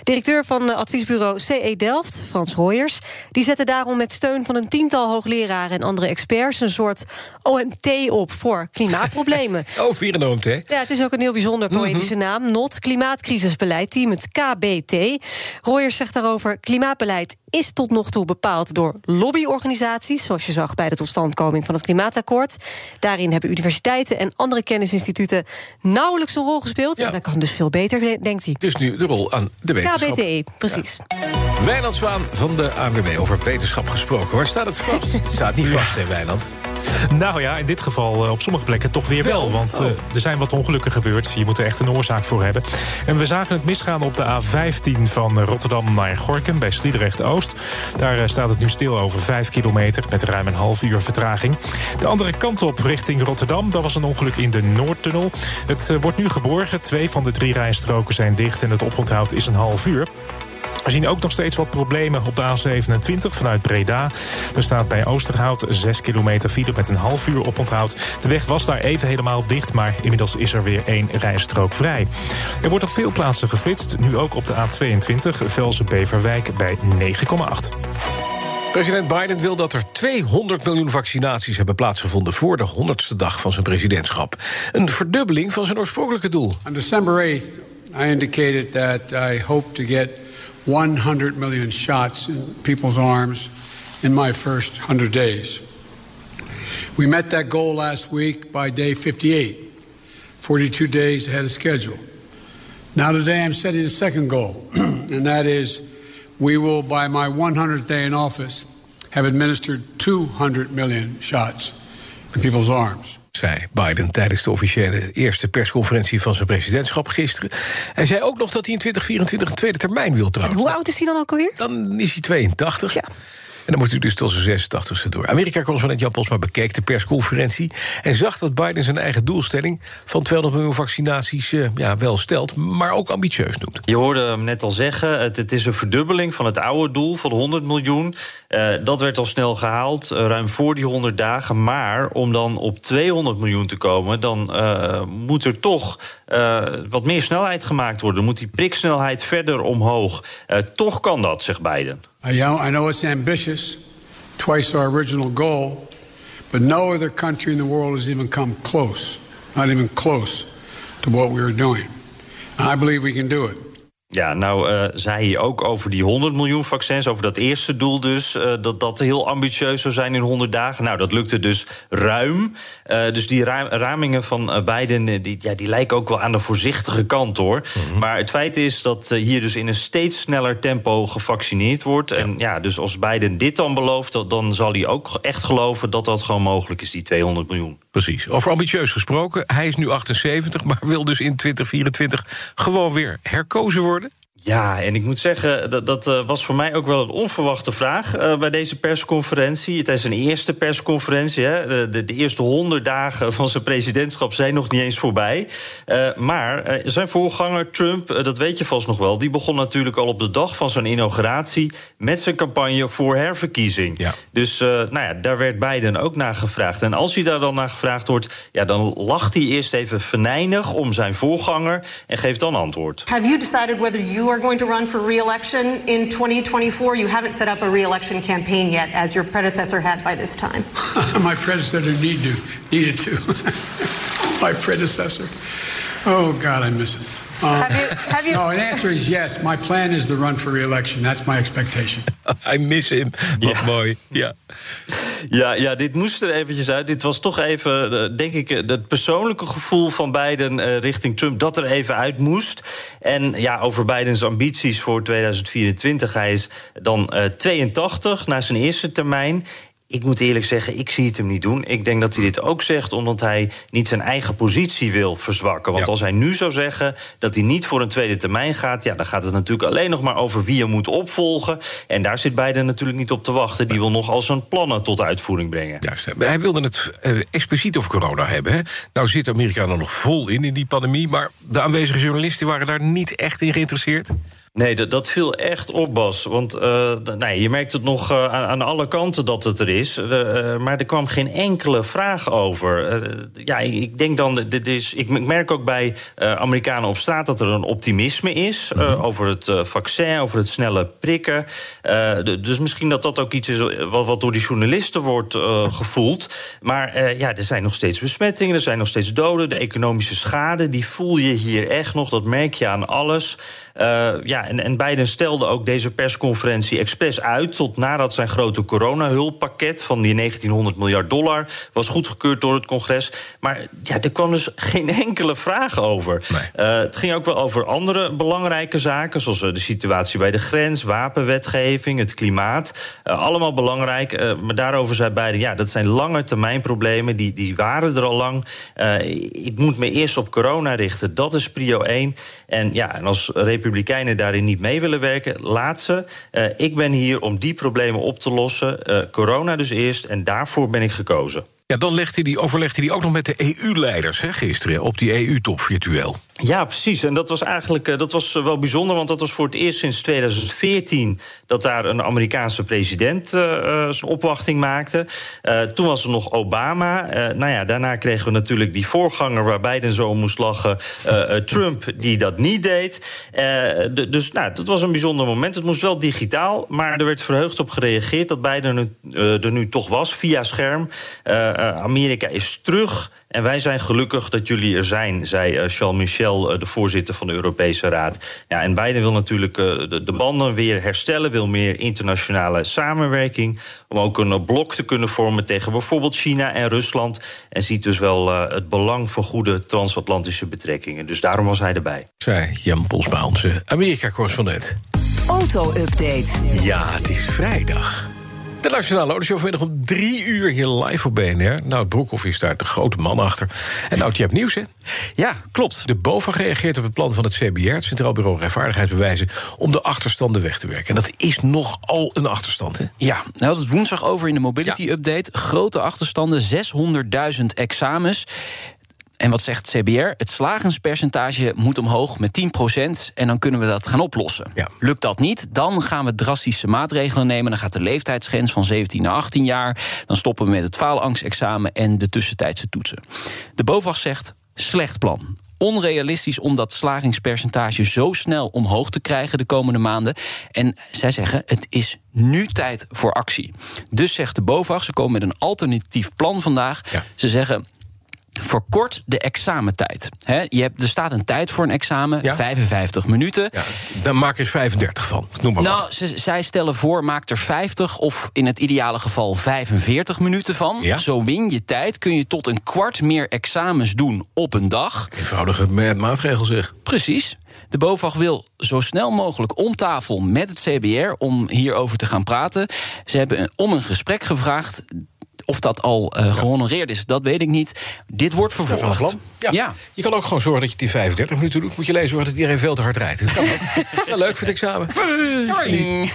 Directeur van adviesbureau CE Delft, Frans Hoyers, die zette daarom met steun van een tiental hoogleraren en andere experts een soort OMT op voor klimaatproblemen. oh, vier een OMT. Ja, het is ook een heel bijzonder poëtische mm -hmm. naam. NOT, Klimaatcrisisbeleidteam, het KBT. Royers zegt daarover: klimaatbeleid is tot nog toe bepaald door lobbyorganisaties, zoals je zag bij de totstandkoming van het Klimaatakkoord. Daarin hebben universiteiten en andere kennisinstituten nauwelijks een rol gespeeld. Ja. En dat kan dus veel beter, denkt hij. Dus nu de rol aan de wetenschap. KBT, precies. Ja. Wijnand Zwaan van de ANWB over wetenschap gesproken. Waar staat het vast? het staat niet vast, hè, Wijnand? Nou ja, in dit geval uh, op sommige plekken toch weer wel. want uh, oh. er zijn wat ongelukken gebeurd. Je moet er echt een oorzaak voor hebben. En we zagen het misgaan op de A15 van Rotterdam naar Gorkum bij Daar uh, staat het nu stil over 5 kilometer met ruim een half uur vertraging. De andere kant op richting Rotterdam, dat was een ongeluk in de Noordtunnel. Het wordt nu geborgen. Twee van de drie rijstroken zijn dicht en het oponthoud is een half uur. We zien ook nog steeds wat problemen op de A27 vanuit Breda. Er staat bij Oosterhout 6 kilometer file met een half uur oponthoud. De weg was daar even helemaal dicht, maar inmiddels is er weer één rijstrook vrij. Er wordt op veel plaatsen geflitst, nu ook op de A22 Velsen-Beverwijk bij 9,8. President Biden wil dat er 200 miljoen vaccinaties hebben plaatsgevonden voor de 100ste dag van zijn presidentschap. Een verdubbeling van zijn oorspronkelijke doel. On December 8th, I indicated that I hope to get 100 million shots in people's arms in my first 100 days. We met that goal last week by day 58, 42 days ahead of schedule. Now, today, I'm setting a second goal, and that is we will, by my 100th day in office, have administered 200 million shots in people's arms. Zei Biden tijdens de officiële eerste persconferentie van zijn presidentschap gisteren. Hij zei ook nog dat hij in 2024 een tweede termijn wil trouwens. En hoe oud is hij dan ook alweer? Dan is hij 82. Ja. En dan moet u dus tot zijn 86ste door. Amerika-correspondent Jan Posma bekeek de persconferentie... en zag dat Biden zijn eigen doelstelling van 200 miljoen vaccinaties... Uh, ja, wel stelt, maar ook ambitieus noemt. Je hoorde hem net al zeggen, het, is een verdubbeling van het oude doel van 100 miljoen. Uh, dat werd al snel gehaald, uh, ruim voor die 100 dagen. Maar om dan op 200 miljoen te komen... dan moet er toch wat meer snelheid gemaakt worden. Moet die priksnelheid verder omhoog. toch kan dat, zegt Biden. I know, I know it's ambitious, twice our original goal, but no other country in the world has even come close, not even close to what we are doing. I believe we can do it. Ja, nou uh, zei hij ook over die 100 miljoen vaccins, over dat eerste doel dus, uh, dat dat heel ambitieus zou zijn in 100 dagen. Nou, dat lukte dus ruim. Uh, dus die ra ramingen van Biden, die, ja, die lijken ook wel aan de voorzichtige kant hoor. Mm -hmm. Maar het feit is dat hier dus in een steeds sneller tempo gevaccineerd wordt. Ja. En ja, dus als Biden dit dan belooft, dan zal hij ook echt geloven dat dat gewoon mogelijk is, die 200 miljoen. Precies. Over ambitieus gesproken, hij is nu 78, maar wil dus in 2024 gewoon weer herkozen worden. Ja, en ik moet zeggen, dat, dat uh, was voor mij ook wel een onverwachte vraag uh, bij deze persconferentie. Het is een eerste persconferentie. Hè. De, de, eerste honderd dagen van zijn presidentschap zijn nog niet eens voorbij. Uh, maar zijn voorganger Trump, dat weet je vast nog wel, die begon natuurlijk al op de dag van zijn inauguratie met zijn campagne voor herverkiezing. Ja. Dus nou ja, daar werd Biden ook naar gevraagd. En als hij daar dan naar gevraagd wordt, ja, dan lacht hij eerst even venijnig om zijn voorganger en geeft dan antwoord. Have you decided whether you are are going to run for re-election in 2024. You haven't set up a re-election campaign yet, as your predecessor had by this time. My predecessor need to, needed to. My predecessor. Oh, God, I miss it. Uh, have you, have you... No, the answer is yes. My plan is to run for re-election. That's my expectation. I miss him. Wat ja. mooi. Ja. Ja, ja, dit moest er eventjes uit. Dit was toch even, eh, denk ik, eh, het persoonlijke gevoel van Biden uh, richting Trump... dat er even uit moest. En ja, over Bidens ambities voor 2024. Hij is dan uh, 82 na zijn eerste termijn. Ik moet eerlijk zeggen, ik zie het hem niet doen. Ik denk dat hij dit ook zegt omdat hij niet zijn eigen positie wil verzwakken. Want als hij nu zou zeggen dat hij niet voor een tweede termijn gaat... ja, dan gaat het natuurlijk alleen nog maar over wie hij moet opvolgen. En daar zit Biden natuurlijk niet op te wachten. Die wil nog al zijn plannen tot uitvoering brengen. Juist, hij wilde het uh, expliciet over corona hebben. Hè? Nou zit Amerika er nog vol in, in die pandemie... maar de aanwezige journalisten waren daar niet echt in geïnteresseerd. Nee, dat, dat viel echt op, Bas. Want uh, nee, je merkt het nog uh, aan, aan, alle kanten dat het er is. Uh, maar er kwam geen enkele vraag over. ja, ik denk dan, dit is, ik merk ook bij Amerikanen op straat... dat er een optimisme is mm -hmm. over het vaccin, over het snelle prikken. De, dus misschien dat dat ook iets is wat, wat door die journalisten wordt gevoeld. Maar ja, er zijn nog steeds besmettingen, er zijn nog steeds doden. De economische schade, die voel je hier echt nog. Dat merk je aan alles. ja, en, en Biden stelde ook deze persconferentie expres uit... tot nadat zijn grote coronahulppakket van die 1900 miljard dollar... was goedgekeurd door het congres. Maar ja, er kwam dus geen enkele vraag over. Nee. Uh, het ging ook wel over andere belangrijke zaken... zoals uh, de situatie bij de grens, wapenwetgeving, het klimaat. Uh, allemaal belangrijk, maar daarover zei Biden... ja, dat zijn lange termijn problemen, die, die waren er al lang. ik moet me eerst op corona richten, dat is prio 1. En ja, en als republikeinen daarin niet mee willen werken, laat ze. Uh, ik ben hier om die problemen op te lossen. Uh, corona dus eerst en daarvoor ben ik gekozen. Ja, dan legde die, overlegde hij ook nog met de EU-leiders gisteren op die EU-top virtueel. Ja, precies. En dat was eigenlijk dat was wel bijzonder, want dat was voor het eerst sinds 2014 dat daar een Amerikaanse president uh, zijn opwachting maakte. Toen was er nog Obama. Uh, nou ja, daarna kregen we natuurlijk die voorganger waar Biden zo moest lachen, Trump, die dat niet deed. De, dus nou, dat was een bijzonder moment. Het moest wel digitaal, maar er werd verheugd op gereageerd dat Biden er nu toch was via scherm. Amerika is terug. En wij zijn gelukkig dat jullie er zijn, zei uh, Charles Michel, uh, de voorzitter van de Europese Raad. Ja, en Biden wil natuurlijk uh, de, de, banden weer herstellen, wil meer internationale samenwerking. Om ook een blok te kunnen vormen tegen bijvoorbeeld China en Rusland. En ziet dus wel het belang van goede transatlantische betrekkingen. Dus daarom was hij erbij. Zei Jan Bosma, onze Amerika-correspondent. Auto-update. Ja, het is vrijdag. De Nationale Autoshow vanmiddag om drie uur hier live op BNR. Nou, het Broekhoff is daar de grote man achter. En nou, je hebt nieuws, hè? Ja, klopt. De BOVAG reageert op het plan van het CBR... het Centraal Bureau Rechtvaardigheidsbewijzen... om de achterstanden weg te werken. En dat is nogal een achterstand, hè? Ja, we hadden het woensdag over in de Mobility Update. Grote achterstanden, 600.000 examens. En wat zegt CBR? Het slagenspercentage moet omhoog met 10% en dan kunnen we dat gaan oplossen. Lukt dat niet, dan gaan we drastische maatregelen nemen. Dan gaat de leeftijdsgrens van 17 naar 18 jaar. Dan stoppen we met het faalangstexamen en de tussentijdse toetsen. De BOVAG zegt, slecht plan onrealistisch om dat slagingspercentage zo snel omhoog te krijgen de komende maanden. En zij zeggen: het is nu tijd voor actie. Dus zegt de BOVAG, ze komen met een alternatief plan vandaag. Ze zeggen: verkort de examentijd. je hebt, er staat een tijd voor een examen, 55 minuten. Ja, dan maak je er 35 van, noem maar nou, zij stellen voor, maak er 50 of in het ideale geval 45 minuten van. Zo win je tijd, kun je tot een kwart meer examens doen op een dag. Eenvoudige maatregel zeg. Precies. De BOVAG wil zo snel mogelijk om tafel met het CBR om hierover te gaan praten. Ze hebben om een gesprek gevraagd of dat al uh, gehonoreerd is, dat weet ik niet. Dit wordt vervolgd. Ja. ja. Je kan ook gewoon zorgen dat je in 35 minuten doet. Moet je lezen dat iedereen veel te hard rijdt. Dat kan ook. ja, leuk voor het examen.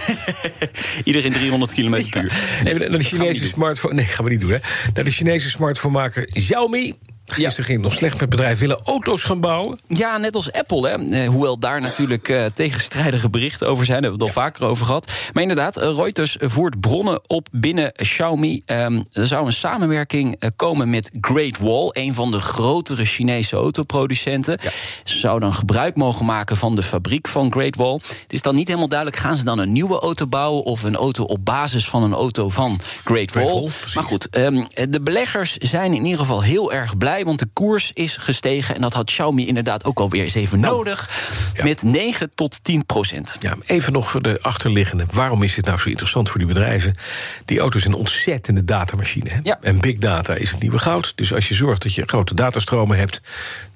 iedereen 300 km per uur. Nee, naar de Chinese smartphone. Nee, gaan we niet doen. Hè. Naar de Chinese smartphonemaker Xiaomi. Gisteren ging het nog slecht met bedrijven willen auto's gaan bouwen. Ja, net als Apple. Hè. Eh, hoewel daar natuurlijk uh, tegenstrijdige berichten over zijn. Daar hebben we het al vaker over gehad. Maar inderdaad, eh, Reuters voert bronnen op binnen Xiaomi. Um, er zou een samenwerking komen met Great Wall. Een van de grotere Chinese autoproducenten. Ze zouden dan gebruik mogen maken van de fabriek van Great Wall. Het is dan niet helemaal duidelijk. Gaan ze dan een nieuwe auto bouwen? Of een auto op basis van een auto van Great, Great Wall? maar goed, um, de beleggers zijn in ieder geval heel erg blij want de koers is gestegen. En dat had Xiaomi inderdaad ook alweer eens even nou, nodig. Met 9 tot 10 procent. Ja, even nog voor de achterliggende. Waarom is dit nou zo interessant voor die bedrijven? Die auto's zijn een ontzettende datamachine. Hè? Ja. En big data is het nieuwe goud. Dus als je zorgt dat je grote datastromen hebt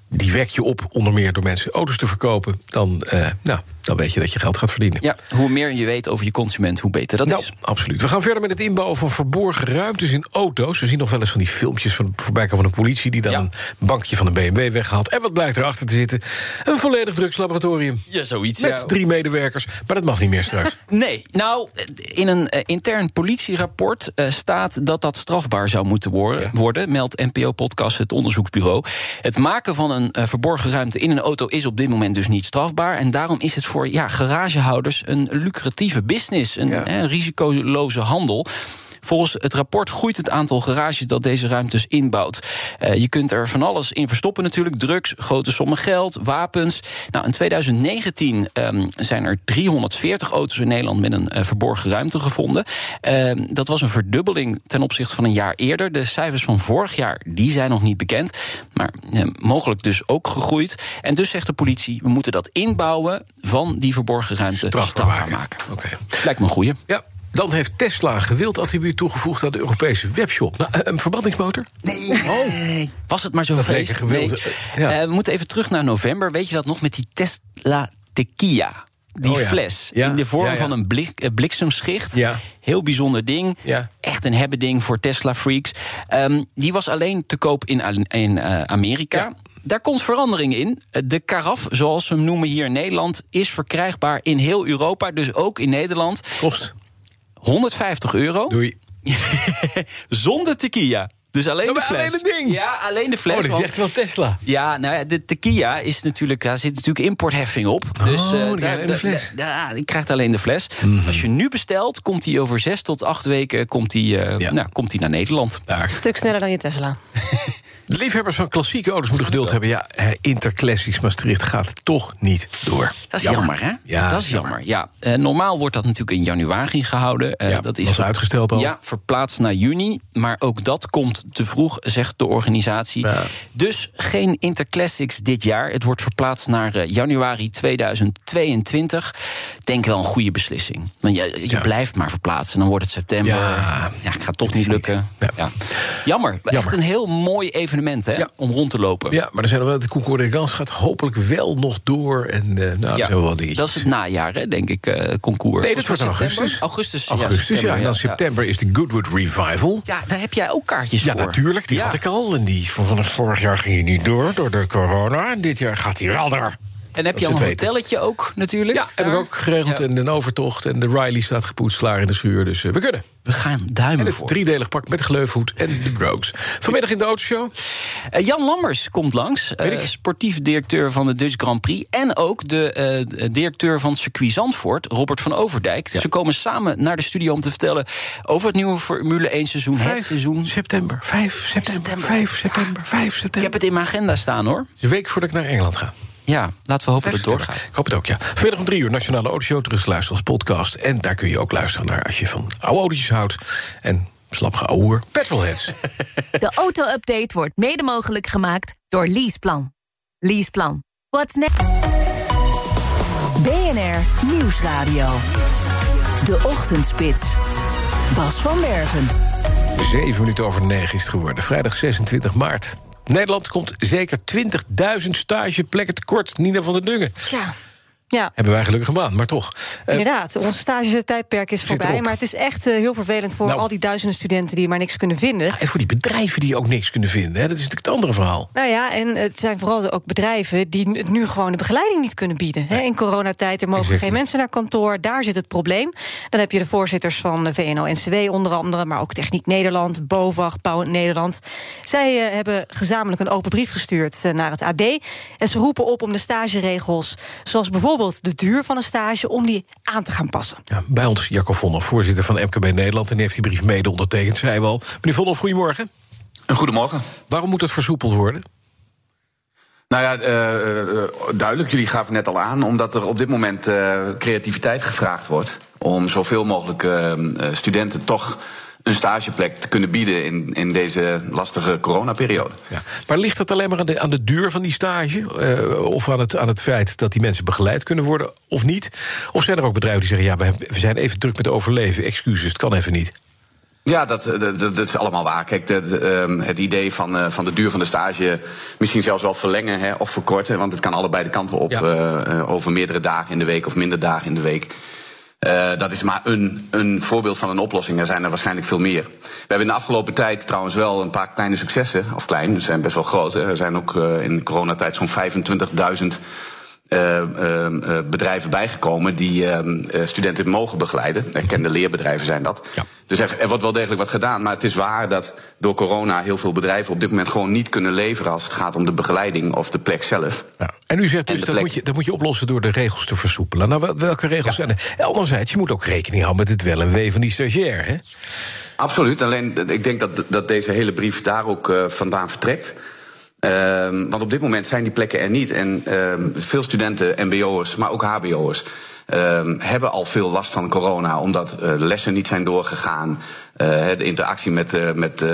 die wek je op onder meer door mensen auto's te verkopen, dan, uh, nou, dan weet je dat je geld gaat verdienen. Ja, hoe meer je weet over je consument, hoe beter dat nou, is. Absoluut. We gaan verder met het inbouwen van verborgen ruimtes in auto's. We zien nog wel eens van die filmpjes van voorbij komen van de politie die dan een bankje van een BMW weghaalt. En wat blijkt erachter te zitten? Een volledig drugslaboratorium. Ja, zoiets. Met drie medewerkers. Maar dat mag niet meer straks. nee, nou, in een uh, intern politierapport uh, staat dat dat strafbaar zou moeten worden, worden meldt NPO-podcast het onderzoeksbureau. Het maken van een uh, verborgen ruimte in een auto is op dit moment dus niet strafbaar. En daarom is het voor voor ja, garagehouders een lucratieve business, een hè, risicoloze handel. Volgens het rapport groeit het aantal garages dat deze ruimtes inbouwt. Uh, je kunt er van alles in verstoppen natuurlijk. Drugs, grote sommen geld, wapens. Nou, in 2019 um, zijn er 340 auto's in Nederland met een uh, verborgen ruimte gevonden. Uh, dat was een verdubbeling ten opzichte van een jaar eerder. De cijfers van vorig jaar die zijn nog niet bekend. Maar mogelijk dus ook gegroeid. En dus zegt de politie, we moeten dat inbouwen van die verborgen ruimte strafbaar maken. maken. Okay. Lijkt me een goeie. Ja. Dan heeft Tesla een gewild attribuut toegevoegd aan de Europese webshop. Nou, een verbrandingsmotor? Nee. Oh. Was het maar zo vreselijk? Gewild, nee. ja. uh, we moeten even terug naar november. Weet je dat nog met die Tesla Tequila? Die oh, ja. fles ja. in de vorm ja, van een blik, bliksemschicht. Ja. Heel bijzonder ding. Ja. Echt een hebben ding voor Tesla-freaks. Um, die was alleen te koop in, in uh, Amerika. Daar komt verandering in. De karaf, zoals we hem noemen hier in Nederland, is verkrijgbaar in heel Europa, dus ook in Nederland. Kost 150 euro. Doei. Zonder tequila. Dus alleen de fles. Alleen het ding. Ja, alleen de fles. Oh, dat is echt wel Tesla. Ja, nou ja, de tequila is natuurlijk, daar zit natuurlijk importheffing op. Dus oh, uh, die daar, alleen de fles. Ja, die krijgt alleen de fles. Mm -hmm. Als je nu bestelt, komt die over zes tot acht weken komt die, uh, ja. nou, komt die naar Nederland. Daar. Een stuk sneller dan je Tesla. De liefhebbers van klassieke auto's moeten geduld hebben. Ja, Interclassics Maastricht gaat toch niet door. Dat is jammer, jammer hè? Ja, dat is jammer. Ja. Uh, normaal wordt dat natuurlijk in januari gehouden. Uh, ja, dat is was uitgesteld al. Ja, verplaatst naar juni. Maar ook dat komt te vroeg, zegt de organisatie. Ja. Dus geen Interclassics dit jaar. Het wordt verplaatst naar uh, januari 2022. Denk wel een goede beslissing. Want je, je ja. blijft maar verplaatsen. Dan wordt het september. Ja, ja het gaat toch niet lukken. Niet. Jammer. Jammer. Echt een heel mooi evenement Hè, ja. om rond te lopen. Ja, maar er zijn er wel, de Concours de Gans gaat hopelijk wel nog door. En uh, nou, ja, zijn wel wat dingetjes. Dat is het najaar, hè, denk ik, uh, concours. Nee, dat wordt in augustus. Augustus, augustus ja. En dan september is de Goodwood Revival. Ja, daar heb jij ook kaartjes ja, voor. Ja, natuurlijk. Die had ik al. En die van vorig jaar ging hij niet door, door de corona. En dit jaar gaat hij wel door. En heb je al een hotelletje ook natuurlijk? Ja, heb ik ook geregeld. Ja. En een overtocht. En de Riley staat gepoetst klaar in de schuur. Dus uh, we kunnen. We gaan duimen En het voor. driedelig pak met gleufhoed en de Brogues. Vanmiddag in de autoshow. Uh, Jan Lammers komt langs. Uh, sportief directeur van de Dutch Grand Prix. En ook de directeur van circuit Zandvoort, Robert van Overdijk. Ja. Ze komen samen naar de studio om te vertellen over het nieuwe Formule 1 seizoen. 5 het seizoen. september. 5 september. 5 september. 5 september. Ik heb het in mijn agenda staan hoor. Een week voordat ik naar Engeland ga. Ja, laten we hopen dat het doorgaat. Ik hoop het ook, ja. Vanmiddag om drie uur, Nationale Autoshow, terug te luisteren als podcast. En daar kun je ook luisteren naar als je van oude autootjes houdt. En slap geouwer, petrolheads. De auto-update wordt mede mogelijk gemaakt door Leaseplan. Leaseplan. What's next? BNR Nieuwsradio. De Ochtendspits. Bas van Werven. Zeven minuten over negen is het geworden. Vrijdag 26 maart. Nederland komt zeker 20.000 stageplekken tekort. Nina van der Dungen. Ja. Ja. Hebben wij gelukkig een baan, maar toch. Eh, Inderdaad, ons stagetijdperk is voorbij. Maar het is echt uh, heel vervelend voor nou. al die duizenden studenten die maar niks kunnen vinden. Ja, en voor die bedrijven die ook niks kunnen vinden. Hè? Dat is natuurlijk het andere verhaal. Nou ja, en het zijn vooral ook bedrijven die nu gewoon de begeleiding niet kunnen bieden. Hè? In coronatijd, er mogen exactly. geen mensen naar kantoor. Daar zit het probleem. Dan heb je de voorzitters van de VNO-NCW onder andere, maar ook Techniek Nederland, BOVAG, Pauw Nederland. Zij uh, hebben gezamenlijk een open brief gestuurd uh, naar het AD. En ze roepen op om de stageregels, zoals bijvoorbeeld de duur van een stage om die aan te gaan passen. Ja, bij ons Jacco Vonhoff, voorzitter van MKB Nederland... en heeft die brief mede ondertekend, zei wel. Meneer Vonhoff, goedemorgen. Goedemorgen. Waarom moet het versoepeld worden? Nou ja, uh, duidelijk, jullie gaven net al aan, omdat er op dit moment uh, creativiteit gevraagd wordt. Om zoveel mogelijk studenten toch een stageplek te kunnen bieden in, in deze lastige coronaperiode. Ja. Maar ligt dat alleen maar aan de, aan de duur van die stage? Uh, of aan het, aan het feit dat die mensen begeleid kunnen worden of niet? Of zijn er ook bedrijven die zeggen: ja, we, we zijn even druk met overleven, excuses, het kan even niet? Ja, dat, dat, dat, is allemaal waar. Kijk, de, de, het idee van, uh, van de duur van de stage misschien zelfs wel verlengen hè, of verkorten. Want het kan allebei de kanten op. Ja. Uh, over meerdere dagen in de week of minder dagen in de week. Uh, dat is maar een, een voorbeeld van een oplossing. Er zijn er waarschijnlijk veel meer. We hebben in de afgelopen tijd trouwens wel een paar kleine successen. Of klein, ze zijn best wel groot. Hè. Er zijn ook uh, in coronatijd zo'n 25.000 uh, uh, bedrijven bijgekomen die uh, studenten mogen begeleiden. Erkende leerbedrijven zijn dat. Ja. Dus er, er, wordt wel degelijk wat gedaan. Maar het is waar dat door corona heel veel bedrijven op dit moment gewoon niet kunnen leveren als het gaat om de begeleiding of de plek zelf. Ja. En u zegt dus dat moet, je, dat moet je oplossen door de regels te versoepelen. Nou, welke regels ja. zijn er? Anderzijds, je moet ook rekening houden met het wel en wee van die stagiair. Hè? Absoluut. Alleen ik denk dat, dat deze hele brief daar ook vandaan vertrekt. Um, want op dit moment zijn die plekken er niet. En um, veel studenten, mbo'ers, maar ook hbo'ers... Um, hebben al veel last van corona, omdat uh, lessen niet zijn doorgegaan. Uh, de interactie met, uh, met,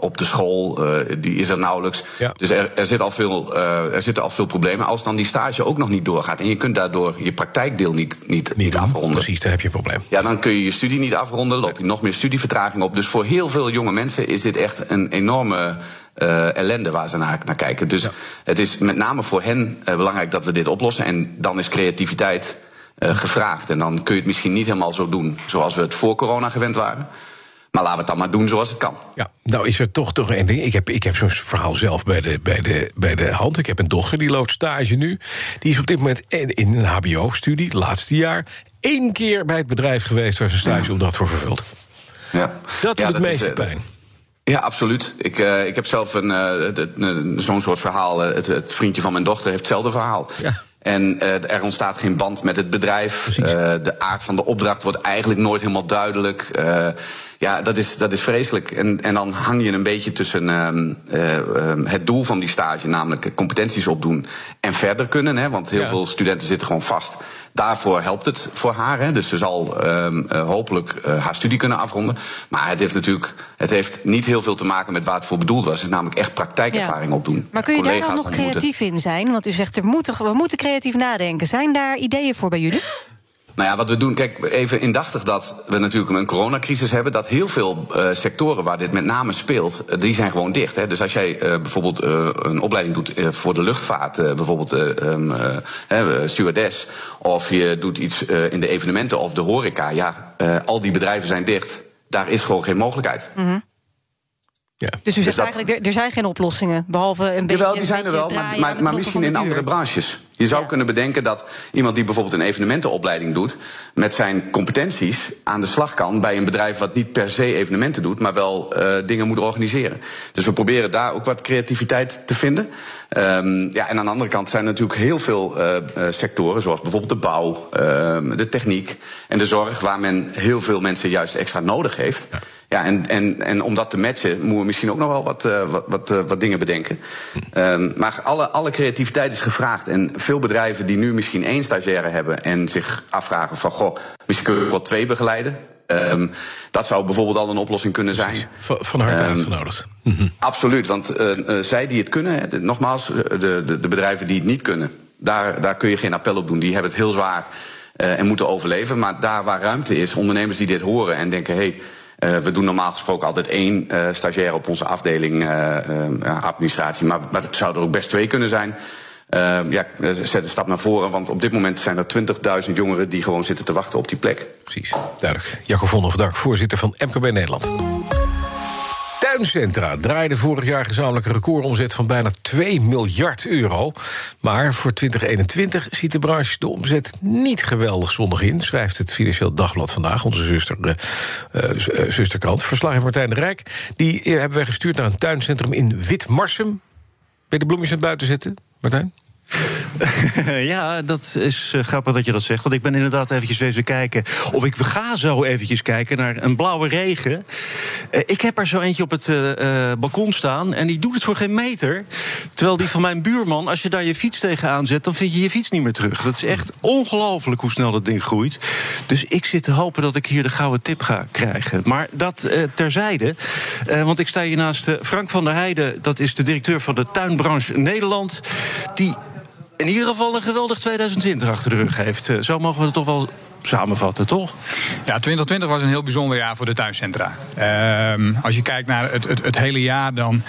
op de school die is er nauwelijks. Ja. Dus er, er, zit al veel, er zitten al veel problemen. Als dan die stage ook nog niet doorgaat en je kunt daardoor je praktijkdeel niet, niet, niet, niet afronden. Precies, dan heb je een probleem. Ja, dan kun je je studie niet afronden, loop je nog meer studievertraging op. Dus voor heel veel jonge mensen is dit echt een enorme uh, ellende waar ze naar, naar kijken. Dus ja. het is met name voor hen uh, belangrijk dat we dit oplossen. En dan is creativiteit uh, gevraagd. En dan kun je het misschien niet helemaal zo doen zoals we het voor corona gewend waren. Maar laten we het dan maar doen zoals het kan. Ja, nou is er toch toch één ding. Ik heb, ik heb zo'n verhaal zelf bij de, bij, de, bij de hand. Ik heb een dochter die loopt stage nu. Die is op dit moment in een HBO-studie, laatste jaar, één keer bij het bedrijf geweest waar ze stageopdracht voor vervult. Ja. Dat doet ja, het meeste pijn. Ja, absoluut. Ik, uh, ik heb zelf een, uh, zo'n soort verhaal. Het, het, vriendje van mijn dochter heeft hetzelfde verhaal. Ja. En uh, er ontstaat geen band met het bedrijf. De aard van de opdracht wordt eigenlijk nooit helemaal duidelijk. Ja, dat is, dat is vreselijk. En, en dan hang je een beetje tussen het doel van die stage, namelijk competenties opdoen, en verder kunnen. Hè, want heel ja. veel studenten zitten gewoon vast. Daarvoor helpt het voor haar. Hè. Dus ze zal um, uh, hopelijk uh, haar studie kunnen afronden. Maar het heeft natuurlijk het heeft niet heel veel te maken met waar het voor bedoeld was. Het is namelijk echt praktijkervaring ja. opdoen. Maar kun je daar dan nog creatief moeten... in zijn? Want u zegt, er moeten, we moeten creatief nadenken. Zijn daar ideeën voor bij jullie? Nou ja, wat we doen, kijk, even indachtig dat we natuurlijk een coronacrisis hebben, dat heel veel uh, sectoren waar dit met name speelt, uh, die zijn gewoon dicht. Hè. Dus als jij uh, bijvoorbeeld een opleiding doet voor de luchtvaart, bijvoorbeeld um, stewardess, of je doet iets in de evenementen of de horeca, ja, al die bedrijven zijn dicht. Daar is gewoon geen mogelijkheid. -hmm. Ja. Dus u zegt dus dat... eigenlijk, er, er, zijn geen oplossingen, behalve een beetje... Jawel, die zijn er wel, maar, maar, maar misschien in andere branches. Je zou ja. kunnen bedenken dat iemand die bijvoorbeeld een evenementenopleiding doet... met zijn competenties aan de slag kan bij een bedrijf... wat niet per se evenementen doet, maar wel uh, dingen moet organiseren. Dus we proberen daar ook wat creativiteit te vinden. Um, ja, en aan de andere kant zijn er natuurlijk heel veel uh, sectoren... zoals bijvoorbeeld de bouw, uh, de techniek en de zorg... waar men heel veel mensen juist extra nodig heeft... Ja. Ja, en, en, en om dat te matchen, moeten we misschien ook nog wel wat, uh, wat, wat, uh, wat dingen bedenken. Um, maar alle, alle creativiteit is gevraagd. En veel bedrijven die nu misschien één stagiaire hebben en zich afvragen van goh, misschien kunnen we wel twee begeleiden. Um, dat zou bijvoorbeeld al een oplossing kunnen zijn. Van, van harte um, uitgenodigd. Mm -hmm. Absoluut, want uh, uh, zij die het kunnen, de, nogmaals, de, de, de bedrijven die het niet kunnen, daar, daar kun je geen appel op doen. Die hebben het heel zwaar en moeten overleven. Maar daar waar ruimte is, ondernemers die dit horen en denken: hé. Hey, Uh, we doen normaal gesproken altijd één uh, stagiair op onze afdeling uh, administratie. Maar, het zouden er ook best twee kunnen zijn. Ja, zet een stap naar voren. Want op dit moment zijn er 20.000 jongeren die gewoon zitten te wachten op die plek. Precies, duidelijk. Jacco Vonhoff, voorzitter van MKB Nederland. Tuincentra draaiden vorig jaar gezamenlijk een recordomzet van bijna 2 miljard euro. Maar voor 2021 ziet de branche de omzet niet geweldig zonnig in, schrijft het Financieel Dagblad vandaag, onze zuster, uh, zusterkrant. Verslaggever Martijn de Rijk, die hebben wij gestuurd naar een tuincentrum in Witmarsum. Ben je de aan het buiten zetten, Martijn? ja, dat is uh, grappig dat je dat zegt. Want ik ben inderdaad eventjes wezen kijken. Of ik ga zo eventjes kijken naar een blauwe regen. Uh, ik heb er zo eentje op het uh, balkon staan. En die doet het voor geen meter. Terwijl die van mijn buurman, als je daar je fiets tegenaan zet... dan vind je je fiets niet meer terug. Dat is echt ongelooflijk hoe snel dat ding groeit. Dus ik zit te hopen dat ik hier de gouden tip ga krijgen. Maar dat terzijde. want ik sta hier naast Frank van der Heijden. Dat is de directeur van de tuinbranche Nederland. Die in ieder geval een geweldig 2020 achter de rug heeft. Zo mogen we het toch wel samenvatten, toch? Ja, 2020 was een heel bijzonder jaar voor de tuincentra. Uh, als je kijkt naar het, het, hele jaar, dan.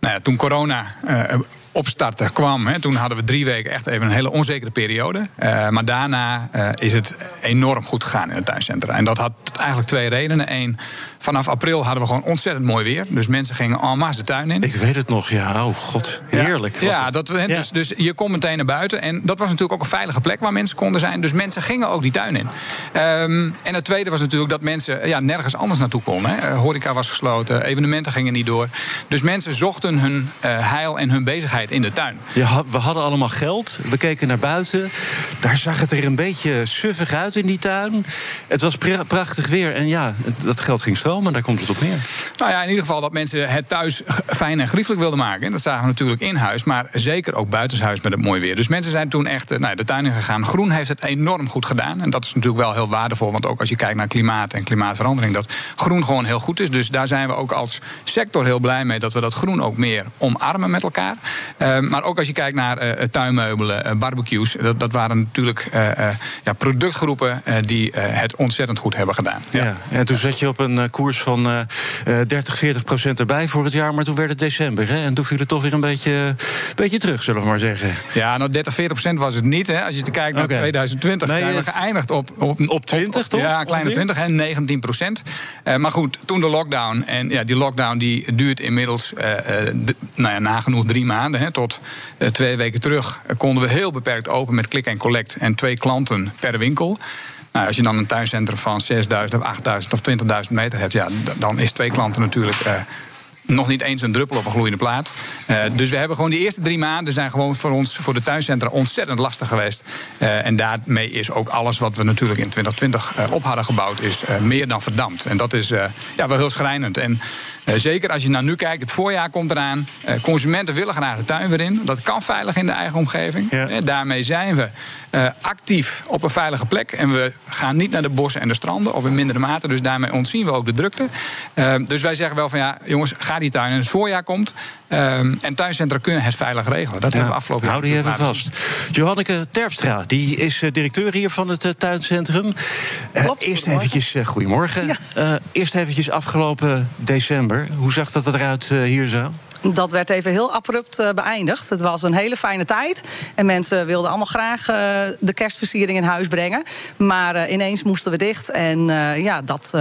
Nou ja, toen corona uh, opstarten kwam, hè, toen hadden we drie weken echt even een hele onzekere periode. Uh, maar daarna uh, is het enorm goed gegaan in het tuincentra. En dat had eigenlijk twee redenen. Eén, vanaf april hadden we gewoon ontzettend mooi weer. Dus mensen gingen en masse de tuin in. Ik weet het nog, ja. Oh god, heerlijk. Ja, ja dat. Dus, dus je komt meteen naar buiten. En dat was natuurlijk ook een veilige plek waar mensen konden zijn. Dus mensen gingen ook die tuin in. Um, en het tweede was natuurlijk dat mensen ja, nergens anders naartoe konden. Hè. Horeca was gesloten, evenementen gingen niet door. Dus mensen zochten hun uh, heil en hun bezigheid in de tuin. Ja, we hadden allemaal geld. We keken naar buiten. Daar zag het er een beetje suffig uit in die tuin. Het was prachtig weer. En ja, dat geld ging stromen. Daar komt het op neer. Nou ja, in ieder geval dat mensen het thuis fijn en geriefelijk wilden maken. En dat zagen we natuurlijk in huis. Maar zeker ook buitenshuis met het mooi weer. Dus mensen zijn toen echt nou, de tuin in gegaan. Groen heeft het enorm goed gedaan. En dat is natuurlijk wel heel waardevol. Want ook als je kijkt naar klimaat en klimaatverandering. Dat groen gewoon heel goed is. Dus daar zijn we ook als sector heel blij mee. Dat we dat groen ook meer omarmen met elkaar. Uh, maar ook als je kijkt naar uh, tuinmeubelen, uh, barbecues. Dat, dat waren natuurlijk ja, productgroepen die het ontzettend goed hebben gedaan. Ja. ja. en toen zat je op een koers van 30, 40 procent erbij voor het jaar. Maar toen werd het december. Hè? En toen viel het toch weer een beetje, beetje terug, zullen we maar zeggen. Ja, nou 30, 40 procent was het niet. Hè. Als je kijkt naar okay. 2020 nee, zijn we geëindigd op, op, op 20, op, toch? Ja, kleine 20 en 19 procent. maar goed, toen de lockdown. En ja, die lockdown die duurt inmiddels de, nou ja, nagenoeg drie maanden. Tot uh, twee weken terug konden we heel beperkt open met klik en collect en twee klanten per winkel. Nou, als je dan een tuincentrum van 6.000 of 8.000 of 20.000 meter hebt, ja, dan is twee klanten natuurlijk. Uh, nog niet eens een druppel op een gloeiende plaat. Dus we hebben gewoon die eerste drie maanden zijn gewoon voor ons, voor de tuincentra, ontzettend lastig geweest. En daarmee is ook alles wat we natuurlijk in 2020 uh, op hadden gebouwd, is meer dan verdampt. En dat is ja, wel heel schrijnend. En zeker als je naar nu kijkt, het voorjaar komt eraan. Uh, consumenten willen graag de tuin weer in. Dat kan veilig in de eigen omgeving. Ja. Uh, daarmee zijn we actief op een veilige plek. En we gaan niet naar de bossen en de stranden, of in mindere mate. Dus daarmee ontzien we ook de drukte. dus wij zeggen wel van ja, jongens, ga die tuin in het voorjaar komt. en tuincentra kunnen het veilig regelen. Dat ja. hebben we afgelopen jaar. Hou die even vast. Johanneke Terpstra, die is directeur hier van het tuincentrum. Klopt, eerst eventjes, goedemorgen. Ja. eerst eventjes afgelopen december. Hoe zag dat eruit hier zo? Dat werd even heel abrupt uh, beëindigd. Het was een hele fijne tijd. En mensen wilden allemaal graag uh, de kerstversiering in huis brengen. Maar uh, ineens moesten we dicht. En ja, dat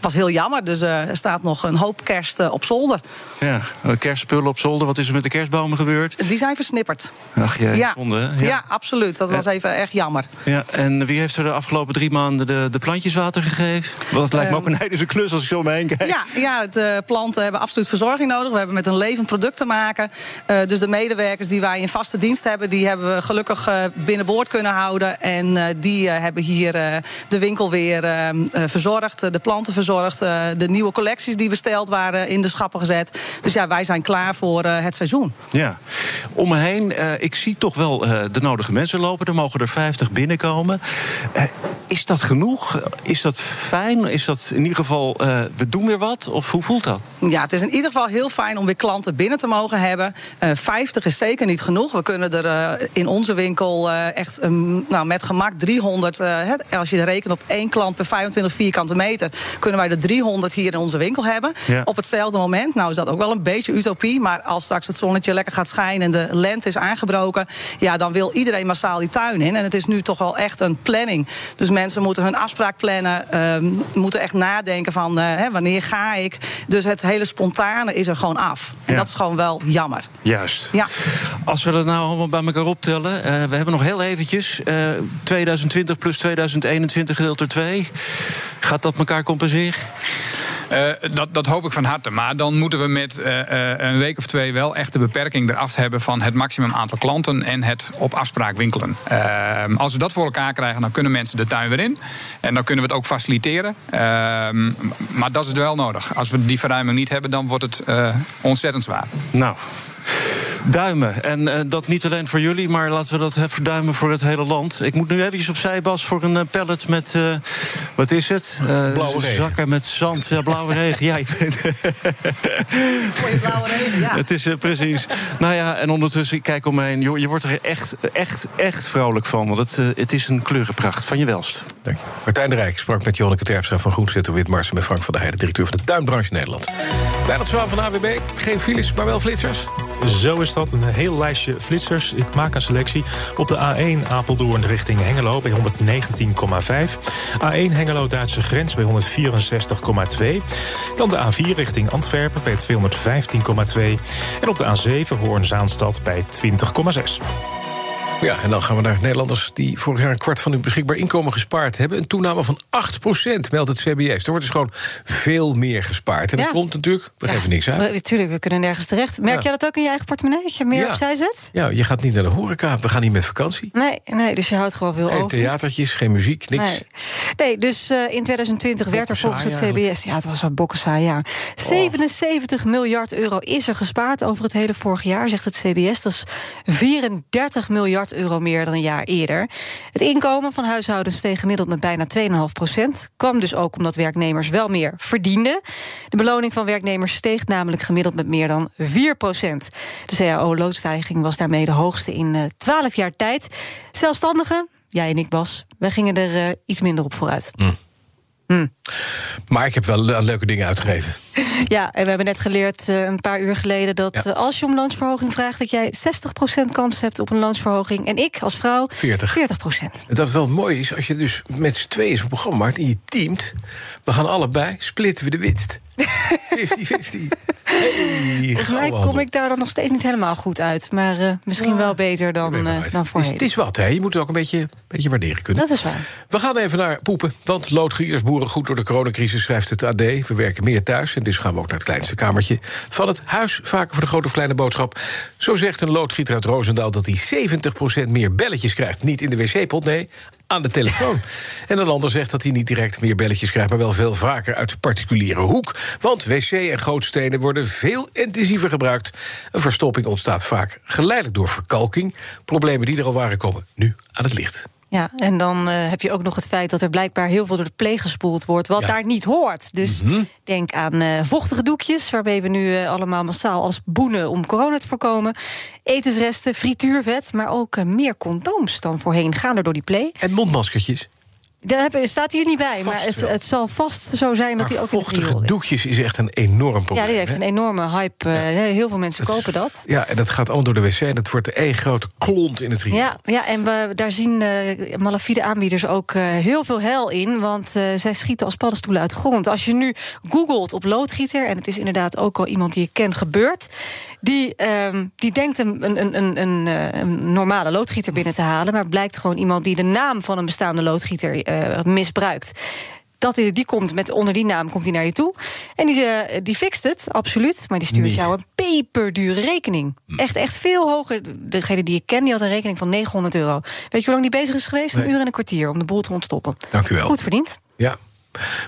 was heel jammer. Dus er staat nog een hoop kerst op zolder. Ja, kerstspullen op zolder. Wat is er met de kerstbomen gebeurd? Die zijn versnipperd. Ach jee, ja. zonde. Ja. ja. absoluut. Dat was even erg jammer. Ja, en wie heeft er de afgelopen drie maanden de, de plantjes water gegeven? Want het lijkt me ook een heidense klus als ik zo om me heen kijk. Ja, ja de planten hebben absoluut verzorging nodig. We hebben met een levend product te maken. Uh, dus de medewerkers die wij in vaste dienst hebben, die hebben we gelukkig uh, binnenboord kunnen houden. En uh, die hebben hier de winkel weer verzorgd, de planten verzorgd. de nieuwe collecties die besteld waren in de schappen gezet. Dus ja, wij zijn klaar voor het seizoen. Ja, om me heen, ik zie toch wel de nodige mensen lopen. Er mogen er 50 binnenkomen. Is dat genoeg? Is dat fijn? Is dat in ieder geval, we doen weer wat? Of hoe voelt dat? Ja, het is in ieder geval heel fijn om weer klanten binnen te mogen hebben. Eh 50 is zeker niet genoeg. We kunnen er eh, in onze winkel eh, echt um, nou, met gemak 300... eh, hè, als je rekent op één klant per 25 vierkante meter... kunnen wij er 300 hier in onze winkel hebben. Ja. Op hetzelfde moment, nou is dat ook wel een beetje utopie... maar als straks het zonnetje lekker gaat schijnen en de lente is aangebroken... ja, dan wil iedereen massaal die tuin in. En het is nu toch wel echt een planning. Dus mensen moeten hun afspraak plannen... ehm, moeten echt nadenken van eh, hè, wanneer ga ik. Dus het hele spontane is er gewoon af. En Ja. dat is gewoon wel jammer. Juist. Ja. Als we dat nou allemaal bij elkaar optellen. eh, we hebben nog heel eventjes. eh, 2020 plus 2021 gedeeld door 2. Gaat dat elkaar compenseren? Eh, dat, dat hoop ik van harte. Maar dan moeten we met eh, eh, een week of twee wel echt de beperking eraf hebben van het maximum aantal klanten en het op afspraak winkelen. Eh, als we dat voor elkaar krijgen, dan kunnen mensen de tuin weer in. En dan kunnen we het ook faciliteren. Eh, maar dat is wel nodig. Als we die verruiming niet hebben, dan wordt het ontzettend zwaar. Nou. Duimen. En eh, dat niet alleen voor jullie, maar laten we dat verduimen voor het hele land. Ik moet nu eventjes opzij, Bas, voor een eh, pallet met. eh, wat is het? Eh, Blauwe regen. Zakken met zand. Ja, blauwe regen. Ja, ik weet blauwe regen, ja. Het is precies. Nou ja, en ondertussen, ik kijk om me heen. Joh, je wordt er echt, echt, echt vrolijk van. Want het, het is een kleurenpracht. Van je welst. Dank je. Martijn de Rijk sprak met Jonneke Terpstra van Groenzetter Witmars... en met Frank van der Heijden, directeur van de tuinbranche Nederland. Bij dat zwaan van AWB, geen files, maar wel flitsers. Zo is dat, een heel lijstje flitsers. Ik maak een selectie. Op de A1 Apeldoorn richting Hengelo bij 119,5. A1 Hengelo-Duitse grens bij 164,2. Dan de A4 richting Antwerpen bij 215,2. En op de A7 Hoorn-Zaanstad bij 20,6. Ja, en dan gaan we naar Nederlanders die vorig jaar een kwart van hun beschikbaar inkomen gespaard hebben. Een toename van 8% meldt het CBS. Er wordt dus gewoon veel meer gespaard. En dat Ja. komt natuurlijk, we geven niks uit. Natuurlijk, we kunnen nergens terecht. Merk Ja. jij dat ook in je eigen portemonnee? Dat je meer Ja. opzij zet? Ja, je gaat niet naar de horeca, we gaan niet met vakantie. Nee, nee, dus je houdt gewoon veel Geen over. theatertjes, geen muziek, niks. Nee. nee, dus eh, in 2020 werd er volgens het CBS... Ja, het was wel bokkensaai jaar. 77 miljard euro is er gespaard over het hele vorig jaar, zegt het CBS. Dat is 34 miljard euro meer dan een jaar eerder. Het inkomen van huishoudens steeg gemiddeld met bijna 2,5 procent. Kwam dus ook omdat werknemers wel meer verdienden. De beloning van werknemers steeg namelijk gemiddeld met meer dan 4 procent. De CAO-loodstijging was daarmee de hoogste in eh, 12 jaar tijd. Zelfstandigen, jij en ik Bas, wij gingen er eh, iets minder op vooruit. Maar ik heb wel leuke dingen uitgegeven. Ja, en we hebben net geleerd eh, een paar uur geleden dat Ja. eh, als je om loonsverhoging vraagt, dat jij 60% kans hebt op een loonsverhoging. En ik als vrouw 40. 40%. En dat wel mooi is, als je dus met z'n tweeën zo'n programma maakt... en je teamt, we gaan allebei, splitten we de winst. 50-50. Hey, Volgens mij kom ik daar dan nog steeds niet helemaal goed uit. Maar eh, misschien wel beter dan, dan Het is, voorheen. het is wat, hè? Je moet het ook een beetje, beetje waarderen kunnen. Dat is waar. We gaan even naar poepen. Want loodgieters boeren goed door de coronacrisis, schrijft het AD. We werken meer thuis en dus gaan we ook naar het kleinste kamertje van het huis. Vaker voor de grote of kleine boodschap. Zo zegt een loodgieter uit Roosendaal dat hij 70% meer belletjes krijgt. Niet in de wc-pot, nee, aan de telefoon. en een ander zegt dat hij niet direct meer belletjes krijgt... maar wel veel vaker uit de particuliere hoek. Want wc en gootstenen worden veel intensiever gebruikt. Een verstopping ontstaat vaak geleidelijk door verkalking. Problemen die er al waren komen nu aan het licht. Ja, en dan eh, heb je ook nog het feit dat er blijkbaar heel veel door de pleeg gespoeld wordt, wat Ja. daar niet hoort. Dus Mhm. denk aan eh, vochtige doekjes, waarmee we nu eh, allemaal massaal alles boenen om corona te voorkomen. Etensresten, frituurvet, maar ook meer condooms dan voorheen gaan er door die pleeg. En mondmaskertjes. Dat staat hier niet bij, Vast maar het, het zal vast zo zijn dat Maar die ook in het vochtige ligt. doekjes is echt een enorm probleem. Ja, die heeft hè? een enorme hype. eh, heel veel mensen kopen dat. Ja, en dat gaat allemaal door de wc en het wordt één grote klont in het riool. Ja, ja, en we, daar zien eh, malafide aanbieders ook eh, heel veel hel in. Want zij schieten als paddenstoelen uit de grond. Als je nu googelt op loodgieter... en het is inderdaad ook al iemand die je kent gebeurd... die, ehm, die denkt een, een, een, een, een, een normale loodgieter binnen te halen... maar blijkt gewoon iemand die de naam van een bestaande loodgieter eh, misbruikt. Dat is, die komt met, onder die naam komt hij naar je toe. En die, eh, die fixt het, absoluut. Maar die stuurt Niet. jou een peperdure rekening. Echt, echt veel hoger. Degene die ik ken, die had een rekening van 900 euro. Weet je hoe lang die bezig is geweest? Een uur en een kwartier om de boel te ontstoppen. Dank u wel. Goed verdiend. Ja.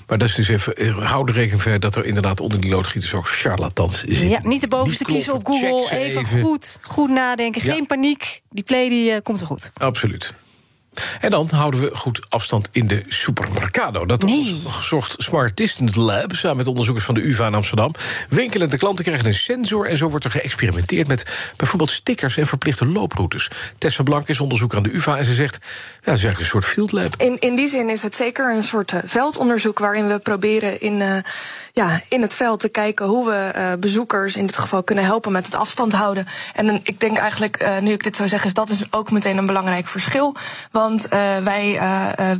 Maar dat is dus even, eh, hou de rekening verder dat er inderdaad onder die loodgieters ook charlatans zitten. Ja, niet de bovenste Niet kiezen op. Google. Even, even. goed, goed nadenken. Ja. Geen paniek. Die play die, komt er goed. Absoluut. En dan houden we goed afstand in de supermercado. Dat zorgt Smart Distance Lab samen met onderzoekers van de UvA in Amsterdam. Winkelende klanten krijgen een sensor en zo wordt er geëxperimenteerd met bijvoorbeeld stickers en verplichte looproutes. Tessa Blank is onderzoeker aan de UvA en ze zegt, ja, het is eigenlijk een soort field lab. In, in die zin is het zeker een soort eh, veldonderzoek waarin we proberen in, uh, ja, in het veld te kijken hoe we uh, bezoekers in dit geval kunnen helpen met het afstand houden. En ik denk eigenlijk, nu ik dit zo zeg, is dat is ook meteen een belangrijk verschil. Want wij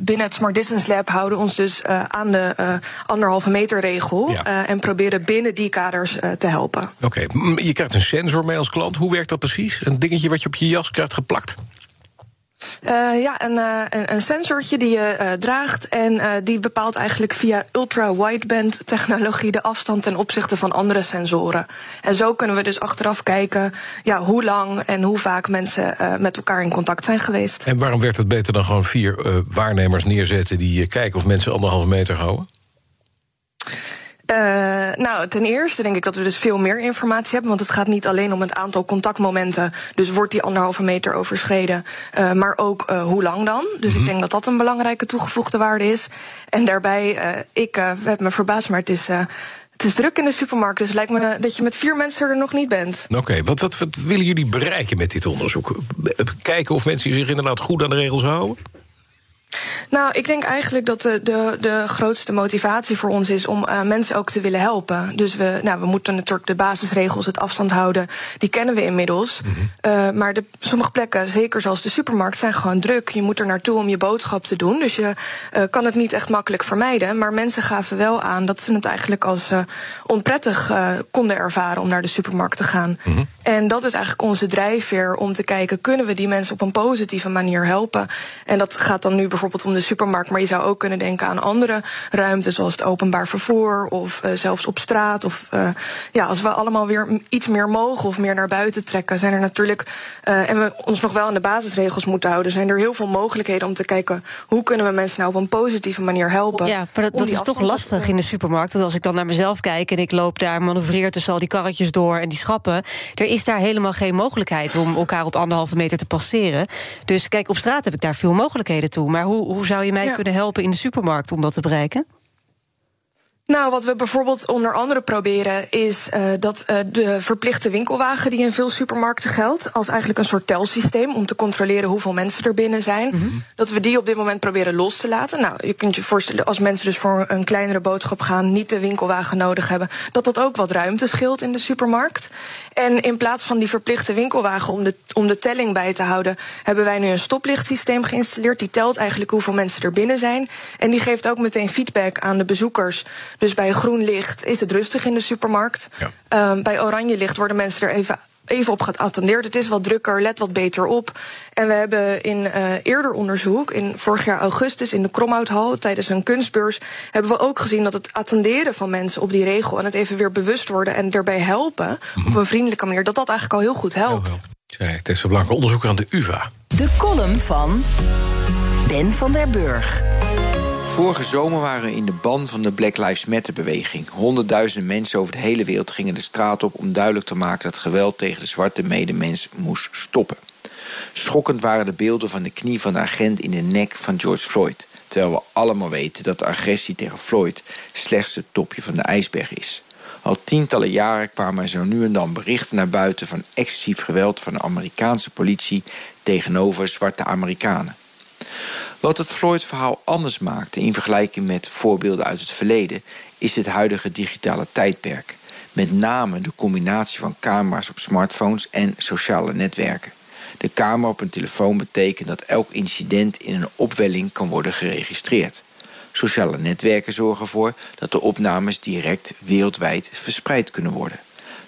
binnen het Smart Distance Lab houden ons dus aan de anderhalve meter regel ja. en proberen binnen die kaders te helpen. Oké, okay. je krijgt een sensor mee als klant. Hoe werkt dat precies? Een dingetje wat je op je jas krijgt geplakt? Uh, ja, een, uh, een, een sensortje die je uh, draagt. En die bepaalt eigenlijk via ultra-wideband technologie de afstand ten opzichte van andere sensoren. En zo kunnen we dus achteraf kijken ja, hoe lang en hoe vaak mensen met elkaar in contact zijn geweest. En waarom werkt het beter dan gewoon vier waarnemers neerzetten die kijken of mensen anderhalve meter houden? Uh, nou, ten eerste denk ik dat we dus veel meer informatie hebben. Want het gaat niet alleen om het aantal contactmomenten. Dus wordt die anderhalve meter overschreden. Uh, maar ook uh, hoe lang dan. Dus mm -hmm. ik mhm. denk dat dat een belangrijke toegevoegde waarde is. En daarbij, ik heb me verbaasd, maar het is. het is druk in de supermarkt, dus het lijkt me dat je met vier mensen er nog niet bent. Oké, okay, wat, wat, wat willen jullie bereiken met dit onderzoek? Kijken of mensen zich inderdaad goed aan de regels houden? Nou, ik denk eigenlijk dat de, de, de grootste motivatie voor ons is om uh, mensen ook te willen helpen. Dus we, nou, we moeten natuurlijk de basisregels, het afstand houden, die kennen we inmiddels. Mm -hmm. uh, maar de, sommige plekken, zeker zoals de supermarkt, zijn gewoon druk. Je moet er naartoe om je boodschap te doen. Dus je uh, kan het niet echt makkelijk vermijden. Maar mensen gaven wel aan dat ze het eigenlijk als onprettig konden ervaren om naar de supermarkt te gaan. Mm -hmm. En dat is eigenlijk onze drijfveer om te kijken, kunnen we die mensen op een positieve manier helpen? En dat gaat dan nu bijvoorbeeld om de supermarkt, maar je zou ook kunnen denken aan andere ruimtes, zoals het openbaar vervoer of uh, zelfs op straat. Of uh, ja, als we allemaal weer iets meer mogen of meer naar buiten trekken, zijn er natuurlijk, uh, en we ons nog wel aan de basisregels moeten houden, zijn er heel veel mogelijkheden om te kijken hoe kunnen we mensen nou op een positieve manier helpen. Ja, maar dat, dat is toch lastig in de supermarkt. Want als ik dan naar mezelf kijk en ik loop daar, manoeuvreer tussen al die karretjes door en die schappen, er is daar helemaal geen mogelijkheid om elkaar op anderhalve meter te passeren. Dus kijk, op straat heb ik daar veel mogelijkheden toe. Maar hoe, hoe zou je mij ja. kunnen helpen in de supermarkt om dat te bereiken? Nou, wat we bijvoorbeeld onder andere proberen is uh, dat uh, de verplichte winkelwagen die in veel supermarkten geldt, als eigenlijk een soort telsysteem om te controleren hoeveel mensen er binnen zijn, mm -hmm. dat we die op dit moment proberen los te laten. Nou, je kunt je voorstellen als mensen dus voor een kleinere boodschap gaan, niet de winkelwagen nodig hebben, dat dat ook wat ruimte scheelt in de supermarkt. En in plaats van die verplichte winkelwagen om de, om de telling bij te houden, hebben wij nu een stoplichtsysteem geïnstalleerd. Die telt eigenlijk hoeveel mensen er binnen zijn. En die geeft ook meteen feedback aan de bezoekers. Dus bij groen licht is het rustig in de supermarkt. Ja. Um, bij oranje licht worden mensen er even even op geattendeerd. Het is wat drukker, let wat beter op. En we hebben in uh, eerder onderzoek, in vorig jaar augustus in de Kromhouthal tijdens een kunstbeurs, hebben we ook gezien dat het attenderen van mensen op die regel en het even weer bewust worden en erbij helpen mm -hmm. op een vriendelijke manier, dat dat eigenlijk al heel goed helpt. Heel Zij, Tessa Blanke, onderzoeker aan de UVA. De column van Ben van der Burg. Vorige zomer waren we in de ban van de Black Lives Matter-beweging. Honderdduizenden mensen over de hele wereld gingen de straat op om duidelijk te maken dat geweld tegen de zwarte medemens moest stoppen. Schokkend waren de beelden van de knie van de agent in de nek van George Floyd. Terwijl we allemaal weten dat de agressie tegen Floyd slechts het topje van de ijsberg is. Al tientallen jaren kwamen er zo nu en dan berichten naar buiten van excessief geweld van de Amerikaanse politie tegenover zwarte Amerikanen. Wat het Floyd-verhaal anders maakte in vergelijking met voorbeelden uit het verleden, is het huidige digitale tijdperk. Met name de combinatie van camera's op smartphones en sociale netwerken. De camera op een telefoon betekent dat elk incident in een opwelling kan worden geregistreerd. Sociale netwerken zorgen ervoor dat de opnames direct wereldwijd verspreid kunnen worden.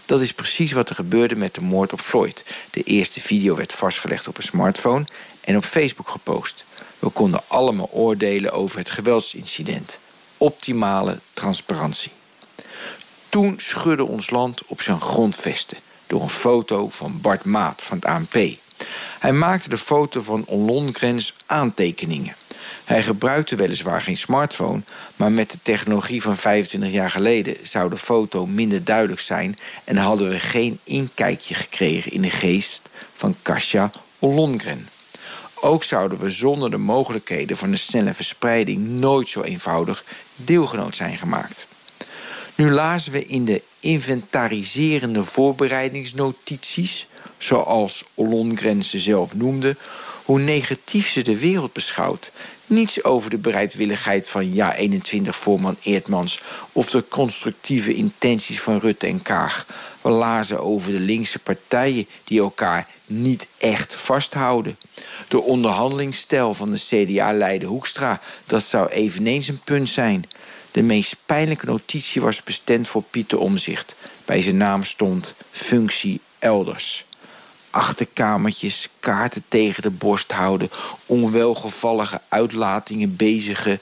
Dat is precies wat er gebeurde met de moord op Floyd. De eerste video werd vastgelegd op een smartphone en op Facebook gepost. We konden allemaal oordelen over het geweldsincident. Optimale transparantie. Toen schudde ons land op zijn grondvesten door een foto van Bart Maat van het ANP. Hij maakte de foto van Ollongrens aantekeningen. Hij gebruikte weliswaar geen smartphone, maar met de technologie van 25 jaar geleden zou de foto minder duidelijk zijn en hadden we geen inkijkje gekregen in de geest van Kasia Ollongren. Ook zouden we zonder de mogelijkheden van de snelle verspreiding nooit zo eenvoudig deelgenoot zijn gemaakt. Nu lazen we in de inventariserende voorbereidingsnotities, zoals Ollongren ze zelf noemde, hoe negatief ze de wereld beschouwt. Niets over de bereidwilligheid van Ja21-voorman Eertmans of de constructieve intenties van Rutte en Kaag. We lazen over de linkse partijen die elkaar niet echt vasthouden. De onderhandelingsstijl van de CDA-leider Hoekstra, dat zou eveneens een punt zijn. De meest pijnlijke notitie was bestemd voor Pieter Omzicht. Bij zijn naam stond functie elders. Achterkamertjes, kaarten tegen de borst houden, onwelgevallige uitlatingen bezigen.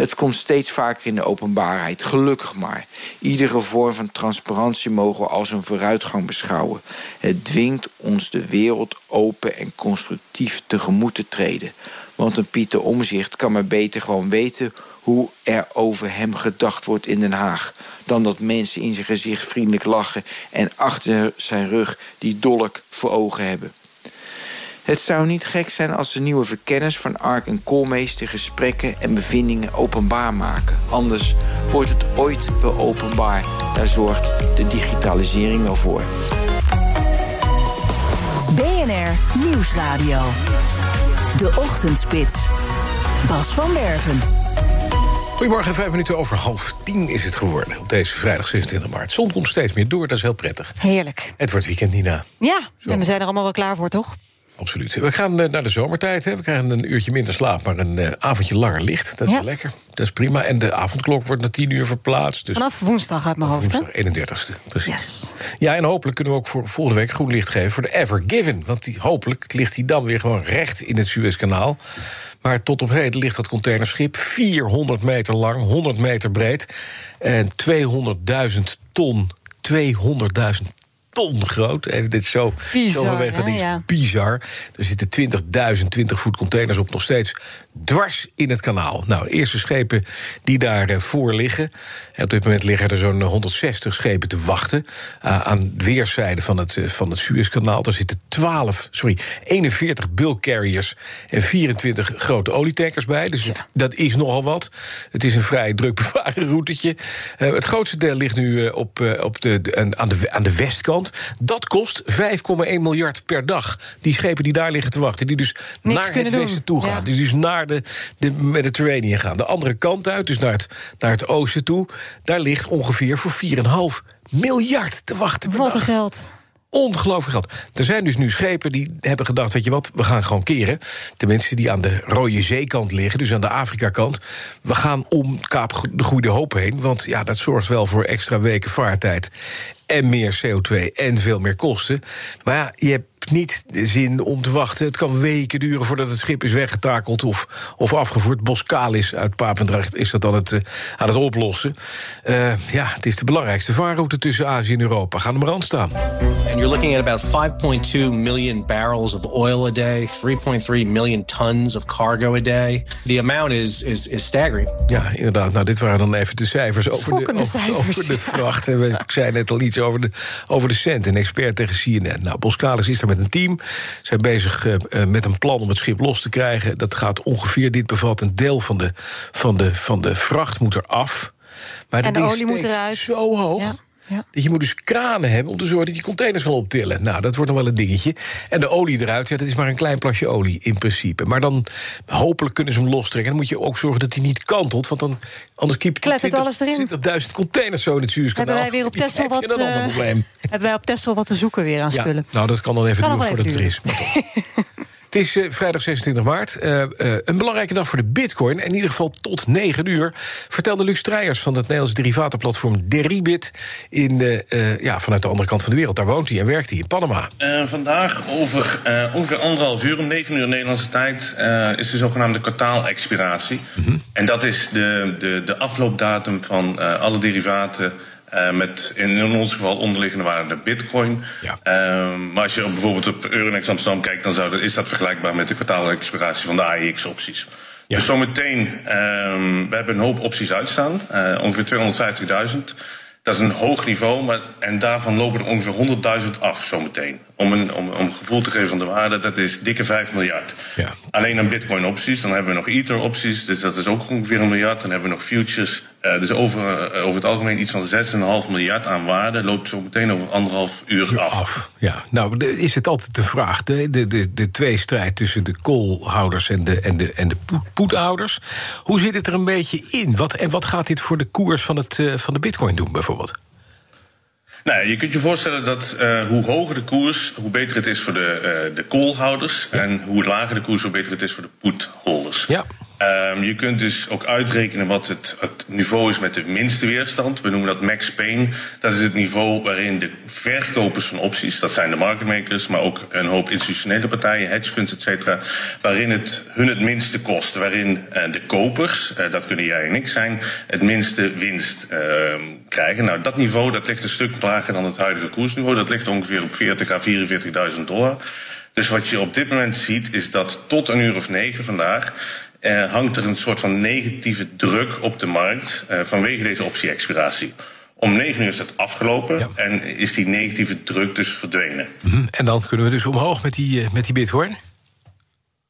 Het komt steeds vaker in de openbaarheid, gelukkig maar. Iedere vorm van transparantie mogen we als een vooruitgang beschouwen. Het dwingt ons de wereld open en constructief tegemoet te treden. Want een Pieter Omzicht kan maar beter gewoon weten hoe er over hem gedacht wordt in Den Haag. Dan dat mensen in zijn gezicht vriendelijk lachen en achter zijn rug die dolk voor ogen hebben. Het zou niet gek zijn als de nieuwe verkenners van Ark en Koolmees de gesprekken en bevindingen openbaar maken. Anders wordt het ooit wel openbaar. Daar zorgt de digitalisering wel voor. BNR Nieuwsradio. De Ochtendspits. Bas van Werven. Goedemorgen, vijf minuten over half tien is het geworden. Op deze vrijdag 26 maart. Zon komt steeds meer door, dat is heel prettig. Heerlijk. Het wordt weekend, Nina. Ja, en we zijn er allemaal wel klaar voor, toch? Absoluut. We gaan eh, naar de zomertijd. Hè. We krijgen een uurtje minder slaap, maar een uh, avondje langer licht. Dat is Ja. wel lekker. Dat is prima. En de avondklok wordt naar tien uur verplaatst. Dus Vanaf woensdag uit mijn hoofd, woensdag 31ste, precies. Ja, en hopelijk kunnen we ook voor volgende week groen licht geven voor de Ever Given. Want die, hopelijk ligt die dan weer gewoon recht in het Suezkanaal. Maar tot op heden ligt dat containerschip 400 meter lang, 100 meter breed... en 200.000 ton, 200.000 ton groot. Even dit is zo, Bizar, zo weg, dat is Ja. bizar. Er zitten 20.000 20 voet containers op nog steeds dwars in het kanaal. Nou, de eerste schepen die daarvoor voor liggen. En op dit moment liggen er zo'n 160 schepen te wachten. eh, aan weerszijden van het, eh, van het Suezkanaal. Daar zitten 12, sorry, 41 bulk carriers en 24 grote olietankers bij. Dus dat is nogal wat. Het is een vrij druk bevaren routetje. Eh, het grootste deel ligt nu eh, op, eh, op de, de- aan, de, aan de westkant. Dat kost 5,1 miljard per dag. Die schepen die daar liggen te wachten. Die dus naar het doen. westen toe gaan. Ja. Die dus naar de, de Mediterranean gaan. De andere kant uit, dus naar het, naar het oosten toe. Daar ligt ongeveer voor 4,5 miljard te wachten. Wat een geld. Ongelooflijk geld. Er zijn dus nu schepen die hebben gedacht: weet je wat, we gaan gewoon keren. Tenminste, die aan de Rode Zeekant liggen, dus aan de Afrika-kant. We gaan om Kaap de Goede Hoop heen. Want ja, dat zorgt wel voor extra weken vaartijd. En meer CO2 en veel meer kosten. Maar ja, je hebt niet de zin om te wachten. Het kan weken duren voordat het schip is weggetakeld of, of afgevoerd. Boskalis uit Papendrecht is dat dan het, eh, aan het oplossen. Eh, ja, het is de belangrijkste vaarroute tussen Azië en Europa. Gaan er maar aan staan. And you're looking at about 5.2 million barrels of oil a day, 3.3 million tons of cargo a day. The amount is, is, is staggering. Ja, inderdaad. Nou, dit waren dan even de cijfers over de, over, cijfers, over de vracht. En we- Ik zei net al iets over de, over de cent. Een expert tegen CNN. Nou, Boskalis is er met een team. Zijn bezig eh, eh, met een plan om het schip los te krijgen. Dat gaat ongeveer, dit bevat een deel van de, van de, van de vracht moet er af. Maar En de olie moet eruit. zo hoog. Ja, ja. Dat je moet dus kranen hebben om te zorgen dat die containers gaan optillen. Nou, dat wordt nog wel een dingetje. En de olie eruit, ja, dat is maar een klein plasje olie in principe. Maar dan hopelijk kunnen ze hem lostrekken. Dan moet je ook zorgen dat hij niet kantelt. Want dan, anders kiept Klettert alles erin. 20.000 containers zo in het Suezkanaal. Hebben wij weer op heb wat, eh. Hebben wij op Tesla wat te zoeken weer aan Ja, spullen? nou, dat kan dan even Kan duren wel voordat even het er is. Het is eh, vrijdag 26 maart. eh, eh, een belangrijke dag voor de bitcoin. In ieder geval tot 9 uur. Vertelde Luc Strijers van het Nederlands derivatenplatform Deribit... In, ja, vanuit de andere kant van de wereld. Daar woont hij en werkt hij in Panama. Vandaag over ongeveer anderhalf uur, om 9 uur Nederlandse tijd, is de zogenaamde kwartaalexpiratie. En dat is de, de, de afloopdatum van alle derivaten. Eh, met in, ons geval onderliggende waarde de bitcoin. Eh, maar als je op bijvoorbeeld op Euronext Amsterdam kijkt, dan zou dat, is dat vergelijkbaar met de kwartaalexpiratie van de AEX-opties. Dus zometeen, ehm, we hebben een hoop opties uitstaan, eh, ongeveer 250.000. Dat is een hoog niveau, maar, en daarvan lopen er ongeveer 100.000 af zometeen. Om een, om, om gevoel te geven van de waarde, dat is dikke 5 miljard. Ja. Alleen aan bitcoin-opties, dan hebben we nog Ether-opties, dus dat is ook ongeveer een miljard. Dan hebben we nog futures. Uh, dus over, uh, over het algemeen iets van 6,5 miljard aan waarde loopt zo meteen over anderhalf uur af. af. Ja, nou de, is het altijd de vraag, de, de, de, de tweestrijd tussen de koolhouders en de, en de, en de poethouders. Hoe zit het er een beetje in? Wat, en wat gaat dit voor de koers van, het, uh, van de bitcoin doen bijvoorbeeld? Nou, je kunt je voorstellen dat uh, hoe hoger de koers, hoe beter het is voor de, uh, de callhouders. Ja. En hoe lager de koers, hoe beter het is voor de putholders. Ja. Um, je kunt dus ook uitrekenen wat het, niveau is met de minste weerstand. We noemen dat max pain. Dat is het niveau waarin de verkopers van opties, dat zijn de market makers, maar ook een hoop institutionele partijen, hedge funds, et cetera, waarin het hun het minste kost. Waarin uh, de kopers, uh, dat kunnen jij en ik zijn, het minste winst uh, krijgen. Nou, dat niveau dat ligt een stuk lager dan het huidige koersniveau. Dat ligt ongeveer op 40 à 44.000 dollar. Dus wat je op dit moment ziet, is dat tot een uur of negen vandaag uh, hangt er een soort van negatieve druk op de markt uh, vanwege deze optie-expiratie. Om negen uur is het afgelopen ja. en is die negatieve druk dus verdwenen. Mm -hmm. En dan kunnen we dus omhoog met die, uh, met die bitcoin?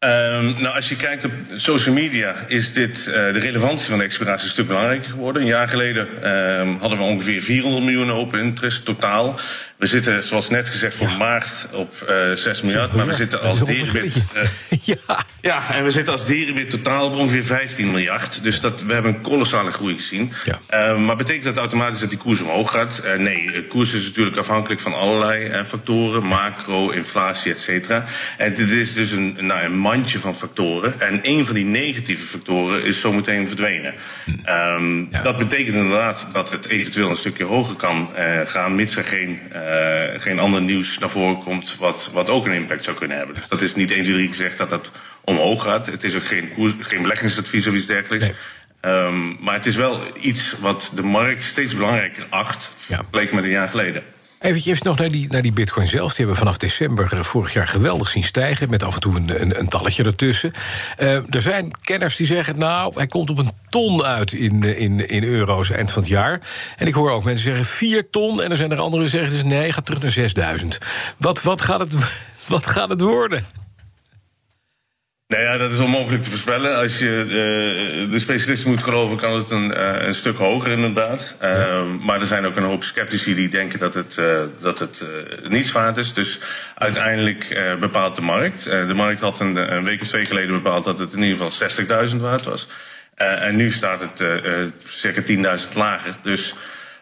Um, nou, als je kijkt op social media, is dit uh, de relevantie van de expiratie een stuk belangrijker geworden. Een jaar geleden um, hadden we ongeveer 400 miljoen open interest totaal. We zitten, zoals net gezegd, voor ja. maart op uh, 6 miljard. Maar we zitten als dierenwit. Uh, ja. ja, en we zitten als dierenwit totaal op ongeveer 15 miljard. Dus dat, we hebben een kolossale groei gezien. Ja. Uh, maar betekent dat automatisch dat die koers omhoog gaat? Nee, de koers is natuurlijk afhankelijk van allerlei factoren: macro, inflatie, et cetera. En dit is dus een, nou, een mandje van factoren. En een van die negatieve factoren is zometeen verdwenen. Um, ja. Dat betekent inderdaad dat het eventueel een stukje hoger kan gaan, mits er geen. Uh, geen ander nieuws naar voren komt wat, wat ook een impact zou kunnen hebben. Dus dat is niet 1, 2, 3 gezegd dat dat omhoog gaat. Het is ook geen, koers, geen beleggingsadvies of iets dergelijks. Nee. Um, maar het is wel iets wat de markt steeds belangrijker acht, vergeleken ja. met een jaar geleden. Eventjes nog naar die, naar die bitcoin zelf. Die hebben vanaf december vorig jaar geweldig zien stijgen... met af en toe een, een, een talletje ertussen. Uh, er zijn kenners die zeggen... nou, hij komt op een ton uit in, in, in euro's eind van het jaar. En ik hoor ook mensen zeggen 4 ton... en er zijn er anderen die zeggen... Dus nee, gaat terug naar 6000. Wat, wat, gaat het, wat gaat het worden? Nou ja, dat is onmogelijk te voorspellen. Als je uh, de specialisten moet geloven, kan het een, uh, een stuk hoger inderdaad. Uh, ja. Maar er zijn ook een hoop sceptici die denken dat het, dat het niets waard is. Dus uiteindelijk bepaalt de markt. de markt had een, een, week of twee geleden bepaald dat het in ieder geval 60.000 waard was. en nu staat het circa 10.000 lager. Dus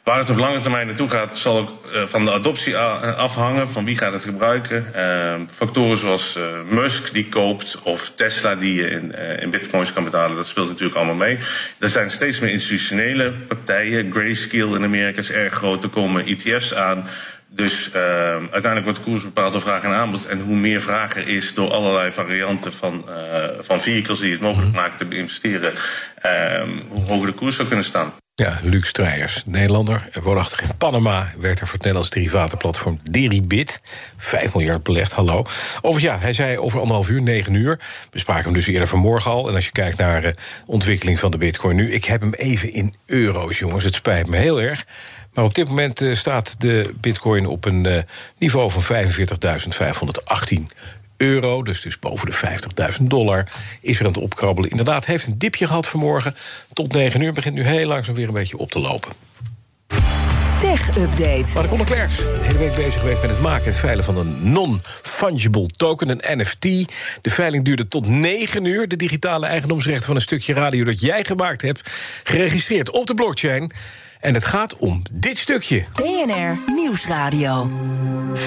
Waar het op lange termijn naartoe gaat, zal ook uh, van de adoptie afhangen. Van wie gaat het gebruiken. Uh, factoren zoals uh, Musk die koopt of Tesla die je in, in bitcoins kan betalen. Dat speelt natuurlijk allemaal mee. Er zijn steeds meer institutionele partijen. Grayscale in Amerika is erg groot. Er komen ETF's aan. Dus uiteindelijk wordt de koers bepaald door vraag en aanbod. En hoe meer vraag er is door allerlei varianten van, van vehicles die het mogelijk maken te investeren. hoe hoger de koers zou kunnen staan. Ja, Luc Strijers, Nederlander, woonachtig in Panama... werkt er voor het Nederlands derivatenplatform Deribit. 5 miljard belegd, hallo. Of ja, hij zei over anderhalf uur, 9 uur. We spraken hem dus eerder vanmorgen al. En als je kijkt naar de ontwikkeling van de bitcoin nu... ik heb hem even in euro's, jongens, het spijt me heel erg... Maar op dit moment uh, staat de bitcoin op een uh, niveau van 45.518 euro, dus, dus boven de 50.000 dollar, is er aan het opkrabbelen. Inderdaad, heeft een dipje gehad vanmorgen. Tot 9 uur begint nu heel langzaam weer een beetje op te lopen. Tech Update. Mark Klerks, de hele week bezig geweest met het maken en het veilen van een non-fungible token, een NFT. De veiling duurde tot 9 uur. De digitale eigendomsrechten van een stukje radio dat jij gemaakt hebt, geregistreerd op de blockchain. En het gaat om dit stukje. BNR Nieuwsradio.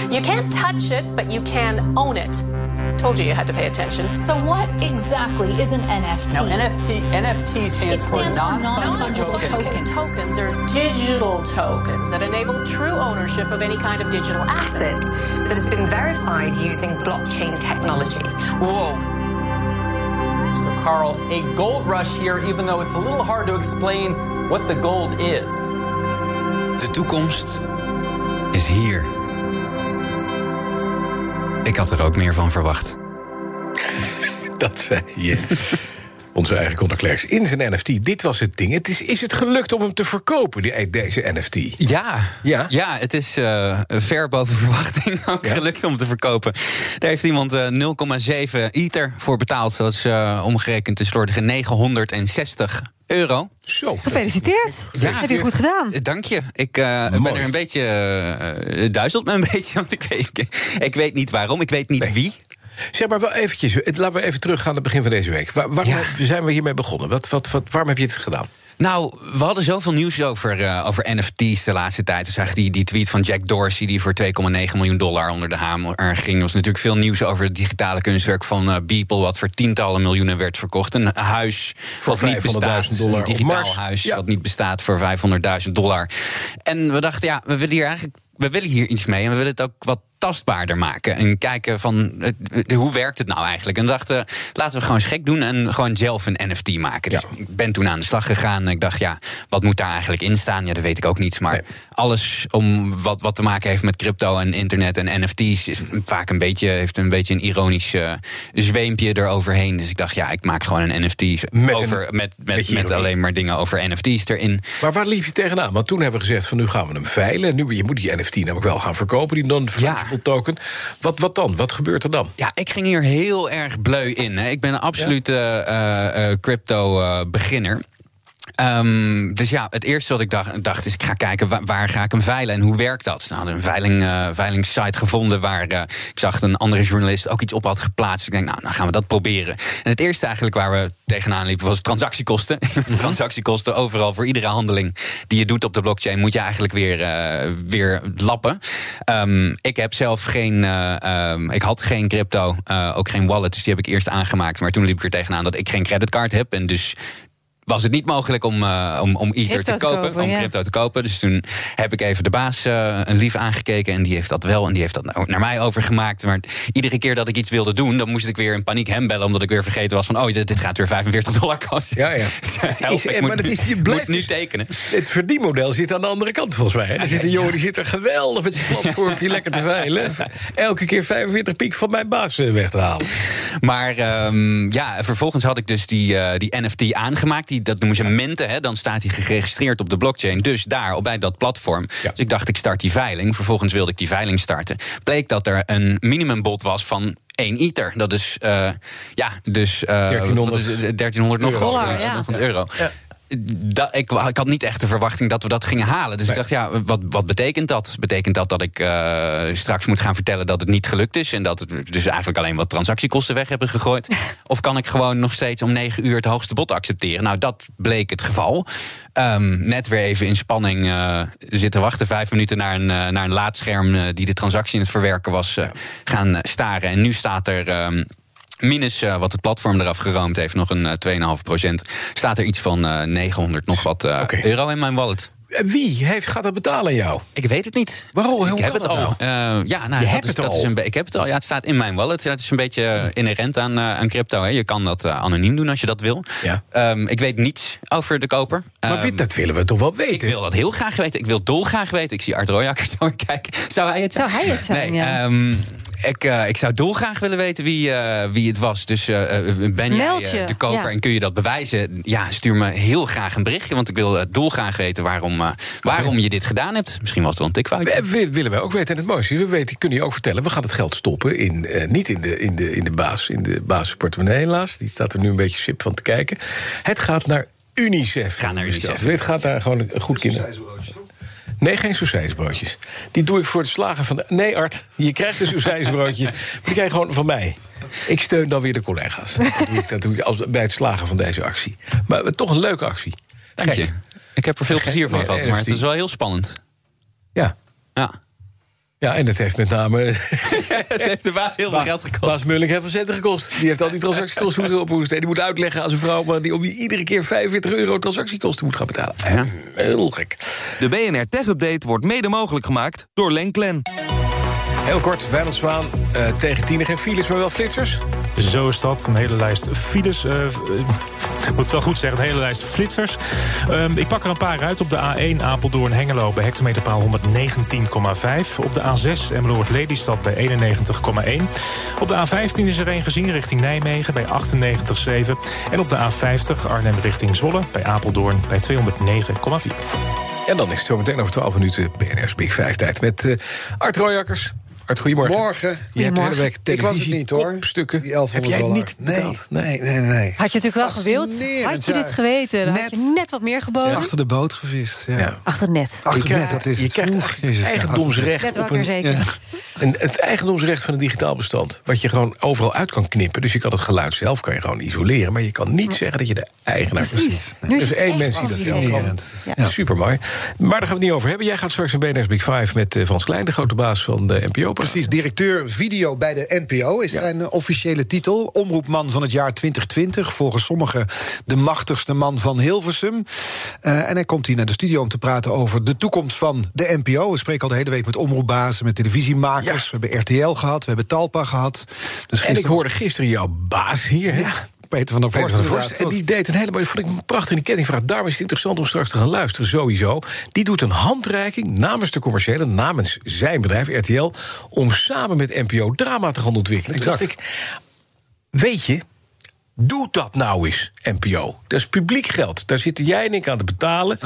You can't touch it, but you can own it. Told you you had to pay attention. So what exactly is an NFT? No, NFT, NFT stands, for non-fungible token. token. Tokens are digital tokens that enable true ownership of any kind of digital asset that has been verified using blockchain technology. Whoa. Carl, a gold rush here, even though it's a little hard to explain what the gold is. De toekomst is hier. Ik had er ook meer van verwacht. Dat zei je. Onze eigen Conor Klerks in zijn NFT. Dit was het ding. Het is, is het gelukt om hem te verkopen, die, deze NFT? Ja, ja? ja het is uh, ver boven verwachting ook gelukt om te verkopen. Daar heeft iemand uh, 0,7 ether voor betaald. Dat is uh, omgerekend slordige 960 euro. Zo. Gefeliciteerd. Ja, heb je goed gedaan. Dank je. Ik uh, ben er een beetje. Uh, duizelt me een beetje. Want ik weet, ik, ik weet niet waarom. Ik weet niet nee. wie. Zeg maar wel eventjes, laten we even teruggaan naar het begin van deze week. Waar, waarom ja. zijn we hiermee begonnen? Wat, wat, wat, waarom heb je dit gedaan? Nou, we hadden zoveel nieuws over, uh, over NFT's de laatste tijd. Dus eigenlijk die, die tweet van Jack Dorsey, die voor 2,9 miljoen dollar onder de hamer ging. Er was natuurlijk veel nieuws over het digitale kunstwerk van uh, Beeple, wat voor tientallen miljoenen werd verkocht. Een huis voor wat niet bestaat. dollar. Een digitaal huis ja. wat niet bestaat voor 500.000 dollar. En we dachten, ja, we willen hier eigenlijk. We willen hier iets mee en we willen het ook wat tastbaarder maken. En kijken van hoe werkt het nou eigenlijk? En dachten, laten we gewoon eens gek doen en gewoon zelf een NFT maken. Dus ik ben toen aan de slag gegaan. En ik dacht, ja, wat moet daar eigenlijk in staan? Ja, dat weet ik ook niet. Maar alles om wat, wat te maken heeft met crypto en internet en NFT's is vaak een beetje, heeft een beetje een ironisch uh, zweempje eroverheen. Dus ik dacht, ja, ik maak gewoon een NFT met, over, een, met, met, met alleen maar dingen over NFT's erin. Maar waar liep je tegenaan? Want toen hebben we gezegd van nu gaan we hem veilen. Nu je moet die NFT namelijk wel gaan verkopen, die non token. Wat, wat dan? Wat gebeurt er dan? Ja, ik ging hier heel erg bleu in. Hè. Ik ben een absolute ja? uh, uh, crypto-beginner. Um, dus ja, het eerste wat ik dacht, dacht is: ik ga kijken waar, waar, ga ik hem veilen en hoe werkt dat? Nou, hadden een veiling, uh, veilingssite gevonden waar uh, ik zag een andere journalist ook iets op had geplaatst. Ik denk, nou, dan gaan we dat proberen. En het eerste eigenlijk waar we tegenaan liepen was transactiekosten. Mm-hmm. transactiekosten overal voor iedere handeling die je doet op de blockchain moet je eigenlijk weer, uh, weer lappen. Um, ik heb zelf geen, um, ik had geen crypto, ook geen wallet, dus die heb ik eerst aangemaakt. Maar toen liep ik er tegenaan dat ik geen creditcard heb en dus was het niet mogelijk om, uh, om, om Ether te kopen, kopen, om ja. crypto te kopen. Dus toen heb ik even de baas uh, een lief aangekeken en die heeft dat wel en die heeft dat nou naar mij overgemaakt. Maar iedere keer dat ik iets wilde doen, dan moest ik weer in paniek hem bellen, omdat ik weer vergeten was van oh dit, dit gaat weer 45 dollar kosten. Ja, ja. Help, is, ik maar moet, is, je blijft nu dus, tekenen. Het verdienmodel zit aan de andere kant volgens mij. Er zit een jongen die zit er geweldig met zijn platformpje lekker te veilen. Elke keer 45 piek van mijn baas eh, weg te halen. Maar um, ja, vervolgens had ik dus die, uh, die NFT aangemaakt. Die, dat noemen ze minten. Hè, dan staat hij geregistreerd op de blockchain. Dus daar, op bij dat platform. Ja. Dus ik dacht, ik start die veiling. Vervolgens wilde ik die veiling starten. Bleek dat er een minimumbod was van 1 ether. Dat is, uh, ja, dus... Uh, 1300, 1300 nog dollar, ja. euro. Ja ik, ik, had niet echt de verwachting dat we dat gingen halen. Dus nee. ik dacht, ja, wat, wat betekent dat? Betekent dat dat ik uh, straks moet gaan vertellen dat het niet gelukt is... en dat we dus eigenlijk alleen wat transactiekosten weg hebben gegooid? of kan ik gewoon nog steeds om negen uur het hoogste bod accepteren? Nou, dat bleek het geval. Um, net weer even in spanning uh, zitten wachten. Vijf minuten naar een, uh, naar een laadscherm die de transactie in het verwerken was gaan staren. En nu staat er... Um, Minus uh, wat het platform eraf geroomd heeft, nog een uh, 2,5 procent. Staat er iets van uh, 900 nog wat okay. euro in mijn wallet. Wie heeft, gaat dat betalen aan jou? Ik weet het niet. Waarom? Ik heb het al. Nou? Uh, ja, nou, je dat hebt is, het dat al. Is een, ik heb het al. Ja, het staat in mijn wallet. Dat is een beetje inherent aan, uh, aan crypto. Hè. Je kan dat uh, anoniem doen als je dat wil. Ja. Um, ik weet niets over de koper. Maar um, dat willen we toch wel weten? Ik wil dat heel graag weten. Ik wil dolgraag weten. Ik zie Art Royakker zo kijken. Zou hij het zijn? Zou hij het zijn, nee, ja. Um, ik, uh, ik zou dolgraag willen weten wie, uh, wie het was. Dus uh, ben jij uh, de koper ja. en kun je dat bewijzen? Ja, stuur me heel graag een berichtje. Want ik wil dolgraag weten waarom, waarom je dit gedaan hebt. Misschien was het wel een tikfout. We, willen wij ook weten. En het mooiste is, we weten, kunnen je ook vertellen... we gaan het geld stoppen, in, niet in de, in de, in de baas, in de basisportemonnee helaas. Die staat er nu een beetje sip van te kijken. Het gaat naar UNICEF. Ga naar UNICEF. Het gaat daar gewoon goed kinderen. Nee, geen sausijsbroodjes. Die doe ik voor het slagen van de... Nee, Art, je krijgt een sausijsbroodje. die krijg je gewoon van mij. Ik steun dan weer de collega's. Dat doe ik, dat doe ik als, bij het slagen van deze actie. Maar toch een leuke actie. Dank je. Ik heb er veel plezier van gehad, maar het is wel heel spannend. Ja. Ja. Ja, en dat heeft met name... het heeft de baas heel veel geld gekost. Baas Mulling heeft veel centen gekost. Die heeft al die transactiekosten moeten ophoesten. Die moet uitleggen aan zijn vrouw... die om die iedere keer 45 euro transactiekosten moet gaan betalen. Ja. Heel gek. De BNR Tech Update wordt mede mogelijk gemaakt door Lenklen. Heel kort, Wijnald Zwaan uh, tegen tien geen files, maar wel flitsers. Zo is dat. Een hele lijst files. eh, eh, ik moet wel goed zeggen, een hele lijst flitsers. Ehm, ik pak er een paar uit. Op de A1 Apeldoorn-Hengelo bij hectometerpaal 119,5. Op de A6 Emmeloord-Lelystad bij 91,1. Op de A15 is er een gezien richting Nijmegen bij 98,7. En op de A50 Arnhem richting Zwolle bij Apeldoorn bij 209,4. En dan is het zometeen over 12 minuten BNR's Big 5 tijd met eh, Art Royakkers. Art, goedemorgen. Morgen. Je hebt de hele week Ik was het niet hoor. kopstukken. Die 1100 Heb jij niet nee, nee, nee, nee. Had je natuurlijk wel gewild? Had je ja. dit geweten? Dan had je net wat meer geboden. Achter de boot gevist. Ja. Achter het net. Achter het net, krijgt- dat is je het. krijgt eigendomsrecht Net op een, zeker. Ja. een, het eigendomsrecht van een digitaal bestand. Wat je gewoon overal uit kan knippen. Dus je kan het geluid zelf kan je gewoon isoleren. Maar je kan niet zeggen dat je de eigenaar Precies. bent. Nu is is het één echt mens die dat zelf kan. Ja. Super mooi. Maar daar gaan we het niet over hebben. Jij gaat straks een BNR's Big Five met eh, Frans Klein, de grote baas van de NPO. Precies, directeur video bij de NPO is zijn eh, officiële titel. Omroepman van het jaar 2020. Volgens sommigen de machtigste man van Hilversum. Eh, en hij komt hier naar de studio om te praten over de toekomst van de NPO. We spreken al de hele week met omroepbazen, met televisiemakers. We hebben RTL gehad, we hebben Talpa gehad. Dus En ik hoorde gisteren jouw baas hier. hè? Ja, Peter van der Peter Vorst. van der Vorst. inderdaad. En die deed een hele mooie, vond ik een prachtige kettingvraag. Daarom is het interessant om straks te gaan luisteren, sowieso. Die doet een handreiking namens de commerciële, namens zijn bedrijf, RTL... om samen met NPO drama te gaan ontwikkelen. Toen dacht ik, weet je, doe dat nou eens, NPO. Dat is publiek geld. Daar zitten jij en ik aan te betalen.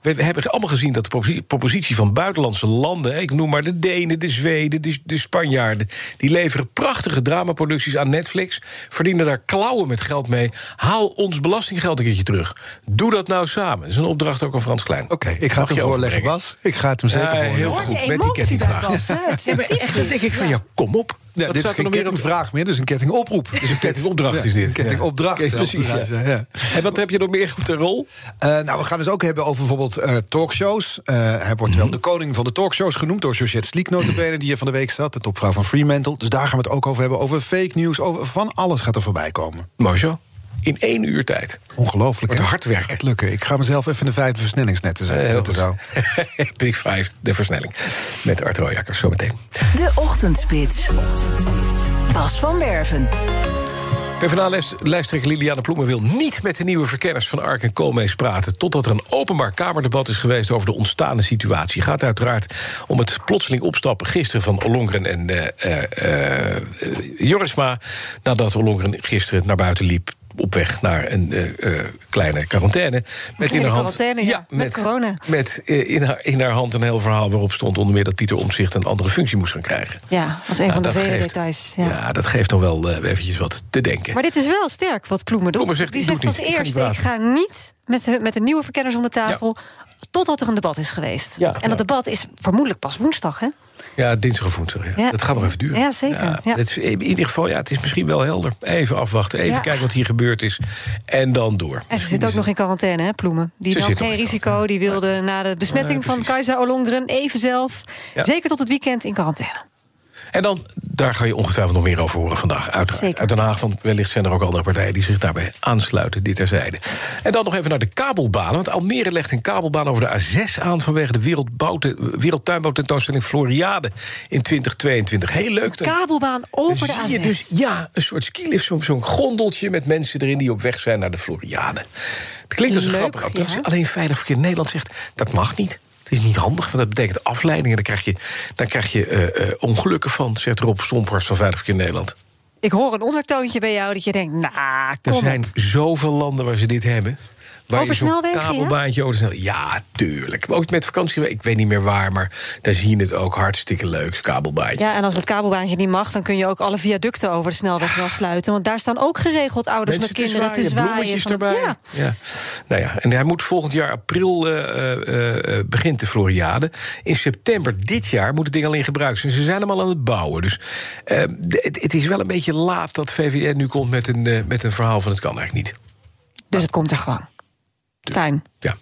we, we hebben allemaal gezien dat de proposi- propositie van buitenlandse landen... ik noem maar de Denen, de Zweden, de, de Spanjaarden... die leveren prachtige dramaproducties aan Netflix... verdienen daar klauwen met geld mee. Haal ons belastinggeld een keertje terug. Doe dat nou samen. Dat is een opdracht ook aan Frans Klein. Oké, ik ga het hem voorleggen, Bas. Ik ga het hem zeker Ja, voorleggen. heel goed, met die kettingvraag. Ja, maar echt, dan denk ik van, ja, kom op. Ja, dit is geen nog meer op? kettingvraag meer, dus een kettingoproep. Dus een kettingopdracht is dit. Een kettingopdracht. Ja. Precies, ja. En wat heb je nog meer op de rol? Eh, nou, we gaan het ook hebben over bijvoorbeeld eh, talkshows. Eh, hij wordt Mhm. wel de koning van de talkshows genoemd... door Georgette Sleek notabene, die hier van de week zat. De topvrouw van Fremantle. Dus daar gaan we het ook over hebben. Over fake news, over van alles gaat er voorbij komen. Mooi zo. In één uur tijd. Ongelooflijk, Wordt hè? hard werken. Gaat lukken. Ik ga mezelf even in de vijfde versnellingsnetten Eh, zetten. Zo. Big Five, de versnelling. Met Art Royakkers, zometeen. De Ochtendspits. Bas van Werven. PvdA-lijsttrekker Liliane Ploemen wil niet met de nieuwe verkenners van Ark en Koolmees praten... totdat er een openbaar Kamerdebat is geweest over de ontstaande situatie. Het gaat uiteraard om het plotseling opstappen gisteren van Ollongren en eh, eh, eh, Jorisma... nadat Ollongren gisteren naar buiten liep op weg naar een eh, eh, kleine quarantaine. Met Kleine in haar hand, quarantaine, ja, met corona. Met eh, in, haar, in haar hand een heel verhaal waarop stond onder meer dat Pieter Omtzigt een andere functie moest gaan krijgen. Ja, als een Nou, van de vele geeft- details. Ja. Ja, dat geeft nog wel eventjes wat te denken. Maar dit is wel sterk wat Ploemen doet. Ploemen zegt, Die zegt als eerste, ik ga niet met met de nieuwe verkenners om de tafel... totdat er een debat is geweest. Ja, en ja. dat debat is vermoedelijk pas woensdag, hè? Ja, dinsdag of woensdag. Ja. Ja. Dat gaat nog even duren. Ja, zeker, ja. Het is, in ieder geval, ja, het is misschien wel helder. Even afwachten, even Ja. kijken wat hier gebeurd is. En dan door. En ze zit ook nog in quarantaine, hè, Ploemen? Die Ze nam geen in risico. Die wilde na de besmetting van Keizer Ollongren even zelf... Ja. zeker tot het weekend in quarantaine. En dan, daar ga je ongetwijfeld nog meer over horen vandaag. Zeker. Uit Den Haag, want wellicht zijn er ook andere partijen... die zich daarbij aansluiten, dit terzijde. En dan nog even naar de kabelbanen. Want Almere legt een kabelbaan over de A6 aan... vanwege de wereldtuinbouwtentoonstelling Floriade in 2022. Heel leuk. Dan- Kabelbaan over de Dan zie je A6. dus, ja, een soort skilift, zo'n zo'n gondeltje met mensen erin... die op weg zijn naar de Floriade. Het klinkt als een Leuk, attractie. ja. Alleen Veilig Verkeer Nederland zegt, dat mag niet. Is niet handig, want dat betekent afleiding... en dan krijg je, dan krijg je eh, eh, ongelukken van, zegt Rob Somphorst van Veilig Verkeer Nederland. Ik hoor een ondertoontje bij jou dat je denkt, nou, Er kom zijn op. zoveel landen waar ze dit hebben. Waar Over snelwegen, ja? kabelbaantje over snel- Ja, tuurlijk. Ook met vakantie, ik weet niet meer waar... maar daar zie je het ook hartstikke leuk, kabelbaantje. Ja, en als het kabelbaantje niet mag, dan kun je ook alle viaducten over de snelweg wel sluiten. Want daar staan ook geregeld ouders Mensen met kinderen te zwaaien. bloemetjes van- erbij. Ja. Ja. Nou ja, en hij moet volgend jaar april eh, eh, begint de Floriade. In september dit jaar moet het ding al in gebruik zijn. Ze zijn hem al aan het bouwen. Dus eh, de- het, het is wel een beetje laat dat VVN nu komt met een, met een verhaal van het kan eigenlijk niet. Dus het komt er gewoon. Fijn. Ja.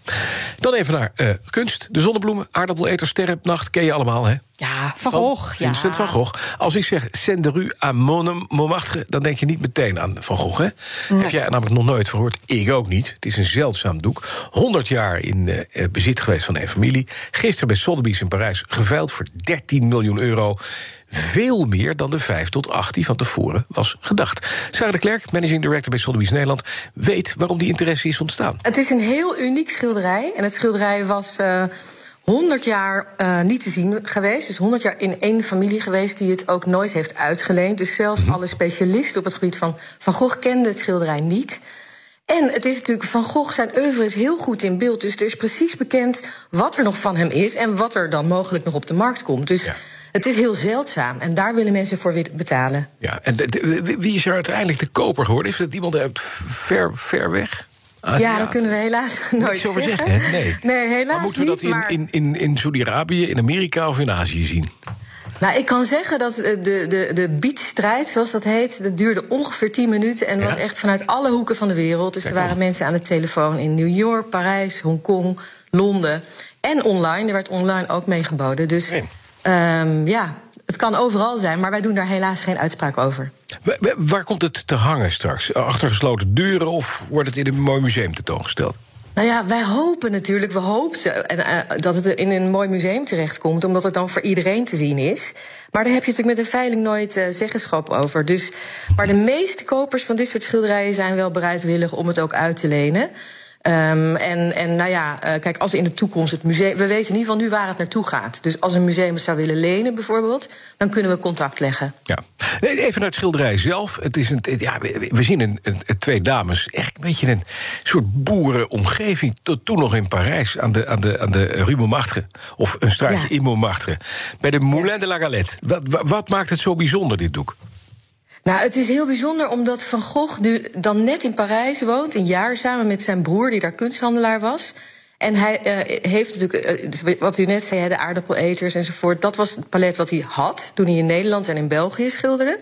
Dan even naar eh, kunst. De zonnebloemen, aardappeleters, sterrennacht, ken je allemaal, hè? Ja, Van Gogh. Ja. Vincent van Gogh. Als ik zeg Senderu à Montmartre... dan denk je niet meteen aan Van Gogh, hè? Heb jij namelijk nog nooit gehoord? Ik ook niet. Het is een zeldzaam doek. 100 jaar in eh, bezit geweest van een familie. Gisteren bij Sotheby's in Parijs geveild voor 13 miljoen euro. Veel meer dan de 5 tot 8 die van tevoren was gedacht. Sarah de Klerk, managing director bij Sotheby's Nederland, weet waarom die interesse is ontstaan. Het is een heel uniek schilderij. En het schilderij was. Uh, 100 jaar uh, niet te zien geweest. Dus 100 jaar in één familie geweest die het ook nooit heeft uitgeleend. Dus zelfs alle specialisten op het gebied van Van Gogh kenden het schilderij niet. En het is natuurlijk, Van Gogh, zijn oeuvre is heel goed in beeld. Dus het is precies bekend wat er nog van hem is... en wat er dan mogelijk nog op de markt komt. Dus ja. Het is heel zeldzaam. En daar willen mensen voor betalen. Ja, en de, de, wie is er uiteindelijk de koper geworden? Is het iemand uit ver, ver weg? Ja, dat kunnen we helaas nooit zeggen. zeggen. Nee. nee, helaas maar moeten we dat niet, in, maar... in, in, in Saudi-Arabië, in Amerika of in Azië zien? Nou, ik kan zeggen dat de, de, de beatstrijd, zoals dat heet, dat duurde ongeveer 10 minuten en ja. was echt vanuit alle hoeken van de wereld. Dus Kijk er waren mensen aan de telefoon in New York, Parijs, Hongkong, Londen. En online, er werd online ook meegeboden. Dus nee. Um, ja, het kan overal zijn, maar wij doen daar helaas geen uitspraak over. Waar komt het te hangen straks? Achter gesloten deuren of wordt het in een mooi museum tentoongesteld? Nou ja, wij hopen natuurlijk, we hopen en, uh, dat het in een mooi museum terechtkomt, omdat het dan voor iedereen te zien is. Maar daar heb je natuurlijk met een veiling nooit uh, zeggenschap over. Dus, maar de meeste kopers van dit soort schilderijen zijn wel bereidwillig om het ook uit te lenen. Um, en, en nou ja, uh, kijk, als in de toekomst het museum. We weten in ieder geval nu waar het naartoe gaat. Dus als een museum het zou willen lenen, bijvoorbeeld, dan kunnen we contact leggen. Ja. Even naar het schilderij zelf. Het is een, ja, we, zien een, een, twee dames, echt een beetje een soort boerenomgeving. Tot toen nog in Parijs, aan de, aan de, aan de Rue Montmartre. Of een straatje ja. in Montmartre. Bij de Moulin de la Galette. Wat, wat maakt het zo bijzonder, dit doek? Nou, het is heel bijzonder omdat Van Gogh nu dan net in Parijs woont, een jaar samen met zijn broer, die daar kunsthandelaar was. En hij uh, heeft natuurlijk, uh, wat u net zei, de aardappeleters enzovoort. Dat was het palet wat hij had toen hij in Nederland en in België schilderde.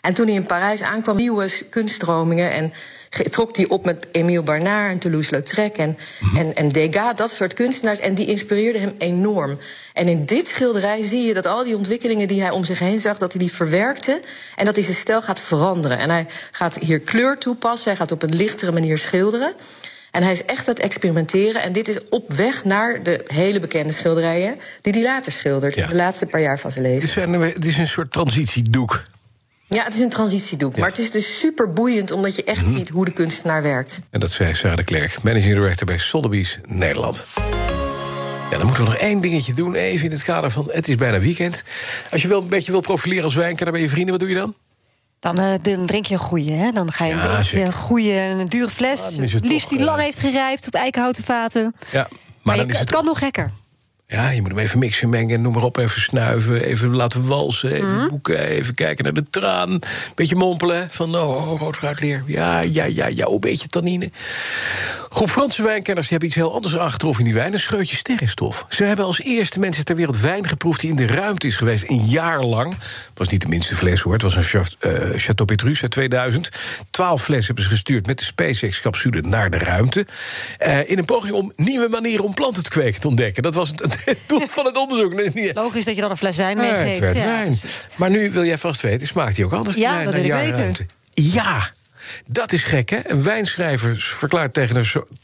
En toen hij in Parijs aankwam, nieuwe kunststromingen. En trok hij op met Emile Barnard en Toulouse-Lautrec en, mm-hmm. en, en Degas, dat soort kunstenaars. En die inspireerden hem enorm. En in dit schilderij zie je dat al die ontwikkelingen die hij om zich heen zag, dat hij die verwerkte. En dat hij zijn stijl gaat veranderen. En hij gaat hier kleur toepassen, hij gaat op een lichtere manier schilderen. En hij is echt aan het experimenteren. En dit is op weg naar de hele bekende schilderijen die hij later schildert. Ja. De laatste paar jaar van zijn leven. Het is een, het is een soort transitiedoek. Ja, het is een transitiedoek. Ja. Maar het is dus super boeiend omdat je echt mm-hmm. ziet hoe de kunstenaar werkt. En dat zei Sarah de Klerk, managing director bij Sotheby's Nederland. Ja, dan moeten we nog één dingetje doen, even in het kader van... het is bijna weekend. Als je wel een beetje wil profileren als wijnkenner bij je vrienden, wat doe je dan? Dan, uh, dan, drink je een goede, hè? Dan ga je ja, een beetje een goede, een dure fles. Ah, liefst die uh, lang heeft gerijpt op eikenhouten vaten. Ja, maar, maar dan je, is het het kan nog gekker. Ja, je moet hem even mixen, mengen, noem maar op. Even snuiven, even laten walsen, even Mhm. boeken... even kijken naar de traan, beetje mompelen. Van, oh, oh rood fruitleer, ja, ja, ja, ja, een beetje tannine. Groep Franse wijnkenners die hebben iets heel anders aangetroffen in die wijn. Een scheutje sterrenstof. Ze hebben als eerste mensen ter wereld wijn geproefd... die in de ruimte is geweest, een jaar lang. Het was niet de minste fles, hoor. Het was een uh, Chateau Petrus uit 2000. Twaalf flessen hebben ze gestuurd met de SpaceX-capsule naar de ruimte. Uh, in een poging om nieuwe manieren om planten te kweken te ontdekken. Dat was het, het doel van het onderzoek. Logisch dat je dan een fles wijn meegeeft. het werd ja, wijn. precies. Maar nu wil jij vast weten, smaakt die ook anders? Ja, dat wil ik weten. Ja, dat is gek, hè? Een wijnschrijver verklaart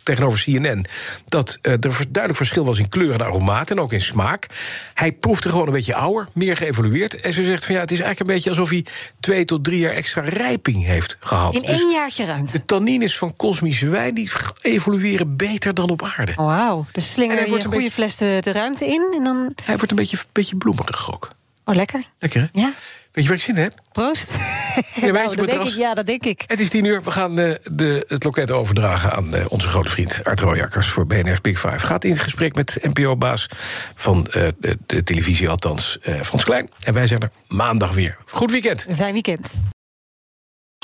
tegenover, CNN... dat uh, er duidelijk verschil was in kleur en aromaat en ook in smaak. Hij proefde gewoon een beetje ouder, meer geëvolueerd. En ze zegt van ja, het is eigenlijk een beetje alsof hij... twee tot drie jaar extra rijping heeft gehad. In Dus één jaartje ruimte. de tannines van kosmische wijn die evolueren beter dan op aarde. Oh, wauw. Dus En slinger hij je wordt een goede fles de, de ruimte in en dan... Hij wordt een beetje, beetje bloemerig ook. Oh, lekker. Lekker, hè? Ja. Weet je waar ik zin in heb? Proost. Wijntje Nou, dat denk ik, ja, dat denk ik. Het is tien uur. We gaan eh, de, het loket overdragen aan eh, onze grote vriend Art Royakkers voor BNR's Big Five. Gaat in gesprek met NPO-baas van eh, de, de televisie, althans Frans Klein. En wij zijn er maandag weer. Goed weekend. Een fijn weekend.